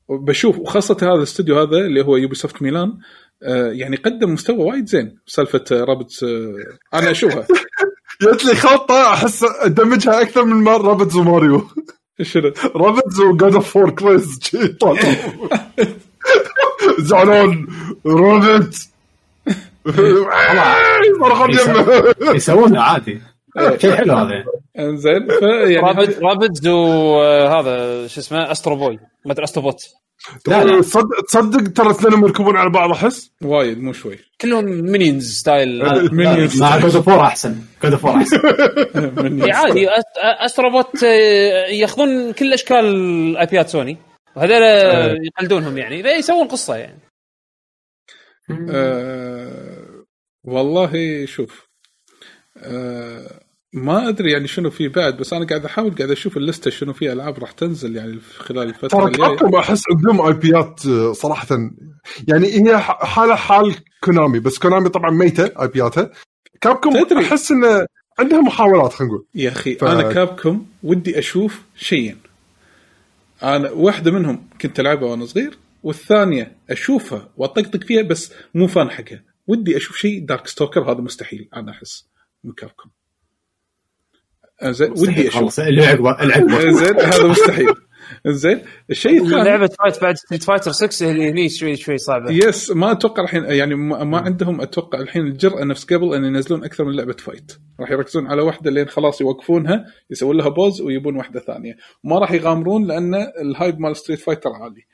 بشوف وخاصة هذا الاستوديو هذا اللي هو Ubisoft Milan آه يعني قدم مستوى وايد زين سالفة آه، Rabbids آه أنا أشوفها. جت لي خلطه أحس أدمجها أكثر من مار Rabbids و Mario. شنو؟ Rabbids و God of War Kratos زعلان. Rabbids صرخون يمه يسوونه عادي. شيء حلو هذا. انزين Rabbids Rabbids وهذا شو اسمه Astro Boy ما ادري Astro Bot تصدق تصدق ترى اثنينهم يركبون على بعض أحس؟ وايد مو شوي. كلهم Minions style Minions. مع God of War أحسن. God of War أحسن. عادي استرو بوت آه، ياخذون كل أشكال IP يات Sony. وهذول يقلدونهم يعني. يسوون قصة يعني. آه والله شوف آه ما أدري يعني شنو في بعد بس أنا قاعد أحاول قاعد أشوف اللستة شنو في ألعاب راح تنزل يعني في خلال الفترة ترى الجاية. كابكم احس عندهم آي بيات آه، صراحة. يعني هي حالة حال كونامي بس كونامي طبعا ميتة آي بياتها كابكم تدري. أحس انه عندها محاولات خلينا نقول. يا أخي ف- أنا كابكم ودي أشوف شيئين أنا واحدة منهم كنت ألعبها وأنا صغير والثانية أشوفها وأطقطق فيها بس مو fan حقها. ودي أشوف شيء Darkstalkers هذا مستحيل. أنا أحس من Capcom آه، زين ودي أشوف. خلاص اللي عقبه اللي عقبه زين هذا مستحيل. زين الشيء الثاني لعبة fight بعد Street Fighter 6 اللي هني شوي شوي صعبة. yes ما أتوقع الحين يعني ما, ما عندهم أتوقع الحين الجرأة نفس قبل أن ينزلون أكثر من لعبة fight راح يركزون على واحدة لين خلاص يوقفونها يسوون لها pause ويبون واحدة ثانية. ما راح يغامرون لأن ال hype مال Street Fighter عالي.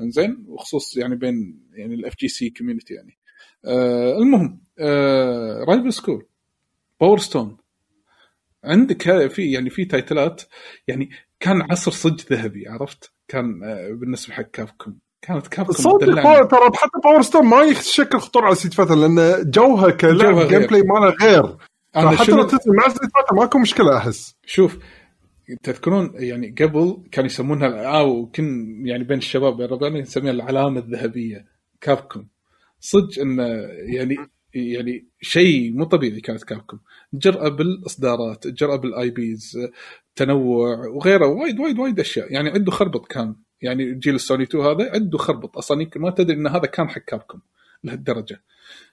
إنزين وخصوص يعني بين يعني ال FGC community يعني. آه المهم آه Rival Schools Power Stone عندك في يعني في title ات يعني كان عصر صج ذهبي عرفت؟ كان آه بالنسبة حق Capcom كانت Capcom صدق ترى حتى Power Stone ما يشكل خطوره على Street Fighter لأن جوها كلعب. gameplay ماله غير. أنا حتى لو تنزل مع Street Fighter ماكو مشكلة أحس. شوف تذكرون يعني قبل كانوا يسمونها أو كن يعني بين الشباب بين ربعنا نسميها العلامة الذهبية Capcom صدق انه يعني يعني شيء مو طبيعي كانت Capcom جرأة بالإصدارات جرأة بال IPs تنوع وغيره وايد وايد وايد أشياء. يعني عنده خربط كان. يعني جيل السوني 2 هذا عنده خربط. أصلا يمكن ما تدري إن هذا كان حق Capcom لهالدرجة.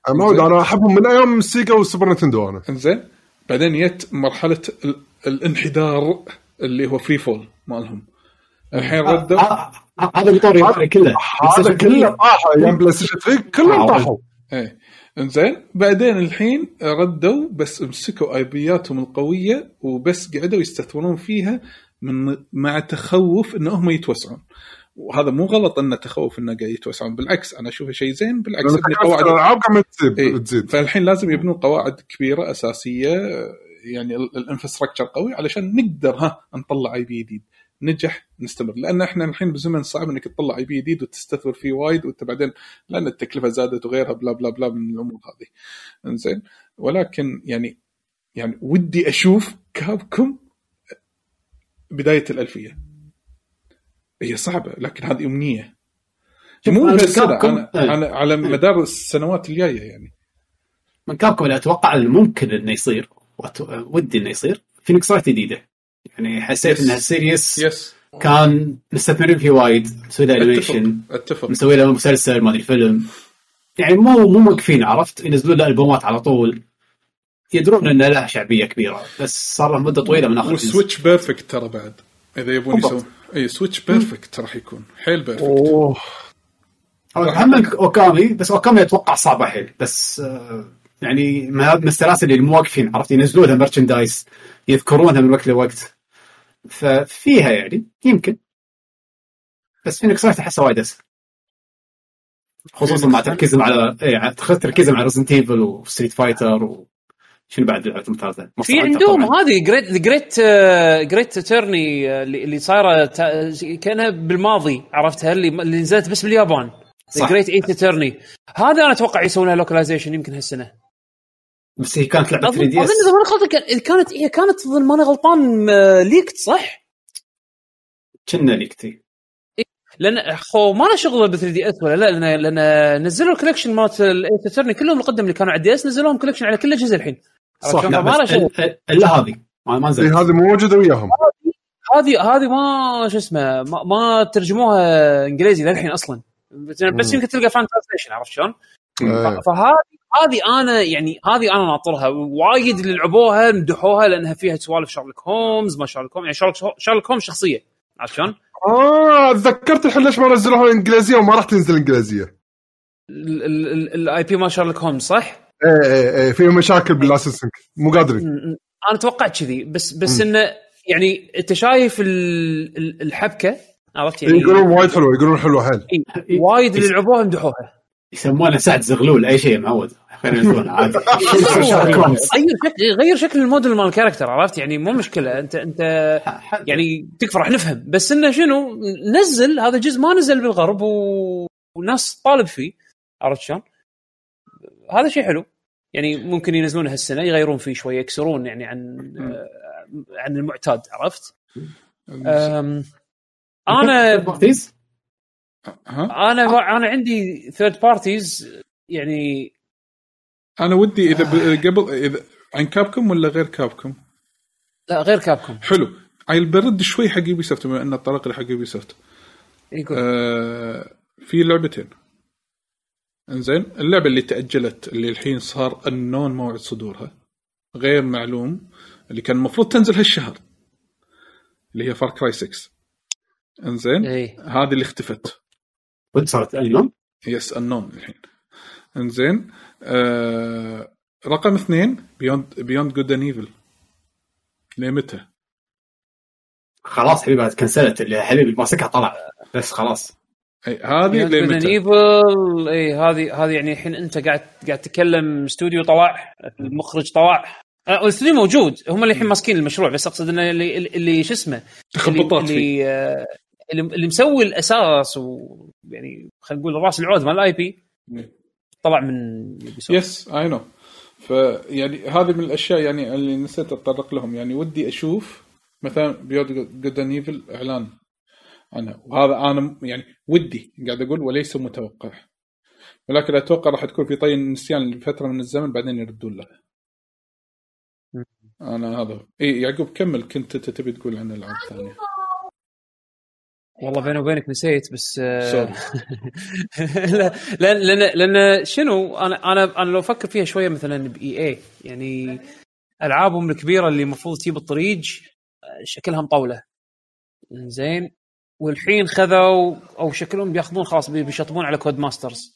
معود أنا احبهم من أيام ال Sega وال Super Nintendo أنا. إنزين. بعدين جت مرحلة ال- الانحدار اللي هو free fall مالهم. الحين ردوا. آه، آه، هذا كله. هذا كله طاح أيام PlayStation 3 كلهم آه، طاحوا. إيه. إنزين. بعدين الحين ردوا بس مسكوا IP ياتهم القوية وبس قعدوا يستثمرون فيها من مع تخوف إن هم يتوسعون. وهذا مو غلط انه تخوف إنه قاعد يتوسعون. بالعكس أنا اشوفه شيء زين بالعكس قواعد الالعاب إيه. تزيد. فالحين لازم يبنون قواعد كبيرة أساسية يعني ال infrastructure قوي علشان نقدر ها نطلع IP جديد. نجح نستمر. لأن إحنا الحين بزمن صعب إنك تطلع IP جديد وتستثمر فيه وايد وأنت بعدين لأن التكلفة زادت وغيرها blah blah blah من الأمور هذه. إنزين؟ ولكن يعني يعني ودي أشوف Capcom بداية الألفية. هي صعبة لكن هذه أمنية. مو Capcom- أنا. أنا على مدار السنوات الجاية يعني. من Capcom اللي أتوقع اللي ممكن إنه يصير ودي إنه يصير. Phoenix Wright جديدة. يعني حسيت yes. انها series yes كان مستثمرين فيه وايد مسوي له animation أتفق. مسوي له مسلسل ما أدري فيلم. يعني مو مو موقفين عرفت؟ ينزلون له البومات على طول يدرون انه له شعبية كبيرة بس صار له مدة طويلة من آخر و Switch perfect ترى بعد إذا يبون. يسوون. إي Switch perfect راح يكون. حيل perfect. أوه. هم Okami بس Okami أتوقع صعبه حيل بس آه، يعني من السلاسل اللي مو واقفين عرفت؟ ينزلون لها merchandise يذكرونها من وقت لوقت. ففيها يعني يمكن. بس Phoenix Wright أحسها وايد أسهل. خصوصا مع تركيزهم على اي تركيزهم على Resident Evil و Street Fighter وشنو بعد لعبه ممتازه في عندهم هذه Great Great Great Ace Attorney اللي صايرة كأنها بالماضي عرفتها؟ اللي اللي نزلت بس باليابان. صح. Great Ace Attorney هذا أنا أتوقع يسوونها localization يمكن هالسنة. بس هي كانت لعبة اظن 3 أظن DS اذا ماني غلطان كان- كانت هي كانت أظن ماني غلطان leaked صح؟ كنا ليكتي لأن خو ما له شغل ب 3DS ولا لا لأن لأن نزلوا ال collection مالت ال Ace Attorney كلهم القدم اللي كانوا على ال DS نزلوهم collection على كل الاجهزه الحين. صح فما له شغل. ال- الا هذه ما ما إيه، نزلت هذه مو موجودة وياهم. هذه هذه ما شو اسمه ما, ما ترجموها إنجليزي للحين أصلا. بس, يمكن تلقى fan translation عرفت شلون؟ إيه. فهذه هذه أنا يعني هذه أنا ناطرها وايد اللي لعبوها مدحوها لانها فيها سوالف شارلوك هومز ما شارلوك هومز يعني شارلوك شارلوك هومز شخصيه عرفت شلون؟ آه تذكرت الحين ليش ما نزلوها انجليزيه وما راح تنزل انجليزيه ال IP مال شارلوك هومز صح؟ إيه إيه إيه في مشاكل بالاساسن مو قادرين أنا توقعت كذي بس بس انه يعني انت شايف ال- ال- الحبكه عرفت يعني يقولون وايد حلوة يقولون حلوة حيل وايد اللي لعبوها مدحوها يسمونه سعد زغلول اي شيء معود خلينا عادي. غير شكل غير شكل الموديل مال ال character عرفت؟ يعني مو مشكلة. انت انت يعني تكفى راح نفهم. بس إنه شنو؟ نزل هذا جزء ما نزل بالغرب و... والناس طالب فيه عرفت شلون؟ هذا شيء حلو. يعني ممكن ينزلونه هالسنة يغيرون فيه شوية يكسرون يعني عن عن المعتاد عرفت؟ أم، أنا parties أنا أنا عندي third parties يعني أنا ودي إذا ب- قبل إذا عن Capcom ولا غير Capcom لا غير Capcom حلو. عيل برد شوي حق Ubisoft بما ان الطريق اللي حق Ubisoft يقول. آه في لعبتين. إنزين اللعبة اللي تأجلت اللي الحين صار النون موعد صدورها. غير معلوم اللي كان المفروض تنزل هالشهر. اللي هي Far Cry 6 إنزين اي هذه اللي اختفت. ود صارت؟ unknown yes unknown الحين. انزين. آه رقم اثنين Beyond Beyond Good and Evil لمتى؟ خلاص حبيبي كنسلت. اللي حبيبي ماسكها طلع بس خلاص. أي هذه لمتى؟ Evil إي هذه هذه يعني الحين أنت قاعد قاعد تتكلم استوديو طلع المخرج طلع آه، الاستوديو موجود. هم اللي الحين ماسكين المشروع بس أقصد إنه اللي اللي شو اسمه تخبطات اللي آه، اللي اللي مسوي الأساس ويعني خلينا نقول راس العود مال ال IP طلع من. yes I know فيعني هذه من الأشياء يعني اللي نسيت أتطرق لهم. يعني ودي أشوف مثلا Beyond Good Evil إعلان عنها. وهذا أنا يعني ودي قاعد أقول وليس متوقع. ولكن أتوقع راح تكون في طي النسيان لفترة من الزمن بعدين يردون له. أنا هذا اي يعقوب كمل كنت انت تبي تقول عن الالعاب الثانية والله بيني وبينك نسيت بس آه، sorry. لأن لأن لأن شنو أنا أنا أنا لو أفكر فيها شوية مثلا ب EA يعني ألعابهم الكبيرة اللي المفروض تجيب الطريق آه، شكلها مطوله زين والحين خذوا أو شكلهم بيأخذون خلاص بي- بيشطبون على Codemasters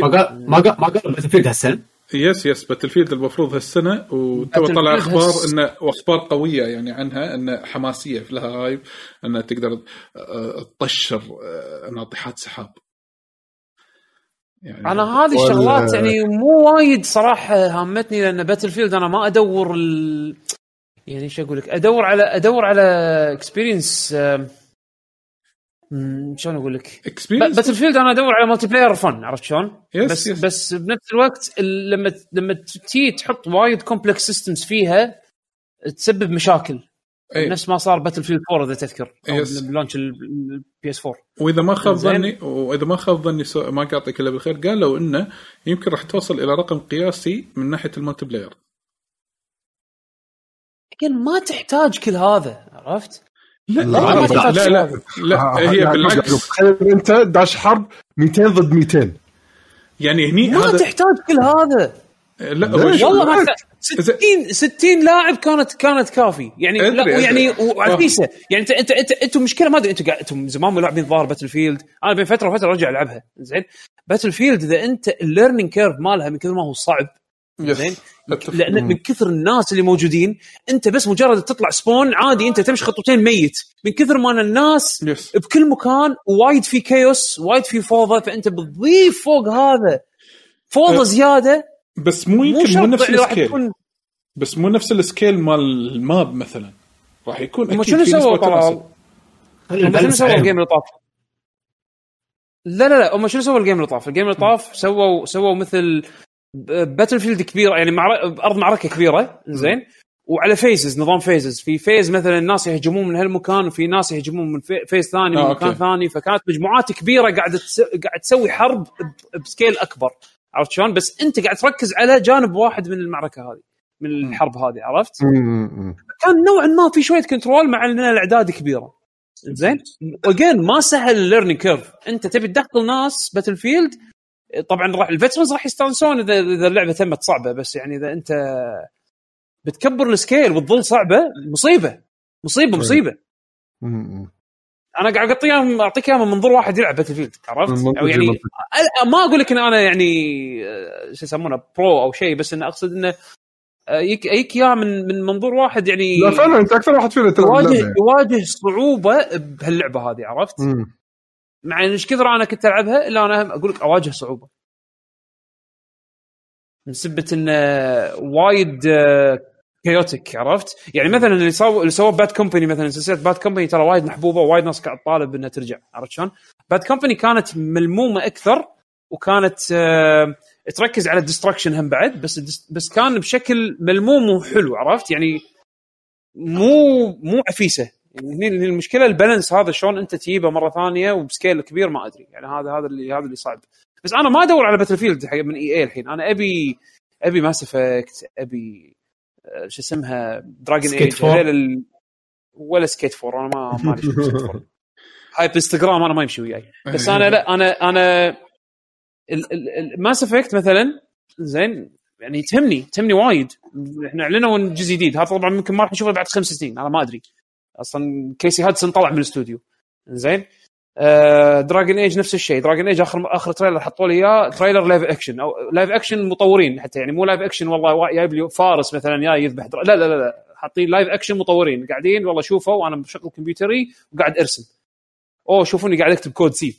ما قال ما قال ما قال Battlefield هالسنه yes yes Battlefield المفروض هالسنة وتو طلع أخبار انه وأخبار قوية يعني عنها إنه حماسية في لها hype انها تقدر آه، تطشر آه، ناطحات سحاب. يعني أنا هذه وال- الشغلات يعني مو وايد صراحة هامتني لأن Battlefield أنا ما أدور ال... يعني إيش أقول لك أدور على أدور على experience شلون أقول لك experience Battlefield أنا أدور على multiplayer fun عرفت شلون؟ yes، بس yes. بس بنفس الوقت ال- لما لما تجي تحط وايد complex systems فيها تسبب مشاكل أي. نفس ما صار Battlefield 4 إذا تذكر. ب launch ال PS 4 وإذا ما خاب. ظني وإذا ما خاب ظني. ما قاطعك إلا بالخير قالوا إنه يمكن راح توصل إلى رقم قياسي من ناحية ال multiplayer لكن ما تحتاج كل هذا عرفت؟ لا لا، لا لا, لا, لا آه، هي بالعكس. تخيل أنت داش حرب 200 ضد 200 يعني هني ما هذا تحتاج كل هذا. لا والله ما بالعكس. تحتاج 60 60 لاعب كانت كانت كافي. يعني أدري، لا. يعني. وعفيسه يعني انت انت انت أنتم مشكلة ما أدري أنتم قاعد أنتم زمان مو لاعبين ظاهر Battlefield أنا بين فترة وفترة أرجع ألعبها. زين؟ Battlefield إذا أنت ال learning curve مالها من كثر ما هو صعب. زين. لأن من كثر الناس اللي موجودين أنت بس مجرد تطلع spawn عادي أنت تمشي خطوتين ميت من كثر ما أن الناس yes. بكل مكان وايد في chaos وايد في فوضى فأنت بتضيف فوق هذا فوضى أه. زيادة بس مو يمكن مو نفس ال scale تكون بس مو نفس ال scale مال ال map مثلا راح يكون هم أكيد شنو سووا طلال؟ شنو سووا. ال game اللي طاف؟ لا لا لا هم شنو سووا ال game اللي طاف؟ ال game اللي طاف سووا سووا مثل Battlefield كبيرة يعني معر... أرض معركة كبيرة زين؟ وعلى phases نظام phases في phase مثلا الناس يهجمون من هالمكان وفي ناس يهجمون من في- phase ثاني من آه، مكان أوكي. ثاني. فكانت مجموعات كبيرة قاعدة تس... قاعد تسوي حرب ب- ب scale أكبر. عرفت شلون؟ بس أنت قاعد تركز على جانب واحد من المعركة هذه من الحرب هذه عرفت؟ كان نوعا ما في شوية control مع إن الأعداد كبيرة. زين؟ و again ما سهل ال learning curve أنت تبي تدخل ناس Battlefield طبعا راح ال veterans راح يستانسون اذا إذا اللعبة تمت صعبة بس يعني إذا أنت بتكبر ال scale وتظل صعبة مصيبة مصيبة مصيبة أنا قاعد اعطيك أعطيك اياها من منظور واحد يلعب Battlefield عرفت؟ أو يعني ما أقول لك إن أنا يعني آه، شو يسمونه pro أو شيء بس انه أقصد انه آه، يك يك إياه من من منظور واحد يعني لا فعلا أنت أكثر واحد فينا تلعب. يواجه صعوبة بهاللعبة هذه عرفت؟ مم. مع إن إيش كثر أنا كنت ألعبها إلا أنا أقول لك أواجه صعوبة. من سبة انه وايد chaotic عرفت؟ يعني مثلا اللي سووا اللي سووا Bad Company مثلا سلسلة Bad Company ترى وايد محبوبة وايد ناس قاعد تطالب إنها ترجع عرفت شلون؟ Bad Company كانت ملمومة أكثر وكانت آه، تركز على ال destruction هم بعد بس بس كان بشكل ملموم وحلو عرفت؟ يعني مو مو عفيسة يعني هني المشكلة ال balance هذا شلون أنت تجيبه مرة ثانية وب scale كبير ما أدري. يعني هذا هذا اللي هذا اللي صعب. بس أنا ما أدور على Battlefield من EA الحين. أنا ابي أبي Mass Effect أبي آه، شو اسمها؟ Dragon Skate Age. هذيل. ولا Skate Four أنا ما مالي شغل Skate Four بالانستغرام أنا ما يمشي وياي. بس أنا لا أنا أنا Mass Effect مثلا زين يعني تهمني تهمني وايد. إحنا أعلنوا جزء جديد. هذا طبعا ممكن ما راح نشوفه بعد خمس سنين. أنا ما أدري. أصلا Casey Hudson طلع من الاستوديو. زين؟ آه Dragon Age نفس الشيء. Dragon Age اخر آخر trailer حطوا لي إياه trailer live action أو live action مطورين حتى يعني مو live action والله وا- جايب لي فارس مثلا يا يذبح. لا لا لا لا. حاطين live action مطورين. قاعدين والله شوفوا وأنا مشغل كمبيوتري وقاعد أرسم. أوه شوفوني قاعد أكتب code C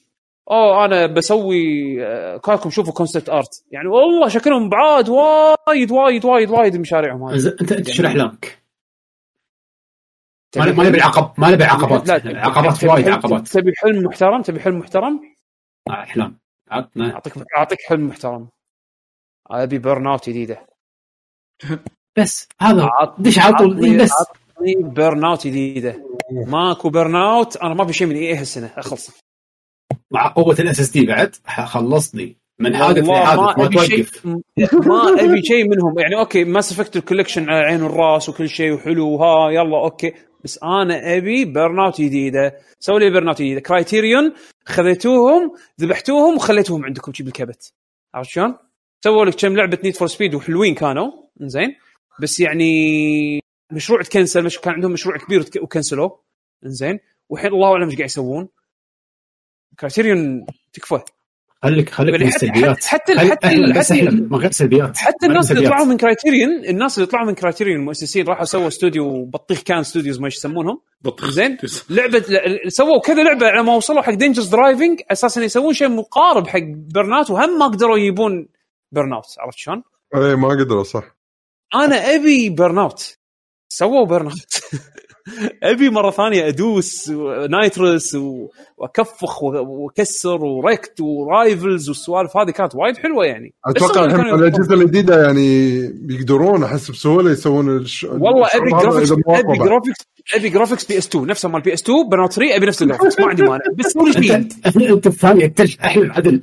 أوه أنا بسوي آه، كاكم شوفوا concept art يعني والله شكلهم بعاد وايد وايد وايد وايد مشاريعهم هذه. انت أنت يعني- احلامك؟ ما ما نبي عقب ما نبي عقبات لا تبي- عقبات وايد عقبات. تبي حلم محترم؟ تبي حلم محترم؟ احلام عطنا اعطيك أعطيك حلم محترم. أبي Burnout جديدة. بس هذا دش على طول؟ بس. عطني Burnout جديدة. ماكو Burnout أنا ما في شيء من EA هالسنة. أخلص. مع قوة ال SSD بعد خلصني. من حادث لحادث ما توقف. ما أبي شيء منهم. يعني okay Mass Effect ال collection على عين والراس وكل شيء وحلو ها يلا okay. بس آنا أبي Burnout جديدة. سووا لي Burnout جديدة. Criterion خذيتوهم ذبحتوهم وخليتوهم عندكم شي بالكبت. عرفت شلون؟ سووا لك كم لعبة Need for Speed وحلوين كانوا. زين بس يعني مشروع تكنسل مش كان عندهم مشروع كبير وكنسلوه زين والحين الله أعلم إيش قاعد يسوون. Criterion تكفى. خليك خليك يعني من حتى- السلبيات. حتى- حتى- حتى- احلم من غير سلبيات حتى الناس اللي. طلعوا من Criterion الناس اللي طلعوا من Criterion المؤسسين راحوا سووا استوديو بطيخ كان studios ما يسمونهم. بطيخ. زين؟ لعبه ل- سووا كذا لعبة على ما وصلوا حق Dangerous Driving أساسا يسوون شيء مقارب حق Burnout وهم ما قدروا يجيبون Burnout عرفت شلون؟ اي ما قدروا صح. أنا أبي Burnout سووا Burnout أبي مرة ثانية أدوس nitrous و- وأكفخ وأكسر و wrecked و rivals والسوالف. هذه كانت وايد حلوة يعني. أتوقع الحين الأجهزة الجديدة يعني بيقدرون أحس بسهولة يسوون الش... والله ابي graphics ابي. graphics ابي graphics PS 2 نفسه مال PS 2 Burnout 3 أبي نفس ال graphics ما عندي مانع. بس سوي لي شيء انت الثاني التلج احلم عدل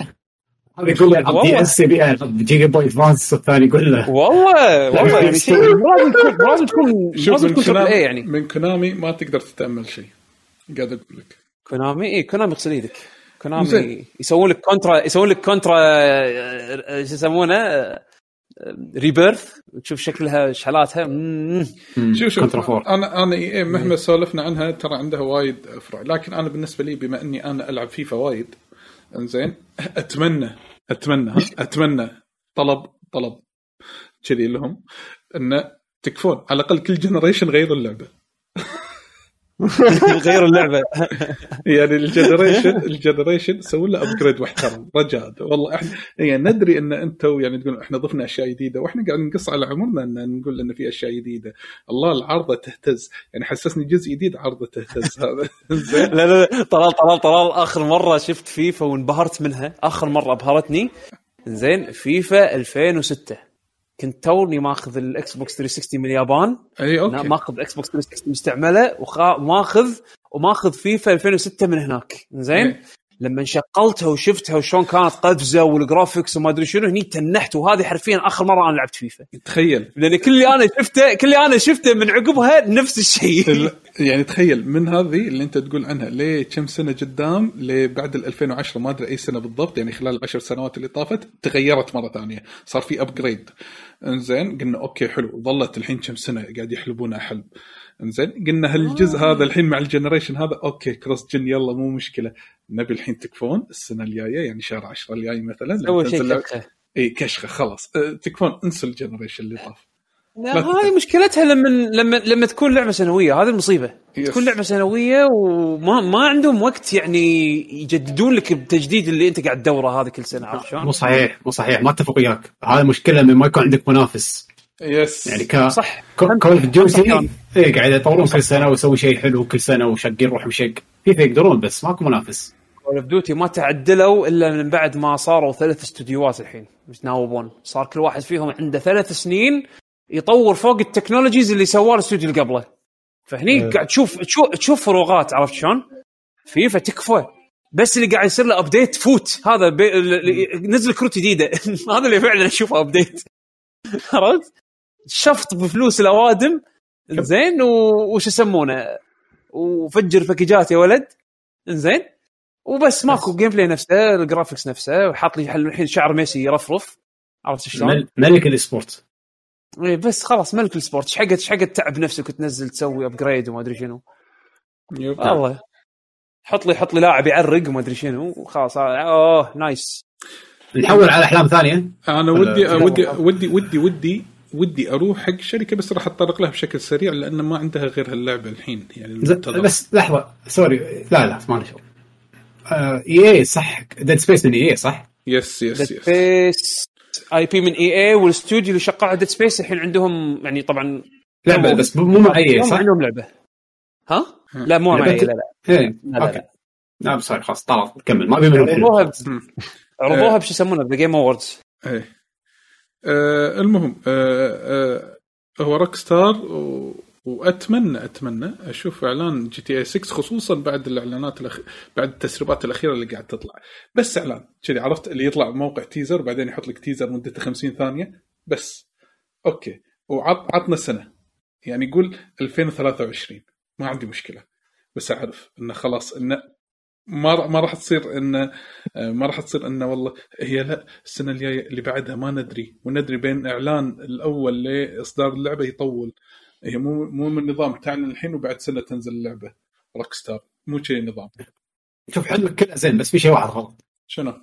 يقول لي اس بي العب جيجا بوي ادفانس له والله والله يعني شيء لازم تكون لازم تكون لازم من تكون إيه يعني. من كونامي ما تقدر تتأمل شيء. قاعد أقول لك. كونامي؟ اي كونامي اغسل إيدك. كونامي. يسوون لك كونترا يسوون لك كونترا آه، آه، شو يسمونه؟ ريبيرث تشوف شكلها شحلاتها. شوف شوف. أنا أنا إيه مهما سولفنا عنها ترى عندها وايد أفرع. لكن أنا بالنسبة لي بما إني أنا ألعب فيفا وايد إنزين أتمنى أتمنى أتمنى. طلب طلب. كذي لهم. انه تكفون. على الأقل كل generation غيروا اللعبة. غير اللعبة. يعني ال generation ال generation سووا له upgrade محترم رجاء. والله إحنا يعني ندري إن أنتم يعني تقولون إحنا ضفنا أشياء جديدة وإحنا قاعد نقص على عمرنا إن نقول إن في أشياء جديدة. الله العارضه تهتز. يعني حسسني جزء جديد عارضه تهتز. هذا لا لا طلال طلال طلال. آخر مرة شفت فيفا وانبهرت منها. آخر مرة أبهرتني. زين فيفا 2006 كنت توني ماخذ ال Xbox 360 من اليابان. إي okay. ماخذ Xbox 360 مستعملة وماخذ وماخذ فيفا 2006 من هناك. زين. لما شغلتها وشفتها وشلون كانت قفزة وال graphics وما أدري شنو هني تنحت وهذه حرفيا آخر مرة أنا لعبت فيفا تخيل. لأن كل اللي أنا شفته كل اللي أنا شفته من عقبها نفس الشيء. ال- يعني تخيل من هذه اللي أنت تقول عنها ليه كم سنة قدام لبعد ال 2010 ما أدري أي سنة بالضبط يعني خلال العشر سنوات اللي طافت تغيرت مرة ثانية صار في upgrade إنزين قلنا okay حلو. ظلت الحين كم سنة قاعد يحلبونها حلب. إنزين قلنا هالجزء هذا الحين مع ال generation هذا؟ okay cross gen يلا مو مشكلة. نبي الحين تكفون السنة الجاية يعني شهر 10 الجاي مثلا تنزل شيء كشخه اي كشخة خلاص. أه، تكفون انسوا ال generation اللي طاف. لا هذه مشكلتها لما لما لما تكون لعبة سنوية هذه المصيبة. yes. تكون لعبة سنوية وما ما عندهم وقت يعني يجددون لك التجديد اللي أنت قاعد تدوره هذا كل سنة عرفت شلون؟ مو صحيح مو صحيح. ما أتفق وياك. هذه مشكلة من ما يكون عندك منافس. yes. يعني ك صح. Call of Duty. اي قاعد يطورون كل سنة ويسوي شيء حلو كل سنة وشقين روحهم شق فيفا يقدرون بس ماكو منافس. Call of Duty ما تعدلوا إلا من بعد ما صاروا ثلاث استديوهات الحين متناوبون صار كل واحد فيهم عنده ثلاث سنين يطور فوق ال technologies اللي سواه الاستوديو اللي قبله. فهني قاعد تشوف تشوف تشوف فروقات عرفت شلون؟ فيفا تكفى. بس اللي قاعد يصير له update FUT. هذا بي... اللي- نزل كروت جديده هذا اللي فعلا أشوفه update عرفت؟ شفط بفلوس الأوادم. زين و- وش يسمونه؟ وفجر package ات يا ولد. زين. وبس ماكو gameplay نفسه ال graphics نفسه وحاط لي الحين شعر ميسي يرفرف. عرفت شلون؟ مل- ملك ال esport. إيه بس خلاص ملك ال sport. إيش حقت إيش حقت تعب نفسك وتنزل تسوي upgrade وما أدري شنو. yep. والله. حط لي حط لي لاعب يعرق وما أدري شنو. وخلاص آه، أوه nice. نحول على أحلام ثانية. أنا ودي ودي. ودي ودي ودي ودي أروح حق شركة بس راح أتطرق لها بشكل سريع لأن ما عندها غير هاللعبة الحين يعني المنتظر. بس لحظة سوري. لا لا ما شغل. إي إي صح؟ ديد سبيس من إي إي صح؟ يس يس يس سبيس آي بي من إي اي والاستوديو اللي شغال على ديد سبيس الحين عندهم يعني طبعا لعبه بس مو مع إي اي صح؟ عندهم لعبة ها؟ لا مو لعبة- لا لا إيه لا لا, أوكي لا. لا بس خلاص طلع كمل ما ابي منهم عرضوها. عرضوها. بشو يسمونها The Game Awards إيه المهم آه هو Rockstar و... واتمنى أتمنى أشوف إعلان GTA 6 خصوصا بعد الإعلانات الأخ... بعد التسريبات الأخيرة اللي قاعد تطلع. بس إعلان. كذي عرفت اللي يطلع موقع teaser وبعدين يحط لك teaser مدته 50 ثانية. بس. okay. وعط سنه يعني يقول 2023 ما عندي مشكلة. بس أعرف انه خلاص انه ما ما راح تصير انه آه، ما راح تصير انه والله هي لا السنة الجاية اللي بعدها ما ندري. وندري بين إعلان الأول لإصدار اللعبة يطول. هي مو مو من نظام تعلن الحين وبعد سنة تنزل اللعبة. Rockstar مو شيء نظام. شوف حلمك كله زين بس في شيء واحد غلط. شنو؟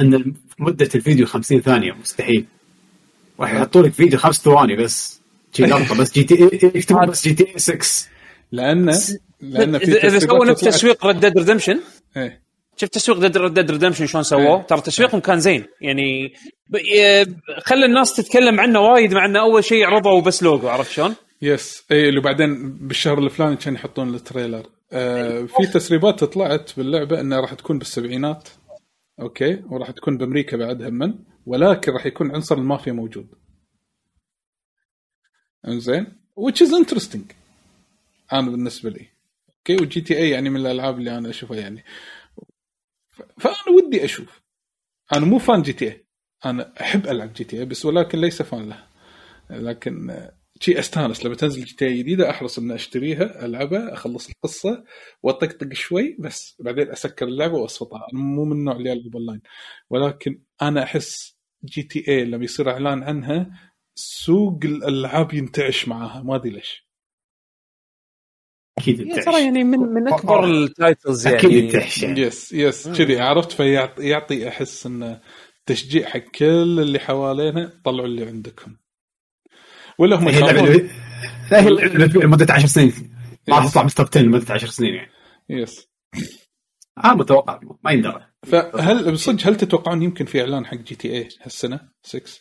إن مدة الفيديو 50 ثانية مستحيل. راح يحطوا لك فيديو خمس ثواني بس. شي لقطه بس GTA يكتبون بس GTA 6 لأن لأن في اذا سووا نفس تسويق Red Dead Redemption إيه. شفت تسويق Red Dead Redemption شلون سووه؟ إيه. ترى تسويقهم كان زين يعني خلى الناس تتكلم عنه وايد مع إنه أول شيء عرضوا بس لوجو عرفت شلون؟ yes اي اللي بعدين بالشهر الفلاني كان يحطون ال trailer. آه في تسريبات طلعت باللعبة إنها راح تكون بالسبعينات okay؟ وراح تكون بأمريكا بعد هم ولكن راح يكون عنصر المافيا موجود. إنزين؟ Which is interesting. أنا بالنسبة لي. okay؟ و GTA يعني من الألعاب اللي أنا أشوفها يعني. فأنا ودي أشوف. أنا مو fan GTA أنا أحب ألعب GTA بس ولكن ليس fan له. لكن شي أستانس لما تنزل GTA جديدة أحرص إني أشتريها ألعبها أخلص القصة وأطقطق شوي بس بعدين أسكر اللعبة وأصفطها. أنا مو من النوع اللي يلعب أونلاين. ولكن أنا أحس GTA لما يصير إعلان عنها سوق الألعاب ينتعش معاها ما أدري ليش. أكيد. ترى يعني من من أكبر ال titles يعني. أكيد يعني. yes yes كذي عرفت؟ فيعطي يعطي أحس انه تشجيع حق كل اللي حوالينا طلعوا اللي عندكم. ولا هم هي اللعبه يخافون لمدة 10 سنين. ما راح تطلع بال top 10 لمدة 10 سنين يعني. يس آه متوقع ما يندرى. فهل بصدق هل تتوقعون يمكن في إعلان حق GTA هالسنة؟ 6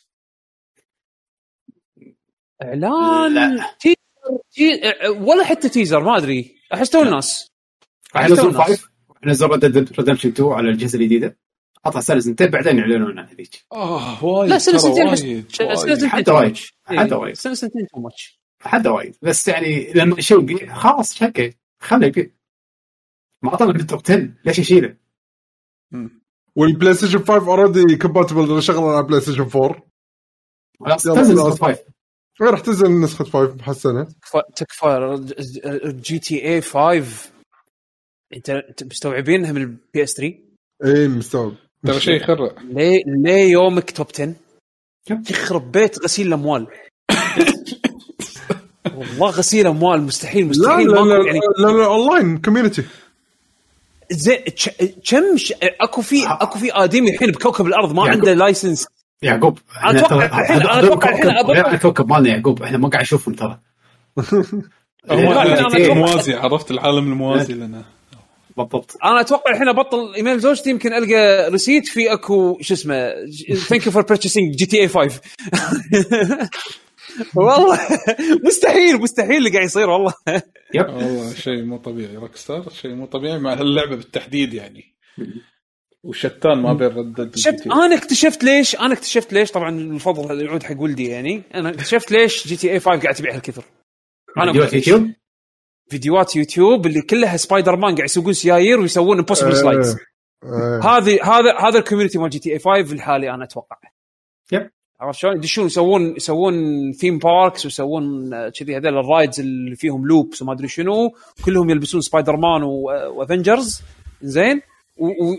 إعلان لا. ولا حتى teaser ما أدري. احس تو الناس. الناس. 5 ينزل Redemption 2 على الجهاز الجديدة. قطع سنه سنتين بعدين يعلنون عن هذيك. آه وايد. لا سنه سنتين حتى وايد much. حتى إيه، وايد. سنه سنتين too much حتى وايد. بس يعني لما شيء يبيع خلاص okay خليه يبيع ما أعطانا بال top 10 ليش يشيله؟ مم. وال PlayStation 5 already compatible شغل على PlayStation 4 خلاص تنزل خلاص. نسخه 5 إيه، راح تنزل نسخة 5 بهالسنة. تكفى تكفى GTA 5 انت أنت مستوعبينها من ال PS3 اي مستوعب. ترى شيء يخرع. ليه ليه يومك top 10 yep. يخرب بيت غسيل الأموال. والله غسيل أموال مستحيل لا مستحيل. لا لا, ماكو يعني لا, لا اونلاين كوميونتي زين كم ش... أكو في أكو في آدمي الحين بكوكب الأرض ما يعقوب. عنده لايسنس يعقوب أنا أتوقع الحين- أنا أتوقع الحين. لا الكوكب مالنا يعقوب إحنا ما قاعد نشوفهم ترى. هم لا، لا، الجي أنا تي اي أتوقع- موازي عرفت العالم الموازي لنا. بالضبط. أنا أتوقع الحين أبطل إيميل زوجتي يمكن ألقى ريسيت في اكو شو اسمه thank you for purchasing GTA 5 والله مستحيل مستحيل اللي قاعد يصير والله. yep. والله شيء مو طبيعي Rockstar شيء مو طبيعي مع هاللعبة بالتحديد يعني. وشتان ما بين Red Dead شفت أنا اكتشفت ليش أنا اكتشفت ليش طبعا الفضل يعود حق ولدي يعني. أنا اكتشفت ليش GTA 5 قاعد تبيع هالكثر أنا فيديوهات يوتيوب؟ فيديوهات يوتيوب اللي كلها سبايدر مان قاعد يسوقون سيايير ويسوون impossible slides إيه. هذه هذا هذا ال community مال GTA 5 الحالي أنا أتوقع. yep. عرفت شلون؟ يدشون يسوون يسوون theme parks ويسوون آه، كذي هذول ال rides اللي فيهم loops وما أدري شنو. كلهم يلبسون Spider-Man و Avengers زين و- و-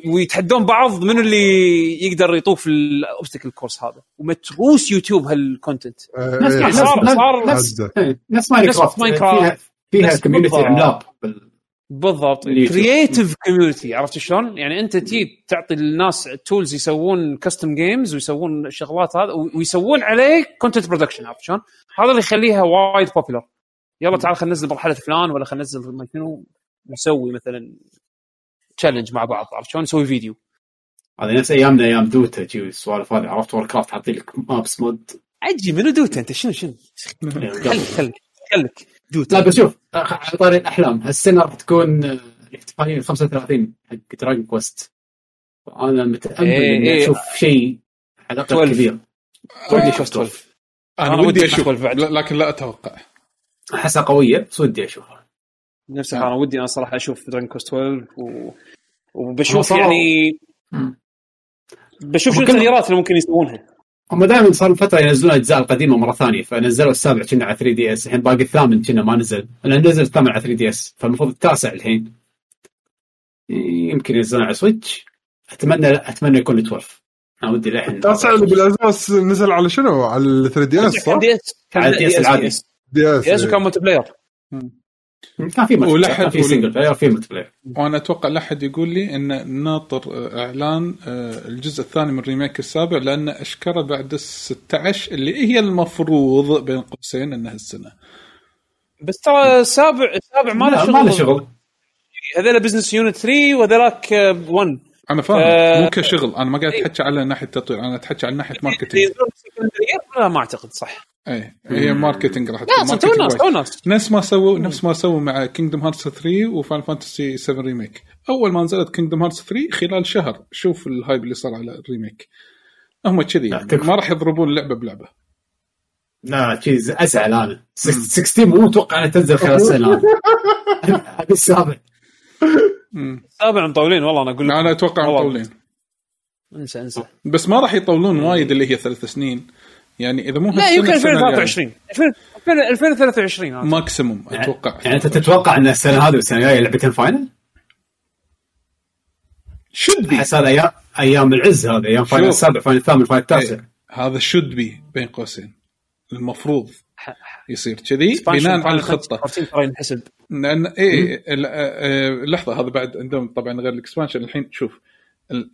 ويتحدون بعض من اللي يقدر يطوف ال obstacle course هذا ومتروس YouTube هال content إيه، نفس إيه. يعني صار- نفس- صار- نفس. إيه، نفس Minecraft. فيها community بالضبط. عملاق بال- بالضبط. creative community عرفت شلون؟ يعني أنت تي تعطي الناس tools يسوون custom games ويسوون الشغلات هذا ويسوون عليه content production عرفت شلون؟ هذا اللي يخليها وايد popular يلا تعال خلينا ننزل مرحلة فلان ولا خلينا ننزل ما شنو نسوي مثلا challenge مع بعض عرفت شلون؟ نسوي فيديو؟ هذا نفس ايامنا أيام Dota جي السوالف هذه عرفت Warcraft حاطين لك maps mod. عجي منو Dota؟ أنت شنو شنو؟ خليك خليك خليك. Dota. لا بس شوف على طاري الأحلام هالسنة راح تكون آه، احتفالية 35 حق Dragon Quest أنا متأمل إيه، إني إيه. أشوف شيء على الأقل 12. كبير. ودي أشوف 12 أنا أنا ودي أشوف لكن لا أتوقع. أحسها قوية بس ودي أشوفها. نفس نعم. الحال أنا ودي أنا صراحة أشوف Dragon Quest 12 و... وبشوف يعني مم. بشوف شو التغييرات اللي ممكن يسوونها. هم دائما صار فترة ينزلون الاجزاء القديمة مرة ثانية فنزلوا السابع كنا على 3DS الحين باقي الثامن كنا ما نزل. لأن نزل الثامن على 3DS فالمفروض التاسع الحين. يمكن ينزلون على Switch اتمنى أتمنى يكون 12 أنا ودي للحين التاسع اللي بالاساس نزل على شنو؟ على ال 3DS صح؟ كان DS كان على DS العادي. DS وكان multiplayer كان في multi ولحد- في single player في multiplayer وأنا أتوقع لا احد يقول لي إن ناطر آه، إعلان آه، الجزء الثاني من ال remake السابع لأن أشكره بعد ال 16 اللي هي المفروض بين قوسين إنها السنة. بس ترى السابع السابع ما له شغل ما له شغل. هذول business unit 3 وذاك 1 أنا فاهم آه، مو كشغل. أنا ما قاعد اتحكي على ناحية تطوير أنا اتحكي على ناحية marketing لا ما أعتقد صح. اي هي marketing راح لا تكون أصلا تو marketing ناس وايد. تو ناس نفس ما سووا نفس ما سووا مع Kingdom Hearts 3 و Final Fantasy 7 remake أول ما نزلت Kingdom Hearts 3 خلال شهر. شوف ال hype اللي صار على ال remake هم كذي لا، يعني. ما راح يضربون لعبة بلعبة. لا شيء أزعل أنا. 16 مو متوقع أنها تنزل خلال سنة. هذا هذا السابع. السابع مطولين والله أنا أقول لك. لا أنا أتوقع. مطولين. انسى انسى. بس ما راح يطولون وايد اللي هي ثلاث سنين. يعني إذا مو لا يمكن السنة الجاية. 2023 2000 2023 هذا. maximum أتوقع. يعني أنت تتوقع أن السنة هذه والسنة الجاية لعبتين Final؟ should be احس هذا أيام أيام العز هذا أيام Final. السابع Final الثامن Final التاسع. إيه، هذا should be بين قوسين. المفروض يصير كذي بناء على الخطة. 14 ترى ينحسب. لأن إيه ال- آه، لحظة هذا بعد عندهم طبعا غير ال expansion الحين شوف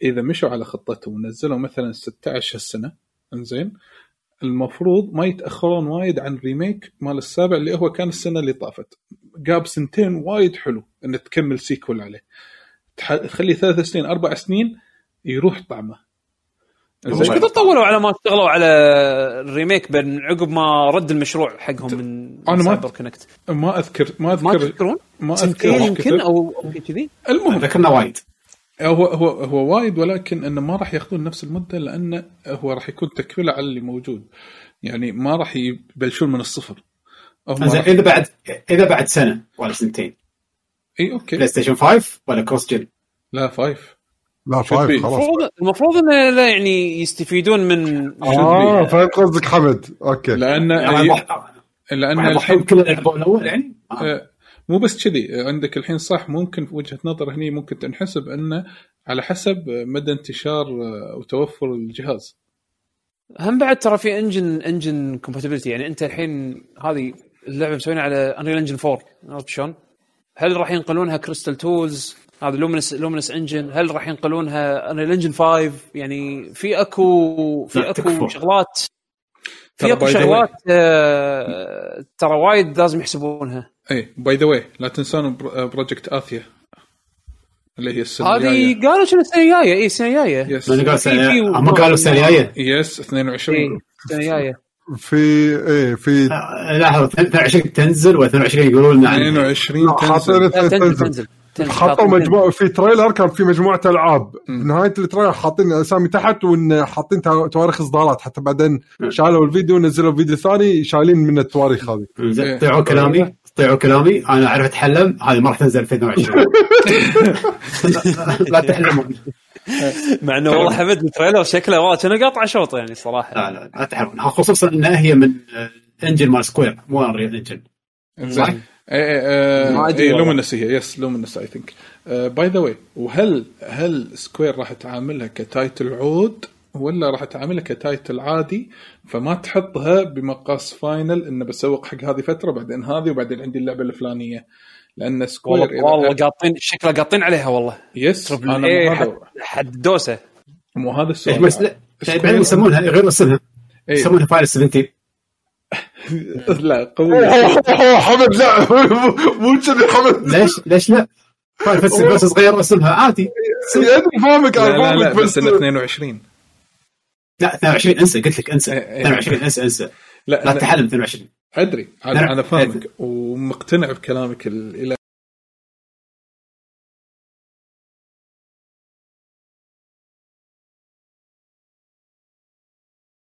إذا مشوا على خطتهم ونزلوا مثلا 16 هالسنة إنزين المفروض ما يتأخرون وايد عن remake مال السابع اللي هو كان السنة اللي طافت. قاب سنتين وايد حلو إن تكمل sequel عليه. تخلي ثلاث سنين أربع سنين يروح طعمه. مش؟ كثر طولوا على ما اشتغلوا على ال remake بين عقب ما رد المشروع حقهم من أنا ما- Cyber Connect ما اذكر ما ما اذكر تذكرون؟ ما أذكر يمكن. أو كذي. المهم. ذكرنا وايد. هو هو هو وايد ولكن إنه ما راح ياخذون نفس المدة لأنه هو راح يكون تكملة على اللي موجود. يعني ما راح يبلشون من الصفر. إذا بعد إذا بعد سنة ولا سنتين. إي okay. PlayStation 5 ولا cross gen لا five لا Should be. five خلاص. المفروض المفروض إنه لا يعني يستفيدون من آه فهمت قصدك حمد؟ okay. لأن يعني لأن الحين الحين كل الأول يعني. آه، مو بس كذي. عندك الحين صح ممكن في وجهة نظر هني ممكن تنحسب انه على حسب مدى انتشار وتوفر الجهاز. هم بعد ترى في engine engine compatibility يعني أنت الحين هذه اللعبة مسوينها على Unreal Engine 4 عرفت شلون؟ هل راح ينقلونها Crystal Tools هذا Luminous Luminous Engine هل راح ينقلونها Unreal Engine 5 يعني في أكو في أكو. شغلات في اكو. شغلات آه، ترى وايد لازم يحسبونها. اي by the way لا تنسون بر- Project Athia اللي هي السنة هذه الجاية. قالوا شنو السنة الجاية؟ إي السنة الجاية. yes هم قالوا السنة الجاية. yes 22 إيه، السنة الجاية. في إيه في آه، لحظه 22 تنزل و22 يقولون لنا عنها. 22 حاطين تنزل. حطوا مجموعه في trailer كان في مجموعة ألعاب. نهاية ال trailer حاطين أسامي تحت وإن حاطين تو- تواريخ إصدارات. حتى بعدين شالوا الفيديو ونزلوا فيديو ثاني شايلين من التواريخ هذه. زين،. طيعوا كلامي. طيعوا كلامي. أنا أعرف أتحلم. هذه ما راح تنزل 2022 لا تحلمون مع إنه والله حمد ال trailer شكله والله كأنه قاطع شوط يعني صراحة. لا لا لا تحلمون. خصوصا انها هي من engine مال Square مو Unreal Engine صح؟ صح؟ ما أدري والله. Luminous هي yes Luminous I think by the way وهل هل Square راح تعاملها ك title عود ولا راح تعاملها ك title عادي؟ فما تحطها بمقاس Final إنه بسوق حق هذه فترة بعدين هذه وبعدين عندي اللعبة الفلانية. لأن Square والله قاطين شكله قاطين عليها والله. yes أنا مو حد, دوسه. مو هذا السؤال. بس يسمونها غير اسمها إيه. يسمونها فاينل 17 لا قوي. حمد لا مو كذي حمد. ليش ليش لا؟ فاينل 17 بس صغير اسمها عادي أدري فاهمك أنا لا, لا فاهمك بس إنه 22 لا 22 انسى قلت لك انسى. إيه، إيه. 22 انسى انسى. لا لا تحلم 22 أدري. أنا. أنا فاهمك. ومقتنع بكلامك ال- إلى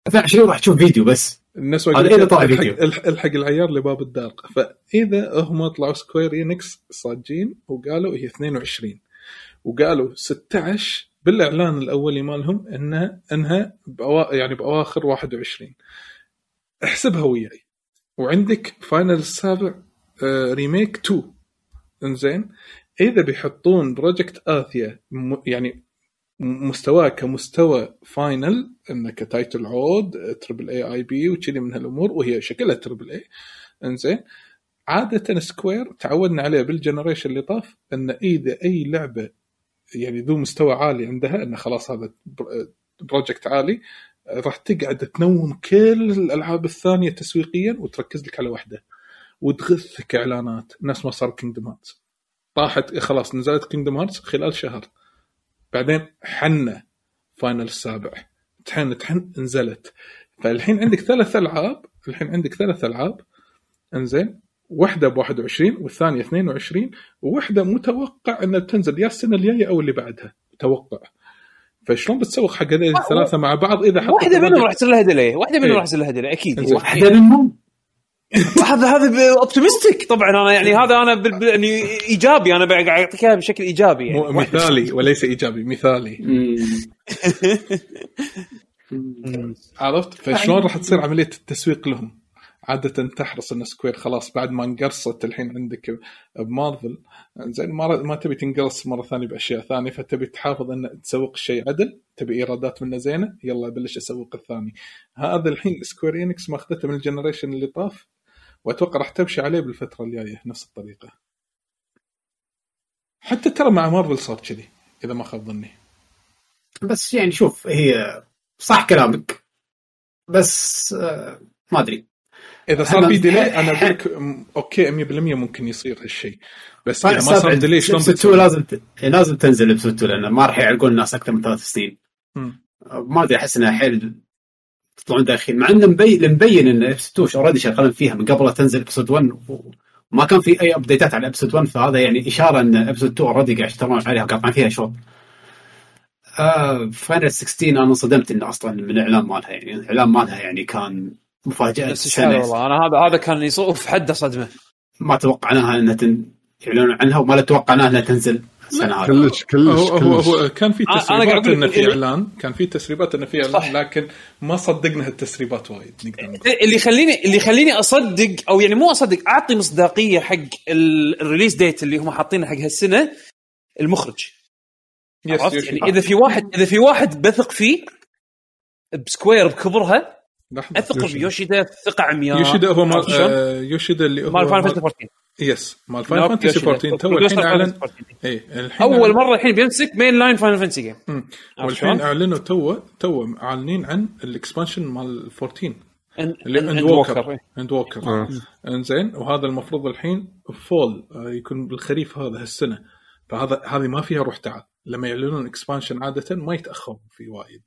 22 راح تشوف فيديو بس. الناس واقفين طلع الحق. الحق, العيار لباب الدار فإذا هم طلعوا سكوير انكس صاجين وقالوا هي 22 وقالوا 16 بالإعلان الأولي مالهم انها إنها بأوا... يعني بأواخر 21 احسبها وياي. وعندك فاينل السابع آه remake 2 إنزين. إذا بيحطون Project اثيا م... يعني مستواه كمستوى فاينل انه ك title عود triple A IP وكذي من هالأمور وهي شكلها triple A إنزين. عادة سكوير تعودنا عليه بال generation اللي طاف إن إذا أي لعبة يعني ذو مستوى عالي عندها انه خلاص هذا pro- project عالي راح تقعد تنوم كل الألعاب الثانية تسويقيا وتركز لك على واحدة. وتغثك إعلانات. نفس ما صار كينجدم هارتس طاحت خلاص نزلت كينجدم هارتس خلال شهر. بعدين حنة فاينل السابع تحن تحن نزلت فالحين عندك ثلاث ألعاب الحين عندك ثلاث ألعاب. انزين واحدة ب 21 والثانية 22 وواحدة متوقع إنها تنزل يا السنة الجاية أو اللي بعدها. متوقع. فشلون بتسوق حق هذول الثلاثة مع بعض إذا حطوا واحدة منهم راح تصير لها delay واحدة منهم إيه. راح تصير لها delay أكيد. واحدة منهم هذا هذا optimistic طبعا أنا يعني هذا أنا بال- يعني إيجابي. أنا قاعد أعطيك إياها بشكل إيجابي يعني. مثالي وليس إيجابي مثالي. عرفت؟ فشلون راح تصير عملية التسويق لهم؟ عادة تحرص إن سكوير خلاص بعد ما انقرصت الحين عندك بمارفل. زين ما ما تبي تنقرص مرة ثانية بأشياء ثانية فتبي تحافظ إن تسوق الشيء عدل تبي إيرادات منه زينة يلا بلش أسوق الثاني. هذا الحين سكوير إنكس ماخذته من ال generation اللي طاف. وأتوقع راح تمشي عليه بالفترة الجاية نفس الطريقة. حتى ترى مع مارفل صار كذي إذا ما خاب ظني. بس يعني شوف هي صح كلامك. بس آه، ما أدري. إذا صار في delay أنا أقول لك okay 100% ممكن يصير هالشيء. بس إذا ما صار delay شلون episode 2 بتسوي؟ لازم ت... لازم تنزل episode 2 لأن ما راح يعلقون الناس أكثر من ثلاث سنين. مم. ما أدري أحس إنها حيل تطلعون داخلين. مع انه مبين مبين إن episode 2 already شغالين فيها من قبل لا تنزل episode 1 وما كان في أي ابديتات على episode 1 فهذا يعني إشارة إن episode 2 already قاعد يشتغلون عليها وقاطعين فيها شوط. آه فاينل 16 أنا انصدمت انه أصلا من الإعلان مالها يعني الإعلان مالها يعني كان مفاجأة بس السنة والله؟ أنا هذا هذا كان يصوف حده صدمه ما توقعناها إنها تن... يعلنون عنها وما توقعناها إنها تنزل. هذه كلش كلش هو هو, كان في أنا تسريبات إنه في إعلان. كان في تسريبات إنه في صح. اعلان لكن ما صدقنا هالتسريبات وايد نقدر نقول. اللي يخليني اللي يخليني أصدق أو يعني مو أصدق أعطي مصداقية حق ال- ال release date اللي هم حاطينه حق هالسنة المخرج. yes. يعني إذا في واحد إذا في واحد بثق فيه بسكوير بكبرها لحظة. اثق يوشيدا. بيوشيدا ثقة عمياء يوشيدا هو مال شلون؟ آه، يوشيدا اللي هو مال فاينل فانتسي 14 yes مال فاينل فانتسي يوشيدا. 14 تو الحين اعلن فاينل فانتسي 14. اي الحين أول أعلن- مرة الحين بيمسك mainline فاينل فانتسي game والحين؟ أعلنوا تو تو معلنين عن ال expansion مال 14 اللي اند ووكر اند ووكر آه. إنزين وهذا المفروض الحين fall آه، يكون بالخريف هذا هالسنة فهذا هذه ما فيها روح تعال لما يعلنون expansion عادة ما يتأخرون فيه وايد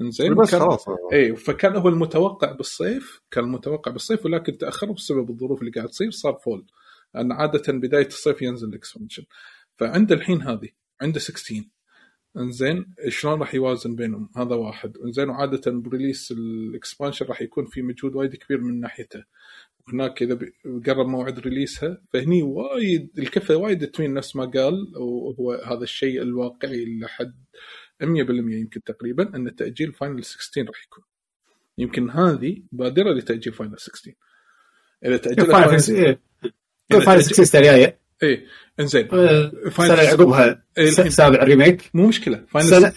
إنزين بس خلاص. إي فكان هو المتوقع بالصيف كان المتوقع بالصيف ولكن تأخروا بسبب الظروف اللي قاعد تصير صار fall. لأن عادة بداية الصيف ينزل ال expansion فعنده الحين هذه عنده 16 إنزين شلون راح يوازن بينهم؟ هذا واحد. إنزين وعادة ب release ال expansion راح يكون في مجهود وايد كبير من ناحيته. هناك إذا قرب موعد release ها فهني وايد الكفة وايد تميل نفس ما قال وهو هذا الشيء الواقعي لحد 100% يمكن تقريبا أن تأجيل فاينل 16 راح يكون. يمكن هذه بادرة لتأجيل فاينل 16 إذا تاجل فاينل فاينل 16 السنة الجاية. اي إنزين. السنة اللي عقبها إيه،. سابع remake مو مشكلة. فاينل سنه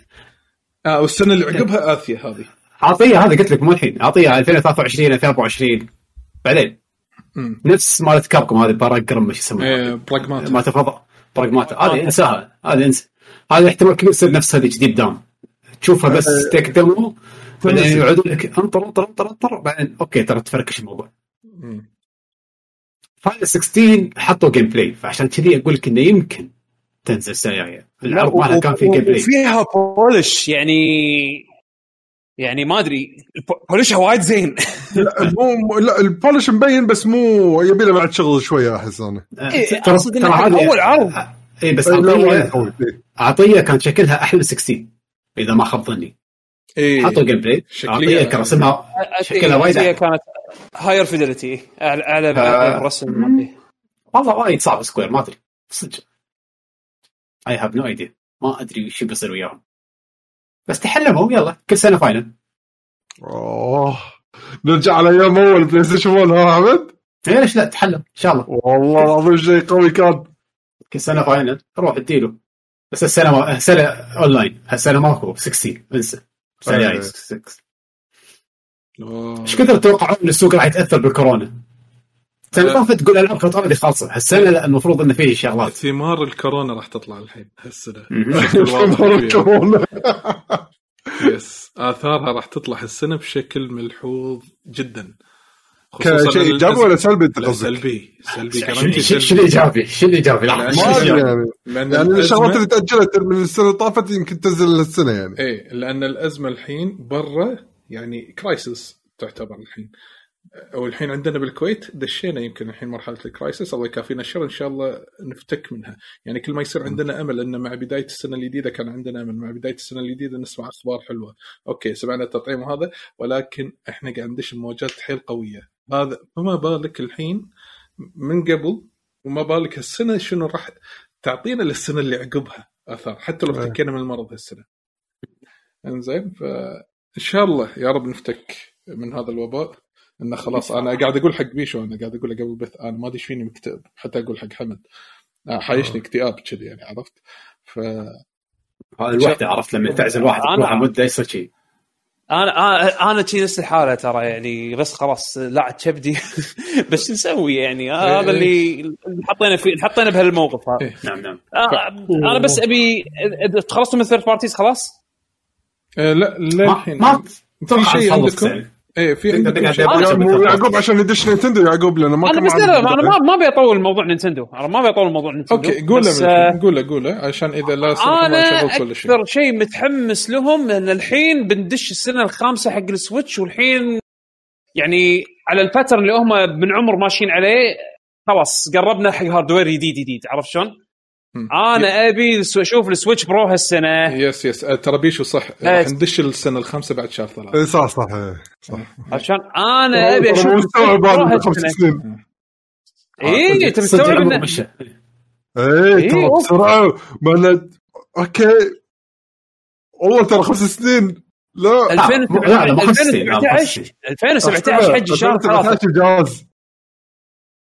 آه والسنة اللي عقبها اثيا هذه. أعطيها هذا قلت لك مو الحين. أعطيها 2023 2024 بعدين امم نفس مالت كابكم هذه باراجرام شن يسمونها؟ إيه براغماتا ما تفضل. براغماتا هذه انساها. هذه انسى هذا احتمال كبير تصير نفس هذه ديب داون. تشوفها بس tech demo بعدين يقعدون لك انطر انطر انطر انطر بعدين okay ترى تفركش الموضوع. فاينل 16 حطوا gameplay فعشان كذي أقول لك إنه يمكن تنزل السنة الجاية. العرض مالها كان في gameplay وفيها polish يعني يعني ما أدري. polish ها وايد زين. لا مو لا ال polish مبين بس مو يبي له بعد شغل شوية أحس أنا. إيه، ترى أول عرض. اي بس وايد عطيه. إيه. عطيه كان شكلها أحلى من 16 إذا ما خاب ظني اي حطوا جيم بلاي كان رسمها شكلها وايد. كانت هاير فيدلتي اعلى أعلى آه. رسم ما أدري. والله وايد صعب سكوير ما أدري صدق اي هاف نو ايديا ما أدري وش بيصير وياهم بس تحلموا يلا كل سنة فاينل أوه نرجع على أيام أول بلاي ستيشن 1 ها حمد إيه ليش لا تحلم إن شاء الله والله العظيم شيء قوي كان كل سنة فاينل روح اديله بس السنة ما... السنة أونلاين هالسنه ماكو 16 انسى السنة. الجايه 6 أوه. إيش كثر تتوقعون إن السوق راح يتأثر بالكورونا؟ السنة اللي لا. طافت تقول العاب فطرة خالصة هالسنة لا المفروض انه فيه شغلات ثمار الكورونا راح تطلع الحين هالسنة مهم. بشكل واضح فيها. كورونا. يس آثارها راح تطلع السنة بشكل ملحوظ جدا كشيء إيجابي ولا سلبي أنت قصدك؟ سلبي سلبي شو- الايجابي؟ شو الايجابي؟ يعني لأن الشغلات اللي تاجلت من السنة اللي طافت يمكن تنزل السنة يعني إيه لأن الأزمة الحين برا يعني crisis تعتبر الحين أو الحين عندنا بالكويت دشينا يمكن الحين مرحلة ال crisis الله يكافينا الشر إن شاء الله نفتك منها. يعني كل ما يصير عندنا أمل ان مع بداية السنة الجديدة كان عندنا أمل مع بداية السنة الجديدة نسمع أخبار حلوة. أوكي سمعنا التطعيم وهذا ولكن إحنا قاعد ندش موجات حيل قوية. هذا فما بالك الحين من قبل وما بالك السنة شنو راح تعطينا للسنة اللي عقبها اثار حتى لو إيه. افتكينا من المرض هالسنة. إنزين فإن شاء الله يا رب نفتك من هذا الوباء. إنه خلاص أنا قاعد أقول حق بيشو أنا قاعد أقول قبل البث أنا ما أدري إيش فيني مكتئب حتى أقول حق حمد. آه، حايشني اكتئاب كذي يعني عرفت؟ ف هذا الوحده عرفت؟ لما تعزل واحد أنا- تروح مدة يصير شيء أنا أنا شي نفس الحالة ترى يعني بس خلاص لا كبدي. بس شو نسوي يعني إيه، هذا اللي اللي حطينا فيه حطينا بهالموقف هذا. إيه. نعم نعم. آه، أنا بس أبي تخلصتوا من ال third parties خلاص؟ آه لا ما للحين ما في شيء عندكم. إيه في. يعقوب عشان يدش نينتندو يعقوب لأنه ما أنا كان بس لا لا أنا. ما ما بيطول موضوع نينتندو أنا ما بيطول موضوع نينتندو okay قوله آه، قوله قوله عشان إذا لا سمح الله أنا أكثر شيء متحمس لهم إن الحين بندش السنة الخامسة حق ال Switch والحين يعني على ال pattern اللي هم من عمر ماشيين عليه خلاص قربنا حق hardware جديد جديد عرفت شلون؟ أنا أبي أشوف السويتش برو هالسنة. yes yes. آه، ترى بيشو صح. يس. ندش السنة الخامسة بعد شهر ثلاثة إيه، صح صح إيه، صح. عشان أنا أبي أشوف مستوعب خمس. سنين. اي أنت صدق. مستوعب إيه، ترى. بسرعة. أوكي. والله ترى خمس سنين. لا. لا، لا، ما خمس سنين، لا، ما خمس 2017 سنين. 2017 حجي شهر ثلاثة. 2017 جاز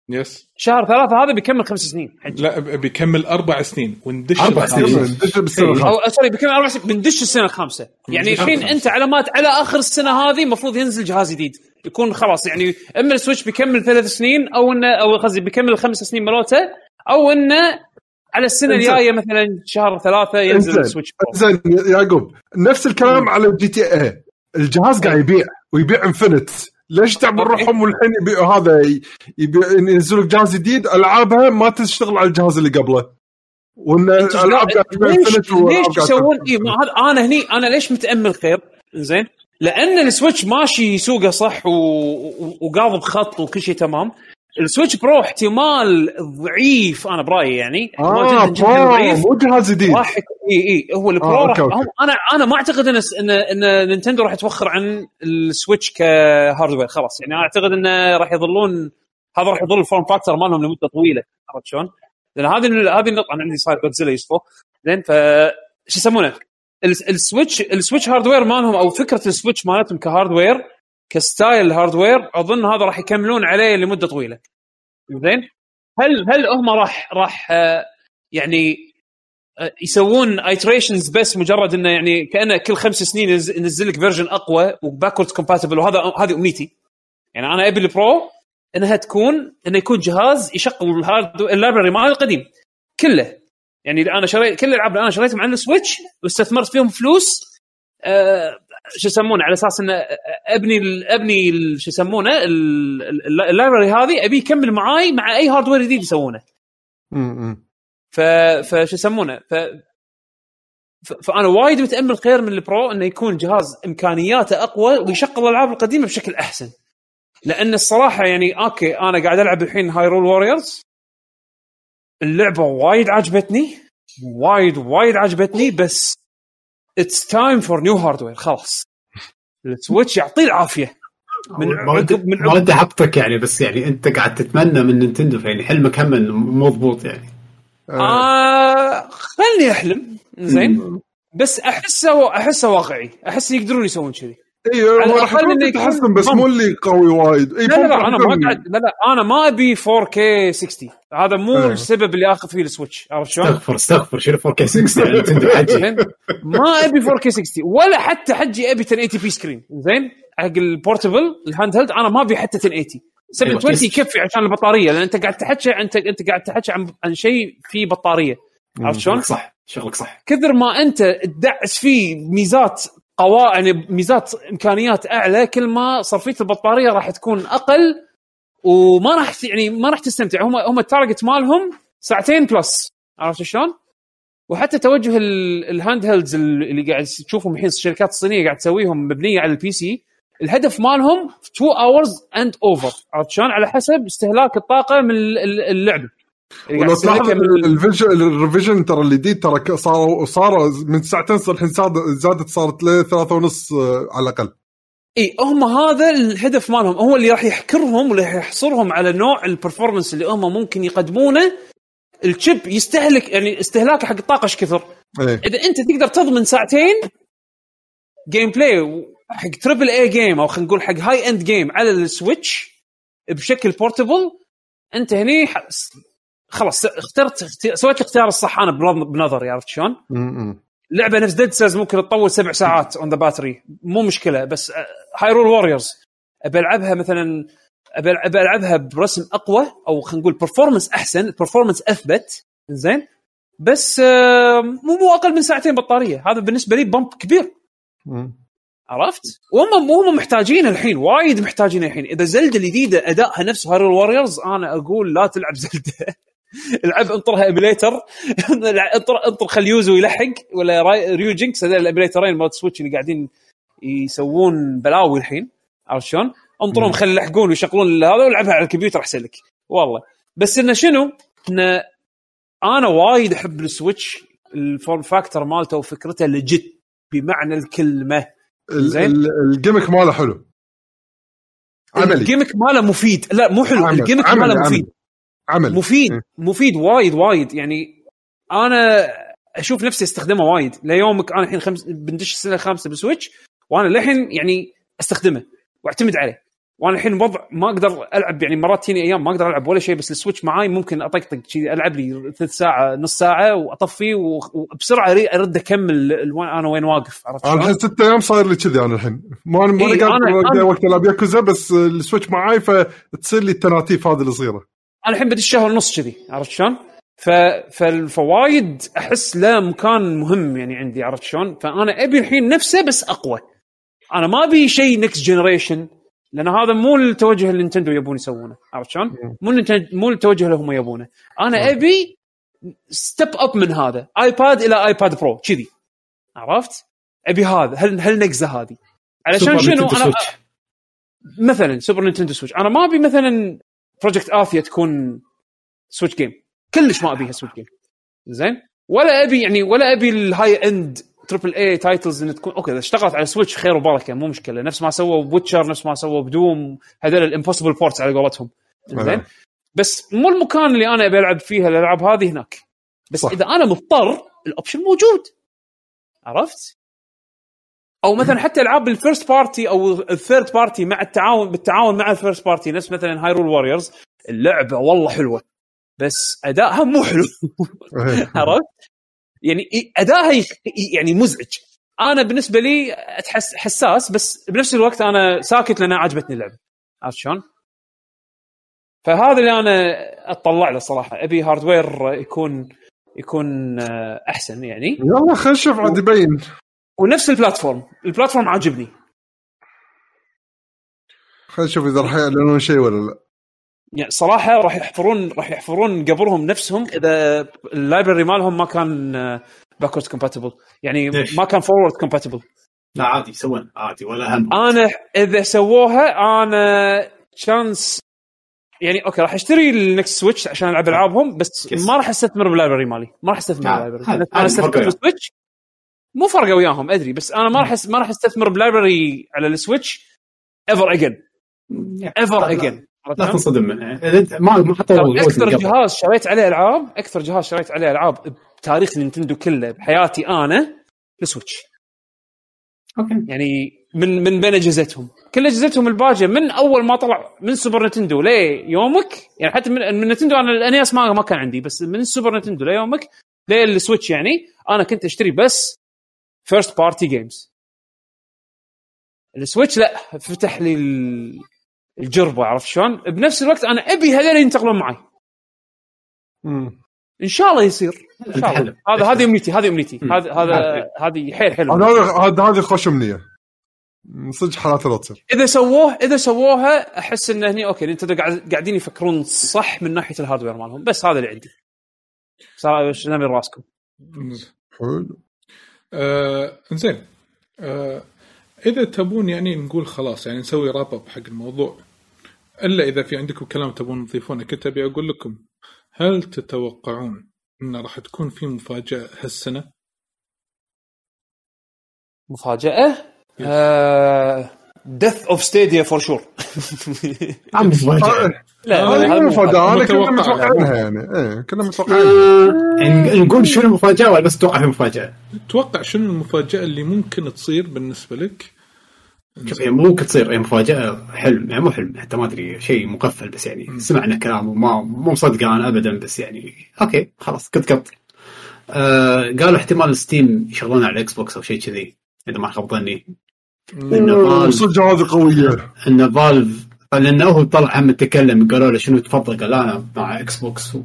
يس شهر ثلاثة هذا بيكمل خمس سنين حجي لا بيكمل أربع سنين وندش أربع الخامسة. سنين. ندش بالسنة إيه. الخامسة. أو سوري بيكمل أربع سنين بندش السنة الخامسة يعني الحين. أنت علامات على آخر السنة هذه المفروض ينزل جهاز جديد يكون خلاص يعني أما السويتش بيكمل ثلاث سنين أو انه أو قصدي بيكمل الخمس سنين مالته أو إنه على السنة. الجاية مثلا شهر ثلاثة ينزل. السويتش. زين يا- يعقوب نفس الكلام على جي تي اي الجهاز قاعد يبيع ويبيع انفنت ليش تعمل. روحهم والحين يبيعوا هذا ي- يبيع ينزلوا جهاز جديد ألعابها ما تشتغل على الجهاز اللي قبله. وإن الألعاب ليش ليش يسوون إيه هذا أنا هني أنا ليش متأمل خير زين. لأن ال Switch ماشي سوقه صح و... و... وقاضب خط وكل شيء تمام. ال Switch Pro احتمال ضعيف أنا برأيي يعني آه جدا جدا Pro ضعيف مو جهاز جديد راح إي إي هو ال Pro آه، okay، okay. أنا أنا ما أعتقد إن ان إن نينتندو راح توخر عن السويتش ك hardware خلاص يعني أنا أعتقد انه راح يظلون هذا راح يظل ال form factor مالهم لمدة طويلة عرفت شلون؟ لأن هذه هذه النقطة أنا عندي صاير جودزيلا يصفو زين ف شو يسمونه؟ ال- ال Switch ال Switch hardware مالهم أو فكرة ال Switch مالتهم ك hardware ك style hardware أظن هذا راح يكملون عليه لمدة طويلة. زين؟ هل هل هم راح راح آه، يعني آه، يسوون iterations بس مجرد إنه يعني كأنه كل خمس سنين ينز- ينزل لك version أقوى و backward compatible وهذا هذه أمنيتي. يعني أنا أبي ال Pro إنها تكون إنه يكون جهاز يشغل الهارد ال library مالي القديم. كله. يعني أنا شريت كل الألعاب اللي أنا شريتهم على ال Switch واستثمرت فيهم فلوس آه شو يسمونه على أساس إنه أبني أبني شو يسمونه ال- ال- ال library هذه أبي يكمل معاي مع أي hardware جديد يسوونه. ف فشو يسمونه ف- فأنا وايد متأمل خير من ال Pro إنه يكون جهاز إمكانياته أقوى ويشغل الالعاب القديمة بشكل أحسن. لأن الصراحة يعني okay أنا قاعد ألعب الحين Hyrule Warriors اللعبة وايد عجبتني وايد وايد عجبتني بس it's time for new hardware خلاص. ال Switch يعطيه العافية. من عقب- من ما ودي أحبطك يعني بس يعني أنت قاعد تتمنى من نينتندو يعني حلمك هم مضبوط يعني. آه. خلني أحلم زين بس احسه أحسه واقعي. أحس يقدرون يسوون كذي أيوه على هو راح الأقل يكون إنه في يكون تحسن بس. مو اللي قوي وايد. اي لا لا, لا أنا ما قاعد لا لا أنا ما أبي 4K 60 هذا مو إيه. السبب اللي اخذ فيه ال Switch. عرفت شلون؟ استغفر استغفر شنو 4K 60 يعني نينتندو حجي. زين؟ ما أبي 4K 60 ولا حتى حجي أبي 1080p screen زين؟ حق ال portable ال handheld أنا ما أبي حتى 1080 720 أيوة، يكفي عشان البطارية لأن أنت قاعد تحكي أنت أنت قاعد تحكي عن عن شيء فيه بطارية. عرفت شلون؟ صح شغلك صح. كثر ما أنت تدعس فيه ميزات قوا يعني ميزات إمكانيات أعلى كل ما صرفية البطارية راح تكون أقل وما راح يعني ما راح تستمتع هم هم ال target مالهم ساعتين plus عرفت شلون؟ وحتى توجه ال- ال handhelds اللي قاعد تشوفهم الحين الشركات الصينية قاعد تسويهم مبنية على ال PC الهدف مالهم 2 hours and over عرفت شلون؟ على حسب استهلاك الطاقة من ال- ال- اللعبة ولو تلاحظ ال revision ترى الجديد ترى ك- صاروا صاروا من ساعتين صار الحين زاد- زادت صارت ل ثلاثة ونص آه، على الأقل. إي هم هذا الهدف مالهم. هو اللي راح يحكرهم واللي راح يحصرهم على نوع ال performance اللي هم ممكن يقدمونه. ال chip يستهلك يعني استهلاكه حق الطاقة إيش كثر؟ إيه. إذا أنت تقدر تضمن ساعتين gameplay حق triple A game أو خلينا نقول حق high end game على ال Switch بشكل portable أنت هني خلاص اخترت اختي- سويت الاختيار الصح أنا بنظ- بنظري عرفت شلون؟ لعبة نفس Dead Cells ممكن تطول سبع ساعات on the battery مو مشكلة بس Hyrule Warriors أبي ألعبها مثلا أبي ألعبها برسم أقوى أو خلينا نقول performance أحسن performance أثبت زين بس آه، مو مو أقل من ساعتين بطارية. هذا بالنسبة لي bump كبير. عرفت؟ وهم هم محتاجين الحين وايد محتاجين الحين. إذا زلدة الجديده أدائها نفس Hyrule Warriors أنا أقول لا تلعب زلدة. العب انطرها emulator انطر انطر خل Yuzu يلحق ولا راي- Ryujinx هذول ال emulatorين مال Switch اللي قاعدين يسوون بلاوي الحين. عرفت شلون؟ انطرهم خل يلحقون ويشغلون هذا والعبها على الكمبيوتر أحسن لك. والله. بس انه شنو؟ انه أنا وايد أحب ال Switch. ال form factor مالته وفكرته legit بمعنى الكلمة. ال- زين. ال- ال gimmick ماله حلو. عملي. ال gimmick ماله مفيد. لا مو حلو. عمل- ال gimmick ماله مفيد. عملي عمل. مفيد إيه. مفيد وايد وايد. يعني أنا أشوف نفسي أستخدمه وايد. ليومك أنا الحين خمس بندش السنة الخامسة بال Switch وأنا للحين يعني أستخدمه وأعتمد عليه. وأنا الحين وضع ما أقدر ألعب يعني مرات تجيني أيام ما أقدر ألعب ولا شيء بس ال Switch معاي ممكن أطقطق ألعب لي ثلث ساعة نص ساعة وأطفي وبسرعة أرد أكمل أنا وين واقف عرفت أنا؟ الحين ست أيام صاير لي كذي أنا الحين. ما أنا ما إيه، قاعد وقت ألعب ياكوزا بس السويتش معاي فتصير لي التناتيف هذه الصغيرة. أنا الحين بدي الشهر ونص كذي عرفت شلون؟ ف... فالفوايد أحس له مكان مهم يعني عندي عرفت شلون؟ فأنا أبي الحين نفسه بس أقوى. أنا ما أبي شيء نكست جنريشن لأن هذا مو التوجه اللي نينتندو يبون يسوونه عرفت شلون؟ مو مو التوجه اللي هم يبونه. أنا أبي step up من هذا iPad إلى iPad Pro كذي عرفت؟ أبي هذا هل هل نقزه هذه علشان شنو أنا. مثلا Super Nintendo Switch أنا ما أبي مثلا Project Athia تكون Switch game كلش ما أبيها Switch game زين ولا أبي يعني ولا أبي ال high end triple A titles إن تكون okay إذا اشتغلت على Switch خير وبركة مو مشكلة نفس ما سووا بWitcher نفس ما سووا بDoom هذول ال impossible ports على قولتهم زين. بس مو المكان اللي أنا أبي ألعب فيها الألعاب هذه هناك بس. صح. إذا أنا مضطر ال option موجود عرفت؟ أو مثلا حتى ألعاب ال first party أو ال third party مع التعاون بالتعاون مع ال first party نفس مثلا Hyrule Warriors اللعبة والله حلوة بس أدائها مو حلو. عرفت؟ يعني أدائها يعني مزعج أنا بالنسبة لي اتحس حساس بس بنفس الوقت أنا ساكت لأن عجبتني اللعبة عرفت شلون؟ فهذا اللي أنا أطلع له صراحة أبي hardware يكون يكون آه، أحسن يعني يلا خلينا نشوف عاد يبين ونفس ال platform. ال platform عاجبني. خلينا نشوف إذا راح يعلنون شيء ولا لا. يعني صراحة راح يحفرون راح يحفرون قبرهم نفسهم إذا ال library مالهم ما كان backward compatible يعني؟ ما كان forward compatible لا عادي يسوون عادي ولا هم. أنا إذا سووها أنا شانس يعني okay راح أشتري ال next Switch عشان ألعب ألعابهم بس. ما راح أستثمر بال library مالي. ما راح أستثمر آه، بال library أنا أستثمر. بال Switch مو فارقه وياهم أدري بس أنا ما راح ما راح أستثمر ب library على ال Switch ever again ever again لا تنصدم إنت ما ما حطوا أكثر جهاز شريت عليه ألعاب أكثر جهاز شريت عليه ألعاب بتاريخ Nintendo كله بحياتي أنا ال Switch. Okay. يعني من من بين أجهزتهم. كل أجهزتهم الباجيه من أول ما طلع من Super Nintendo ليومك يعني حتى من, من Nintendo أنا ال NES ما ما كان عندي بس من ال Super Nintendo ليومك لل Switch يعني أنا كنت أشتري بس first party games ال Switch لا فتح لي ال- الجربة عرفت شلون؟ بنفس الوقت أنا أبي هذول ينتقلون معي. مم. إن شاء الله يصير. إن شاء الله. هذا هذه أمنيتي هذه أمنيتي. هذا هذا حلو. هذه حيل حلو هذا هذه خوش أمنية. صدق حالات لا تصير. إذا سووه إذا سووها أحس إن هني okay قاعد- قاعدين يفكرون صح من ناحية ال hardware مالهم. بس هذا اللي عندي. صار نبي راسكم؟ حلو. آه زين آه إذا تبون يعني نقول خلاص يعني نسوي wrap up حق الموضوع. إلا إذا في عندكم كلام تبون تضيفونه كنت أبي أقول لكم هل تتوقعون إن راح تكون في مفاجأة هالسنة؟ مفاجأة؟ death of Stadia for sure عم مفاجأة. لا هذه هذا مو مو مفاجاه أنا كنا متوقع متوقعينها يعني إيه كنا متوقعينها آه، يعني نقول شنو المفاجأة ولا بس توقع في مفاجأة؟ توقع شنو المفاجأة اللي ممكن تصير بالنسبة لك؟ شوف هي ممكن تصير هي مفاجأة حلم. يعني مو حلم حتى ما أدري شيء مقفل بس يعني سمعنا كلام وما مو مصدقه أنا ابدا بس يعني okay خلاص قط قط. آه قالوا احتمال Steam يشغلونها على ال Xbox أو شيء كذي إذا ما خاب ظني. إنه Valve صدق هذه قوية. انه Valve لأنه هو طلع هم تكلم قالوا له شنو تفضل؟ قال أنا مع إكس بوكس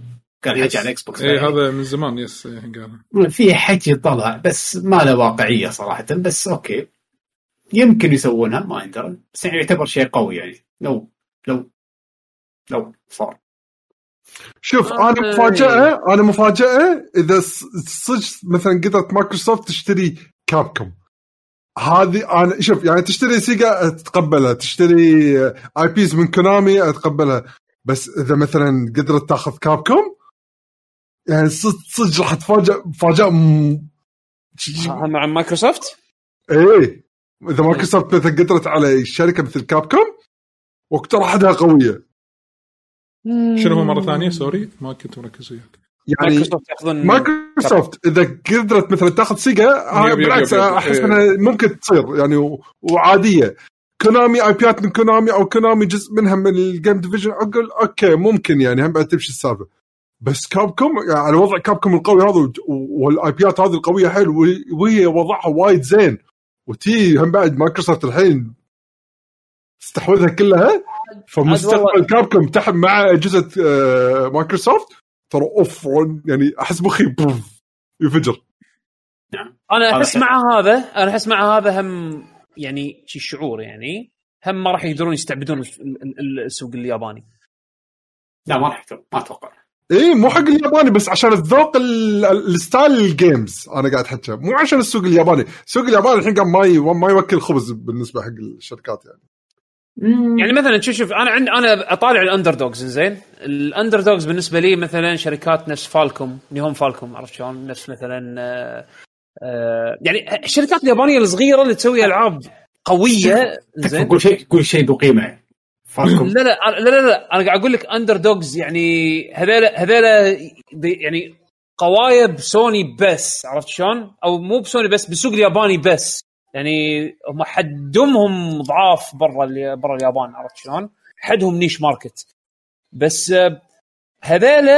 قال حكي على Xbox اي إيه، هذا من زمان yes إيه، قال. في حكي طلع بس ما له واقعية صراحة بس okay. يمكن يسوونها ما يندرى بس يعني يعتبر شيء قوي يعني. لو لو لو صار. شوف آه، أنا مفاجأة أنا مفاجأة إذا صدق مثلا قدرت مايكروسوفت تشتري Capcom. هذه أنا شوف يعني تشتري Sega اتقبلها تشتري IPs من Konami اتقبلها بس إذا مثلا قدرت تأخذ Capcom يعني صدق صدق راح تفاجئ مفاجاه م... مع مايكروسوفت؟ إيه. إذا مايكروسوفت مثلا قدرت على شركة مثل Capcom واقترحتها قوية. شنو هو مرة ثانية؟ sorry ما كنت مركز وياك. يعني مايكروسوفت ياخذون مايكروسوفت إذا قدرت مثلا تاخذ Sega يب- بالعكس yep. أحس إيه. إنها ممكن تصير يعني و- وعادية Konami IP ات من Konami أو Konami جزء منها من ال game division أقول okay ممكن يعني هم بعد تمشي السالفة بس Capcom يعني على وضع Capcom القوي هذا وال IP ات هذه القوية حيل وهي- وضعها وايد زين وتي هم بعد مايكروسوفت الحين تستحوذها كلها فمستقبل Capcom تحت مع اجهزه آه، مايكروسوفت ترى أوف يعني أحس مخي ينفجر. أنا هذا احس. مع هذا أنا أحس مع هذا هم يعني شي شعور يعني هم ما راح يقدرون يستعبدون ال- ال- ال- السوق الياباني. لا ما راح ما أتوقع. اي إيه، مو حق الياباني بس عشان الذوق ال- ال- ال style ال games أنا قاعد احكي مو عشان السوق الياباني. السوق الياباني الحين قام ما ما يوكل خبز بالنسبة حق الشركات يعني. يعني مثلا شوف شوف أنا عند أنا أطالع ال underdogs زين ال underdogs بالنسبة لي مثلا شركات نفس Falcom Nihon Falcom عرفت شلون؟ نفس مثلا آه، آه، يعني الشركات اليابانيه الصغيرة اللي تسوي ألعاب قوية زين قول شيء قول شيء ذو قيمة. Falcom لا لا لا لا لا أنا قاعد أقول لك underdogs يعني هذول دي- يعني قوايب سوني بس عرفت شلون؟ أو مو بسوني بس بالسوق الياباني بس. يعني هم حدمهم ضعاف برا برا اليابان عرفت شلون؟ حدهم niche market بس آه، هذول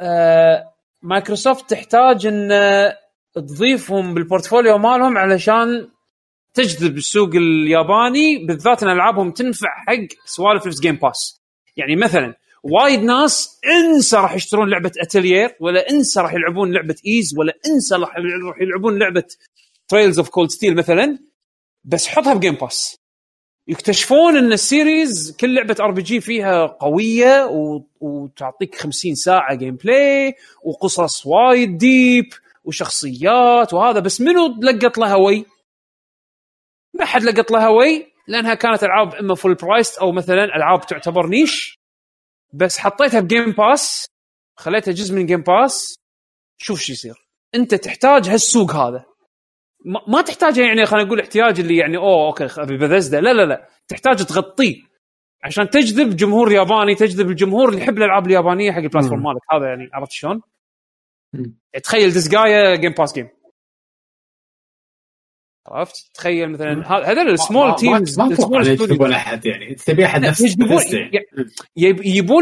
آه، مايكروسوفت تحتاج إن آه، تضيفهم بال portfolio مالهم علشان تجذب السوق الياباني بالذات إن ألعابهم تنفع حق سوالف نفس Game Pass يعني مثلا وايد ناس إنسى راح يشترون لعبة اتليير ولا إنسى راح يلعبون لعبة Ys ولا إنسى راح يلعبون لعبة Trails of Cold Steel مثلا بس حطها ب Game Pass يكتشفون إن ال series كل لعبة RPG فيها قوية و... وتعطيك 50 ساعة gameplay وقصص وايد deep وشخصيات وهذا بس منو لقط لها وي؟ ما حد لقط لها وي لأنها كانت ألعاب إما full price أو مثلا ألعاب تعتبر niche بس حطيتها ب Game Pass خليتها جزء من Game Pass شوف شو يصير. أنت تحتاج هالسوق هذا. ما, ما تحتاج يعني خلينا نقول احتياج اللي يعني أوه okay أبي بثزدا. لا لا لا. تحتاج تغطيه. عشان تجذب جمهور ياباني تجذب الجمهور اللي يحب الألعاب اليابانية حق ال platform مالك. هذا يعني عرفت شلون؟ تخيل Disgaea Game Pass game عرفت؟ تخيل مثلا هذول ال small teams ما يجذبون أحد يعني. تبي أحد نفس يجذبون نفس يعني.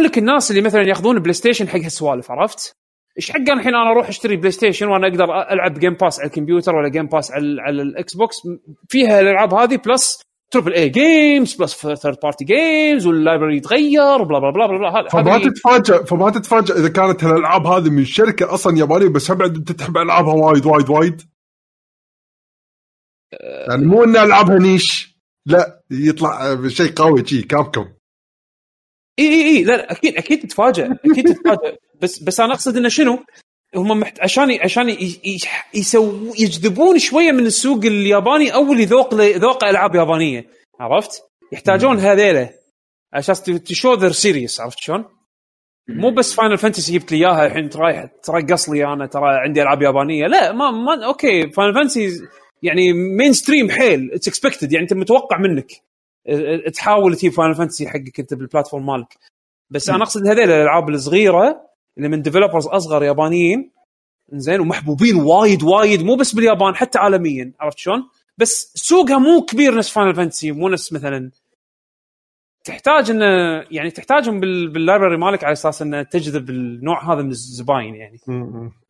لك الناس اللي مثلا ياخذون PlayStation حق هالسوالف عرفت؟ إيش حق الحين أنا أروح أشتري PlayStation وأنا أقدر ألعب Game Pass على الكمبيوتر ولا Game Pass على, على ال Xbox فيها الألعاب هذه plus triple A games plus third party games وال library يتغير بلا بلا بلا. هذا فما تتفاجئ فما تتفاجئ إذا كانت الالعاب هذه من شركة أصلا يابانية بس هم بعد انت تحب العابها وايد وايد وايد. يعني مو إن ألعابها نيش لا يطلع شيء قوي شي كابكم اي اي إي لا لا أكيد أكيد تتفاجئ أكيد تتفاجئ بس بس أنا أقصد إنه شنو؟ هم محت... عشان عشان. يسو... يجذبون شوية من السوق الياباني أو اللي ذوق ذوق ألعاب يابانية عرفت؟ يحتاجون هذيله أساس to show they're serious عرفت شلون؟ مو بس Final Fantasy جبت لي إياها الحين رايح ترقص لي أنا ترى عندي ألعاب يابانية لا ما, ما okay Final Fantasy يعني mainstream حيل it's expected يعني أنت متوقع منك تحاول تجيب Final Fantasy حقك أنت بال platform مالك بس أنا أقصد هذيل الألعاب الصغيرة اللي من developers أصغر يابانيين زين ومحبوبين وايد وايد مو بس باليابان حتى عالميا عرفت شلون؟ بس سوقها مو كبير نفس Final Fantasy مو نفس مثلا. تحتاج انه يعني تحتاجهم بال... بال library مالك على أساس انه تجذب النوع هذا من الزباين يعني.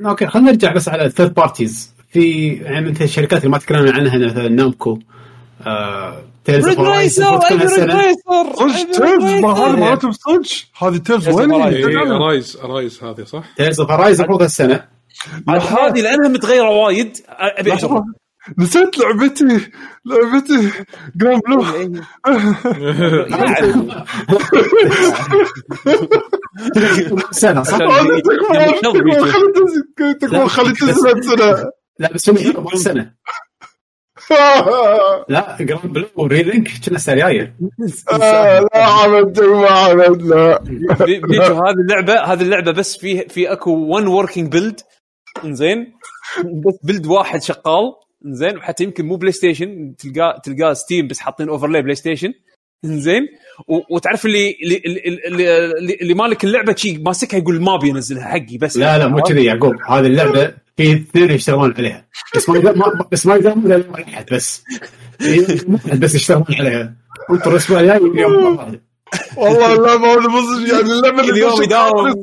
okay خلينا نرجع بس على ال third parties في يعني مثل الشركات اللي ما تكلمنا عنها مثلا Namco آه Tales of هالسنه صدق Tales ما هذه مالتهم صدق. هذه Tales وين؟ إيه، Arise Arise هذه صح؟ Tales of Horizon المفروض هالسنه هذه لأنها متغيرة وايد أبي. نسيت لعبتي لعبتي جراند بلو. سنة صح؟ هذه تكبر تكبر خلي تنزل تكبر خلي تنزل سنة. لا بس سنة. لا Granblue Relink كنا السنة الجايه آه، لا عملت ما عملت لا بي- بيجو هذه اللعبة هذه اللعبة بس في في أكو one working build إنزين. بس build واحد شغال. إنزين وحتى يمكن مو PlayStation تلقاه تلقاه Steam بس حاطين overlay PlayStation انزين و- وتعرف اللي اللي اللي, اللي, اللي مالك اللعبة شي ماسكها يقول ما أبي أنزلها حقي بس. لا لا مو كذي يعقوب هذه اللعبة في اثنين يشتغلون عليها. بس ما يقدر- بس ما يوم الاحد بس. بس يشتغلون عليها. انطر الأسبوع الجاي يوم واحد. والله اللعبه هذه مو يعني اللعبة اللي اليوم دشت يداوم.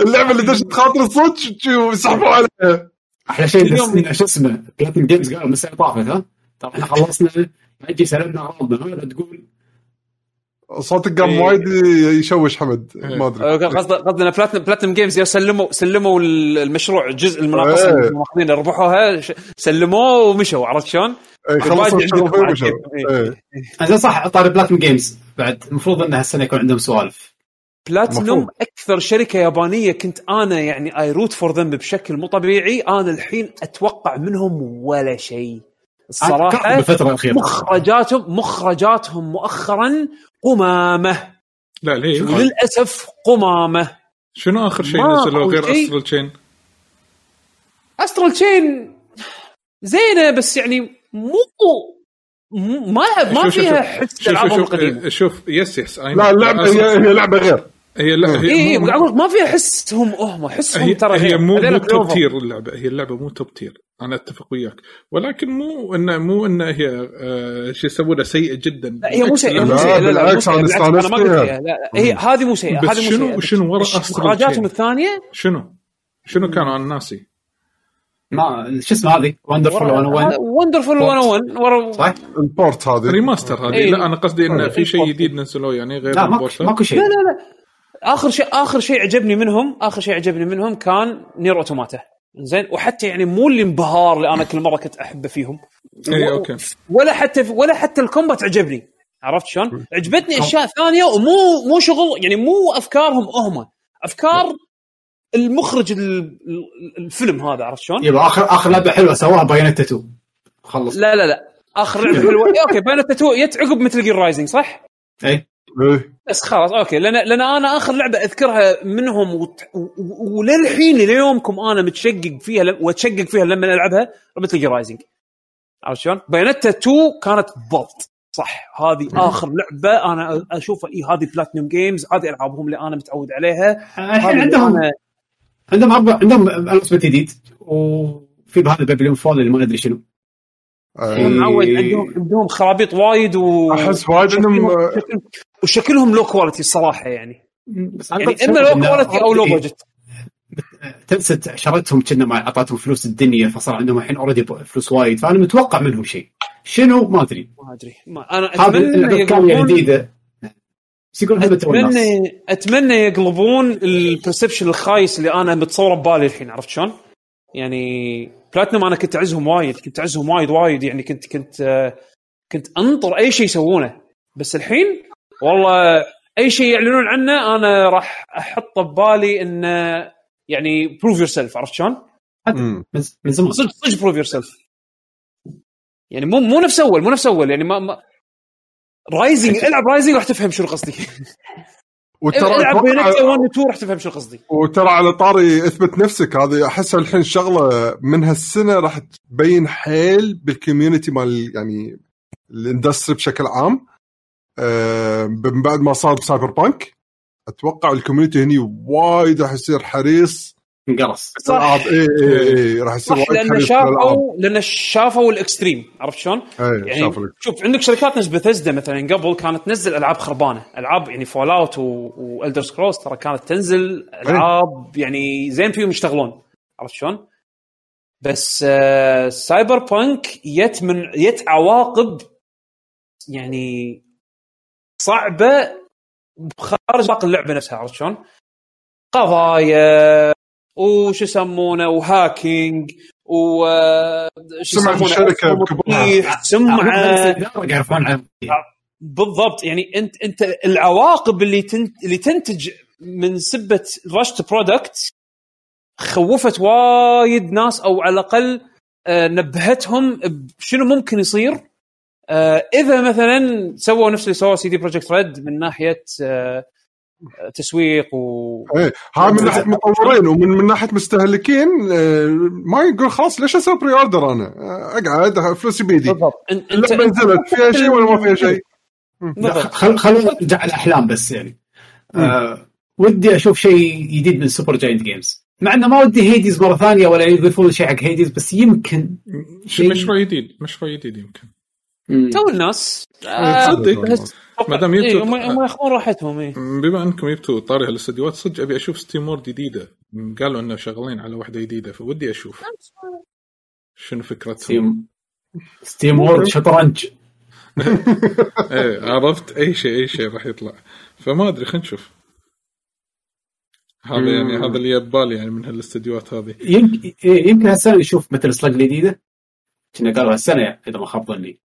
اللعبة اللي دشت خاطري صدق شو يسحبوا عليها. أحلى شيء اليوم- شو اسمه Platinum Games قالوا من السنة طافت ها؟ طبعا إحنا خلصنا نجي سلمنا ها لا تقول صوتك قام إيه. وايد يشوش حمد ما أدري قصد قصدنا Platinum Platinum Games يا سلموا سلموا المشروع جزء المناقصة إيه. اللي ماخذينه ربحوها ش- سلموه ومشوا عرفت شلون؟ إيه، خلصوا ومشوا. كيف. إيه. زين صح طاري Platinum Games بعد المفروض إن هالسنة يكون عندهم سوالف بلاتنوم. أكثر شركة يابانية كنت أنا يعني I root for them بشكل مو طبيعي أنا الحين أتوقع منهم ولا شيء الصراحة بالفترة الأخيرة مخرجاتهم مخرجاتهم مؤخرا قمامة لا ليه؟ وللاسف قمامة شنو آخر شيء نزلوه أقول غير. Astral Chain؟ Astral Chain زينة بس يعني مو مو- ما ما شوف- فيها شوف- حس شوف القديمه شوف yes yes. لا اللعبه هي لعبة غير هي لا هي اي مو- ما فيها حسهم هم حسهم هي, ترى هي. مو مو top tier اللعبة هي اللعبة مو top tier أنا أتفق وياك ولكن مو انه مو انه هي آه شو يسمونها سيئة جدا لا هي مو سيئة مو لا، سيئة لا لا مو بالعكس، أنا استانست ما قلت فيها. لا لا هي هذه مو سيئة بس هذه مو شنو- سيئة شنو ورا Astral مخرجاتهم Chain؟ الثانية شنو؟ شنو كانوا أنا ناسي؟ ما شو اسمه هذه Wonderful 101 Wonderful 101 ورا صح؟ ال port هذه remaster هذه إيه. لا أنا قصدي انه إيه. في شيء جديد نزلوه يعني غير لا. ماكو شيء لا لا لا آخر شيء آخر شيء عجبني منهم آخر شيء عجبني منهم كان Nier Automata زين وحتى يعني مو الانبهار اللي أنا كل مرة كنت أحبه فيهم. اي okay. ولا حتى ولا حتى ال combat عجبني. عرفت شلون؟ عجبتني أشياء ثانية ومو مو شغل يعني مو أفكارهم هم. أفكار المخرج ال- ال- الفيلم هذا عرفت شلون؟ يبقى اخر آخر لعبة حلوة سواها Bayonetta 2 خلص. لا لا لا. آخر لعبة حلوة. إيه، okay Bayonetta 2 جت عقب Metal Gear Rising صح؟ اي. بس خلاص okay. لأن لأن أنا آخر لعبة أذكرها منهم وت... و... و... وللحين ليومكم أنا متشقق فيها ل... وأتشقق فيها لما ألعبها Metal Rising عرفت شلون؟ Bayonetta 2 كانت بالضبط صح. هذه آخر لعبة أنا أشوفها. اي هذه Platinum Games هذه ألعابهم اللي أنا متعود عليها. الحين عندهم أنا- عندهم أربع عندهم جديد وفي هذا Babylon's Fall اللي ما ندري شنو. معود عندهم عندهم خرابيط وايد و أحس وايد عندهم آه، وشكلهم- low quality الصراحه يعني. بس يعني إما low quality أو low budget Tencent شرتهم كنا ما أعطتهم فلوس الدنيا فصار عندهم الحين already فلوس وايد فأنا متوقع منهم شيء. شنو؟ ما أدري. ما أدري. ما أنا أتمنى الكامله يقلبون يقول الناس اتمنى أتمنى يقلبون ال perception الخايس اللي أنا متصوره ببالي الحين عرفت شلون؟ يعني بلاتنم أنا كنت أعزهم وايد كنت أعزهم وايد وايد يعني كنت كنت آه، كنت أنطر أي شيء يسوونه. بس الحين والله أي شيء يعلنون عنه أنا راح احطه ببالي انه يعني prove yourself عرفت شلون؟ من زمان. صدق صدق prove yourself يعني مو مو نفس أول مو نفس أول يعني ما, ما Rising العب Rising راح تفهم شنو قصدي. وترى العب Bayonetta أتوقع- 1 و 2 راح تفهم شو قصدي. وترى على طاري اثبت نفسك. هذه أحس الحين شغلة من هالسنة راح تبين حيل بال community مال يعني ال industry بشكل عام. آه، من بعد ما صار ب Cyberpunk أتوقع ال community هني وايد راح يصير حريص انقرص صح. اي اي اي راح يصير لأن. شافوا لأن شافوا ال extreme عرفت شلون؟ اي يعني شافوا. شوف عندك شركات نفس بثزدا مثلا قبل كانت تنزل ألعاب خربانة، ألعاب يعني Fallout و Elder Scrolls ترى كانت تنزل ألعاب يعني زين فيهم يشتغلون عرفت شلون؟ بس آه Cyberpunk يت من يت عواقب يعني صعبة خارج باقي اللعبة نفسها عرفت شلون؟ قضايا وش يسمونه و hacking و شو سمعة يسمونه؟ الشركة يعرفون عن بالضبط يعني انت أنت العواقب اللي تنت اللي تنتج من سبة rushed product خوفت وايد ناس أو على الأقل آه، نبهتهم بشنو ممكن يصير. آه، إذا مثلا سووا نفس اللي سووه CD Projekt Red من ناحية آه، تسويق و إيه هاي من ناحية مطورين ومن من ناحية مستهلكين آه، ما يقول خلاص ليش أسوي pre-order أنا؟ آه، أقعد فلوسي بيدي. بالضبط. انت نزلت فيها شيء ولا ما فيها شيء؟ خل خلينا نرجع على الاحلام بس يعني. آه ودي أشوف شيء جديد من Supergiant Games مع إنه ما ودي Hades مرة ثانية ولا يضيفون شيء حق Hades بس يمكن شيء- مشروع جديد مشروع جديد يمكن. تو الناس آه، تصدق بس- ما دام إيه، يبتو- هم هم ياخذون راحتهم إيه. بما أنكم جبتوا طاري هالاستديوهات صدق أبي أشوف SteamWorld جديدة. قالوا إنه شغالين على واحدة جديدة فودي أشوف. شنو فكرتهم؟ SteamWorld SteamWorld شطرنج. إيه عرفت أي شيء أي شيء راح يطلع. فما أدري خلينا نشوف. هذا يعني هذا اللي ببالي يعني من هالاستديوهات هذه. يمكن إيه، يمكن هالسنة نشوف Metal Slug الجديده كنا قالوا هالسنة إذا ما خاب ظني.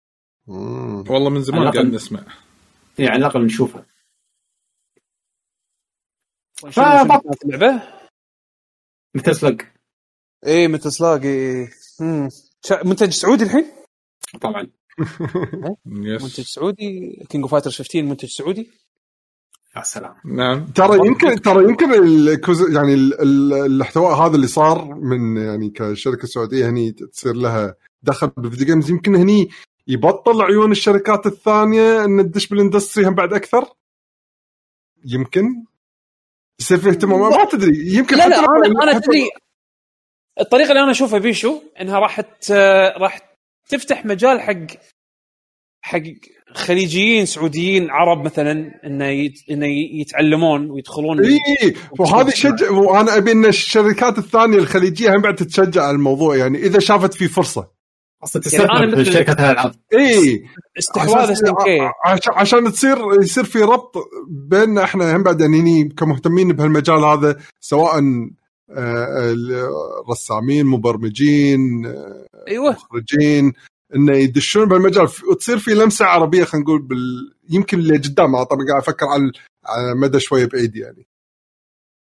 مم. والله من زمان قاعد نسمع. يعني على الاقل نشوفها؟ Metal Slug إيه Metal Slug امم شا- منتج سعودي الحين؟ طبعا. yes منتج سعودي؟ King of Fighters 15 منتج سعودي؟ يا سلام. نعم. ترى يمكن ترى يمكن ال cause يعني ال- ال- الاحتواء هذا اللي صار من يعني كشركة سعودية هني تصير لها دخل بال video games يمكن هني يبطل عيون الشركات الثانية إن تدش بال industry هم بعد أكثر؟ يمكن. يصير في اهتمام؟ ما تدري. يمكن لا لا حتى لو- أنا أنا حتى- تدري. الطريقة اللي أنا أشوفها بيشو إنها راح راح تفتح مجال حق حق خليجيين سعوديين عرب مثلا إنه. إنه يتعلمون ويدخلون إي وهذا يشجع وأنا أبي إن الشركات الثانية الخليجية هم بعد تتشجع على الموضوع. يعني إذا شافت في فرصة. أصلا يعني تستثمر في مثل- شركات الالعاب إي. استحواذ SNK عشان عشان تصير يصير في ربط بيننا إحنا هم بعد يعني كمهتمين بهالمجال هذا سواء آه، الرسامين مبرمجين آه، أيوه. مخرجين انه يدشون بهالمجال. ف- وتصير في لمسة عربية خلينا نقول بال... يمكن اللي قدام. أنا طبعا قاعد أفكر على مدى شوية بعيد يعني.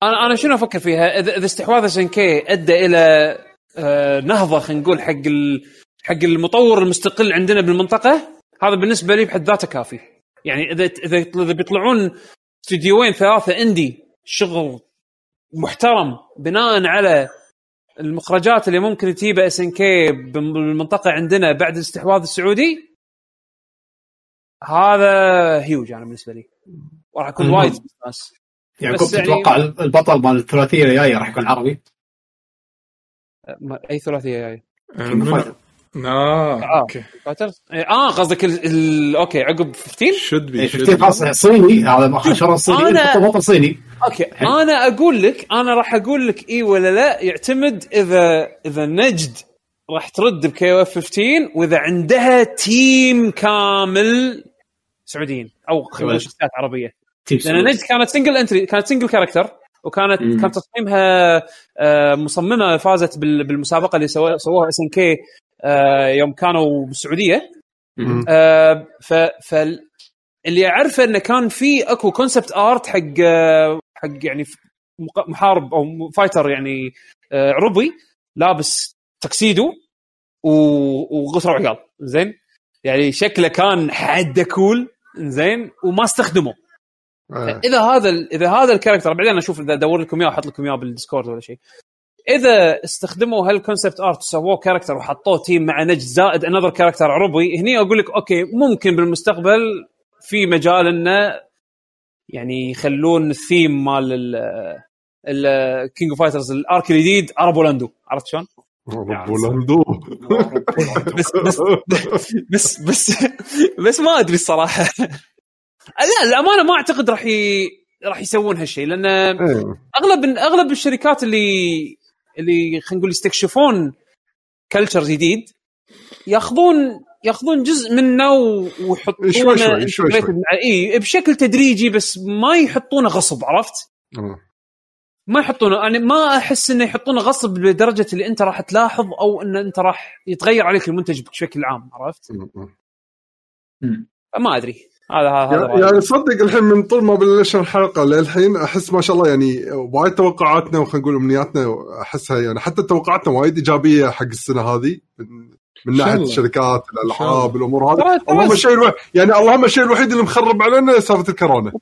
أنا أنا شنو أفكر فيها؟ اذا استحواذ إس كي أدى إلى آه، نهضة خلينا نقول حق ال... حق المطور المستقل عندنا بالمنطقة هذا بالنسبة لي بحد ذاته كافي يعني إذا إذا إذا بيطلعون استديوين ثلاثة indie شغل محترم بناء على المخرجات اللي ممكن تجيبها SNK بالمنطقة عندنا بعد الاستحواذ السعودي هذا هيوج أنا بالنسبة لي وراح اكون. وايد يعقوب بس يعني- تتوقع البطل مال الثلاثية الجاية راح يكون عربي؟ أي ثلاثية جاي كينج اوف فايتر. آه آه. أوكي فايترز آه قصدك ال... ال... أوكي عقب 15 شود بي إيه، شود 15 بي. خلاص صيني هذا شهر صيني أنا- بطل صيني أوكي أنا أقول لك أنا راح أقول لك اي ولا لا يعتمد اذا إذا نجد راح ترد بكي أو اف 15 وإذا عندها تيم كامل سعوديين أو ولد. شخصيات عربية لأن نجد كانت single entry كانت single character وكانت مم. كان تصميمها آه، مصممة فازت بال- بالمسابقة اللي سووها SNK يوم كانوا بالسعوديه. آه، ف اللي أعرفه إنه كان في أكو concept art حق آه، حق يعني محارب أو fighter يعني آه، عربي لابس تكسيدو و- وغترة وعقال زين؟ يعني شكله كان حده cool زين؟ وما استخدمه. آه. إذا هذا ال- إذا هذا ال character بعدين أشوف إذا أدور لكم إياه أحط لكم إياه بال Discord ولا شيء. إذا استخدموا هال concept art وسووه character وحطوه team مع نجد زائد another character عربي هني أقول لك okay ممكن بالمستقبل في مجال إنه يعني يخلون الثيم مال ال King of Fighters ال arc الجديد ارابولاندو عرفت شلون؟ بولندو بس بس بس بس بس ما أدري الصراحة لا الامانه ما أعتقد راح ي... راح يسوون هالشيء لأن إيه. أغلب أغلب الشركات اللي اللي خلينا نقول يستكشفون كلتشر جديد ياخذون ياخذون جزء منه ويحطونه شوي شوي، إي بشكل تدريجي بس ما يحطونه غصب عرفت؟ آه. ما يحطونه أنا ما أحس إنه يحطونه غصب لدرجة اللي أنت راح تلاحظ أو إن أنت راح يتغير عليك المنتج بشكل عام عرفت؟ مم. ما أدري هذا هذا يعني. يعني صدق الحين من طول ما بلشنا الحلقة للحين أحس ما شاء الله يعني وايد توقعاتنا وخلينا نقول أمنياتنا أحسها يعني حتى توقعاتنا وايد إيجابية حق السنة هذه من, من شاء ناحية الله. الشركات الألعاب الأمور هذه اللهم الشيء الوحيد يعني اللهم الشيء الوحيد اللي مخرب علينا سالفة الكورونا.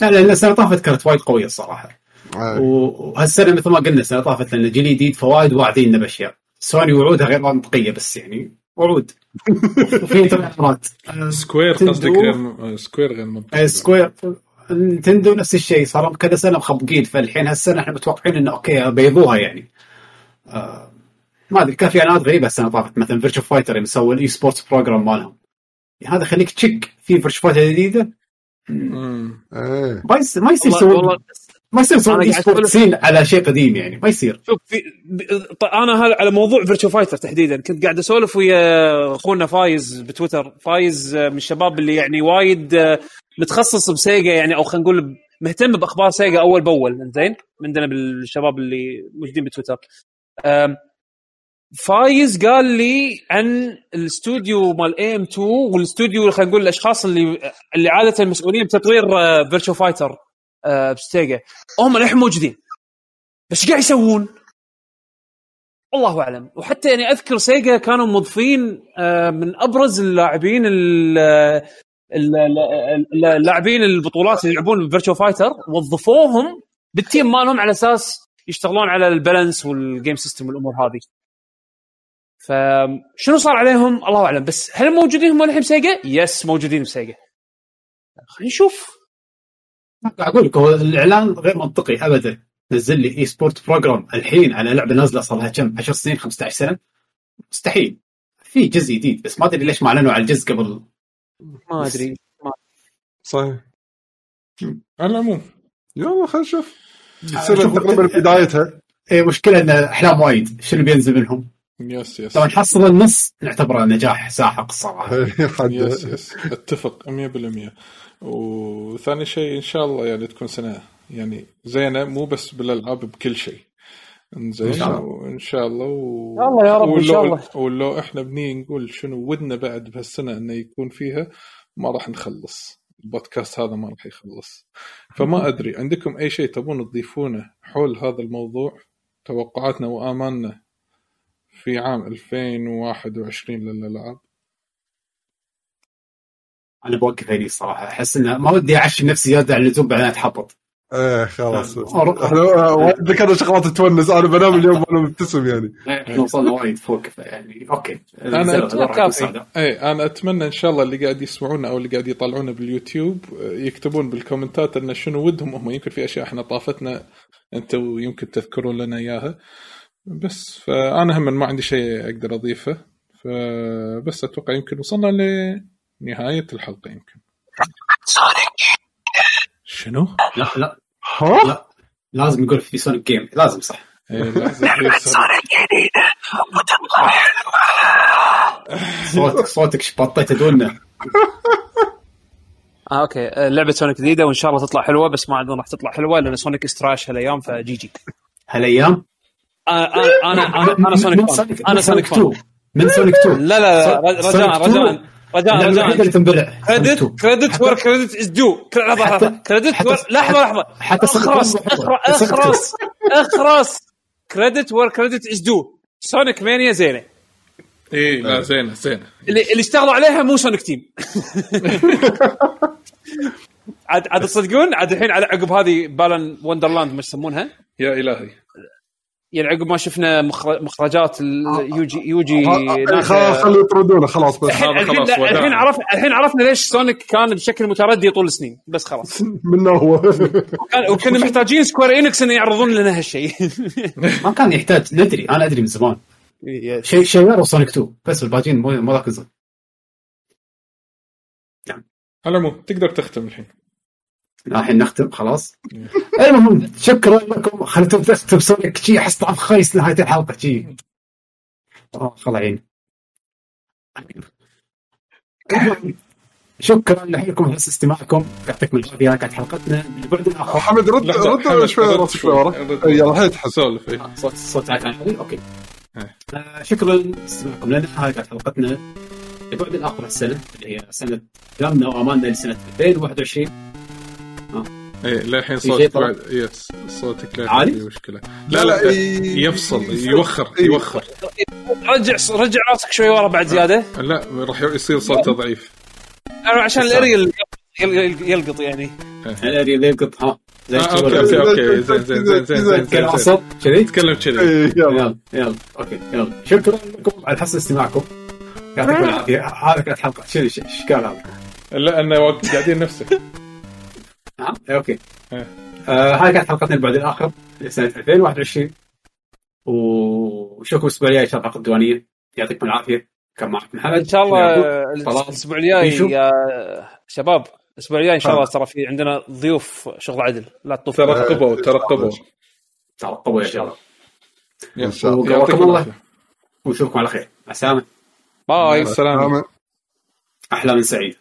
لا لأن السنة طافت كانت وايد قوية الصراحه آه. وهالسنة مثل ما قلنا السنة طافت لأن جيل جديد فوايد واعديننا بأشياء سوني وعود غير منطقيه بس يعني وعود وفي تغيرات Square Nintendo. قصدك غير Square غير منطقي. آه، Square. Nintendo نفس الشيء. صار كذا سنة مخبقين. فالحين هالسنة إحنا متوقعين إنه okay بيضوها يعني. آه ما أدري كان في أعلانات غريبة السنة طافت مثلا Virtua Fighter مسوي ال esports program مالهم. يعني هذا خليك تشك في Virtua Fighter جديدة. ما يصير ما يصير يسوون والله ما يصير أنا esport scene على شيء قديم يعني ما يصير. شوف في أنا هذا على موضوع Virtua Fighter تحديدا كنت قاعد أسولف ويا أخونا فايز بتويتر فايز آه، من الشباب اللي يعني وايد آه، متخصص ب Sega يعني أو خلينا نقول مهتم بأخبار Sega أول بأول زين عندنا بالشباب اللي موجودين بتويتر. فايز قال لي عن الاستوديو مال AM2 والاستوديو خلينا نقول الأشخاص اللي اللي عادة مسؤولين بتطوير Virtua Fighter بستيجا هم الحين موجودين بس قاعد يسوون؟ الله أعلم وحتى يعني أذكر Sega كانوا موظفين آه، من أبرز اللاعبين ال- ال- ال- اللاعبين البطولات اللي يلعبون Virtua Fighter وظفوهم بال team مالهم على أساس يشتغلون على ال balance وال game system والأمور هذه. فشنو صار عليهم الله أعلم بس هل موجودين هم الحين بسيجا؟ يس موجودين ب Sega. خلينا نشوف أقول لك هو الإعلان غير منطقي ابدا. نزل لي esports program الحين على لعبة نازلة صار لها كم؟ 10 سنين 15 سنة. مستحيل. في جزء جديد بس ما أدري ليش ما أعلنوا على الجزء قبل. ما أدري صحيح. على العموم يلا خلينا نشوف. تقريبا بدايتها. إيه مشكلة إن إحلام وايد. شنو بينزل منهم؟ yes yes. لو نحصل النص نعتبره نجاح ساحق الصراحه yes yes. اتفق 100% وثاني شيء إن شاء الله يعني تكون سنة يعني زينة مو بس بالألعاب بكل شيء. إنزين شاء. وإن شاء الله و... يا الله يا رب إن شاء ولو- الله. ولو إحنا بني نقول شنو ودنا بعد بهالسنة إنه يكون فيها ما راح نخلص. البودكاست هذا ما راح يخلص. فما أدري عندكم أي شيء تبون تضيفونه حول هذا الموضوع؟ توقعاتنا وآمالنا؟ في عام 2021 للألعاب. أنا بوقف هني الصراحه أحس إنه ما ودي اعشم نفسي زيادة عن اللزوم بعدين أتحبط. إيه خلاص. أر- إحنا وايد ذكرنا شغلات تونس أنا بنام اليوم وأنا مبتسم يعني. إحنا وصلنا وايد فوق يعني. okay. أنا سعداء. اي أنا أتمنى إن شاء الله اللي قاعد يسمعونا أو اللي قاعد يطالعونا باليوتيوب آه، يكتبون بالكومنتات إن شنو ودهم. هم يمكن في أشياء إحنا طافتنا أنتم يمكن تذكرون لنا إياها. بس فأنا هم ما عندي شيء أقدر أضيفه فبس أتوقع يمكن وصلنا لنهاية الحلقة يمكن. شنو؟ لا لا. ها لا. لازم يقول في سونيك جيم. لازم صح. إيه، لازم يصير. صوتك صوتك شبطيته دونا آه أوكي. آه، لعبة سونيك جديدة وإن شاء الله تطلع حلوة بس ما عندنا راح تطلع حلوة لأن سونيك إستراش هالأيام فجي جي. هالأيام؟ أنا أنا أنا أنا سونيك من فان سونيك أنا سونيك فان 2 من سونيك 2 لا لا لا رج- رجاء سونيك 2 رجاء. رجاء اللي رجاء. تنبلع كريدت سونيك 2. كريدت وير كريدت از دو لحظة كريدت لحظة لحظة. حتى اخرس 1 حلوة. اخرس سونيك 2. اخرس credit where credit is due Sonic Mania زينة. اي لا زينة زينة. اللي اللي اشتغلوا عليها مو Sonic Team. عاد عاد تصدقون؟ عاد الحين على عقب هذه Balan Wonderland ما يسمونها؟ يا إلهي. يعني عقب ما شفنا مخر- مخرجات اليوجي يوجي خلاص خلوا يطردونه خلاص بس الحين الحين عرفنا الحين عرفنا ليش Sonic كان بشكل متردي طول السنين بس خلاص. منه هو وكنا محتاجين سكوير انكس انه يعرضون لنا هالشيء. ما كان يحتاج ندري أنا أدري من زمان. شيء شيء سونيك 2 بس الباقيين مو مو ذاك الزود على العموم تقدر تختم الحين. الحين نختم خلاص؟ المهم شكرا لكم. خليتم تختم سونيك شي أحس طعم خايس نهايه الحلقة شي. آه خل عين. شكرا لكم حسن استماعكم. يعطيكم العافيه كانت حلقتنا. من بعد الآخر حمد رد رد شوي رد شوي. ورا. رد. إي، يلا الحين تحس سولف إيه. صوت عالي. okay. إيه. آه شكرا لاستماعكم لنا. هاي كانت حلقتنا. لبعد الآخر السنة اللي هي سنة كلامنا وامالنا لسنة 2021 إيه للحين صوتك؟ بعد yes صوتك لا عالي؟ في مشكلة. لا لا ي- يفصل يوخر. يوخر. رجع رجع راسك شوي ورا بعد زيادة. لا راح يصير صوته ضعيف. أنا عشان الاريل يل- يلقط يعني. الاري اللي يقط ها. آه، okay okay okay زين زين زين زين زين زين. زين وسط كذي؟ تكلم كذي. يلا. يلا okay يلا. شكرا لكم على حسن استماعكم. يعطيكم العافية. هذه كانت حلقة. شنو إيش كان هذا؟ لا انه قاعدين نفسك ها إيه، okay. آه هذه كانت حلقتنا البعد الآخر لسنه 2021 وشوفكم الأسبوع الجاي إن شاء الله الحلقة الديوانية. يعطيكم العافية. كان معكم محمد إن شاء الله. الأسبوع الجاي. يا شباب الأسبوع الجاي إن شاء. الله ترى في عندنا ضيوف شغل عدل. لا تطوف. ترقبوا ترقبوا. ترقبوا يا شباب. إن شاء الله. يعطيكم الله ونشوفكم على خير. مع السلامة. باي. السلام سلام. احلام سعيده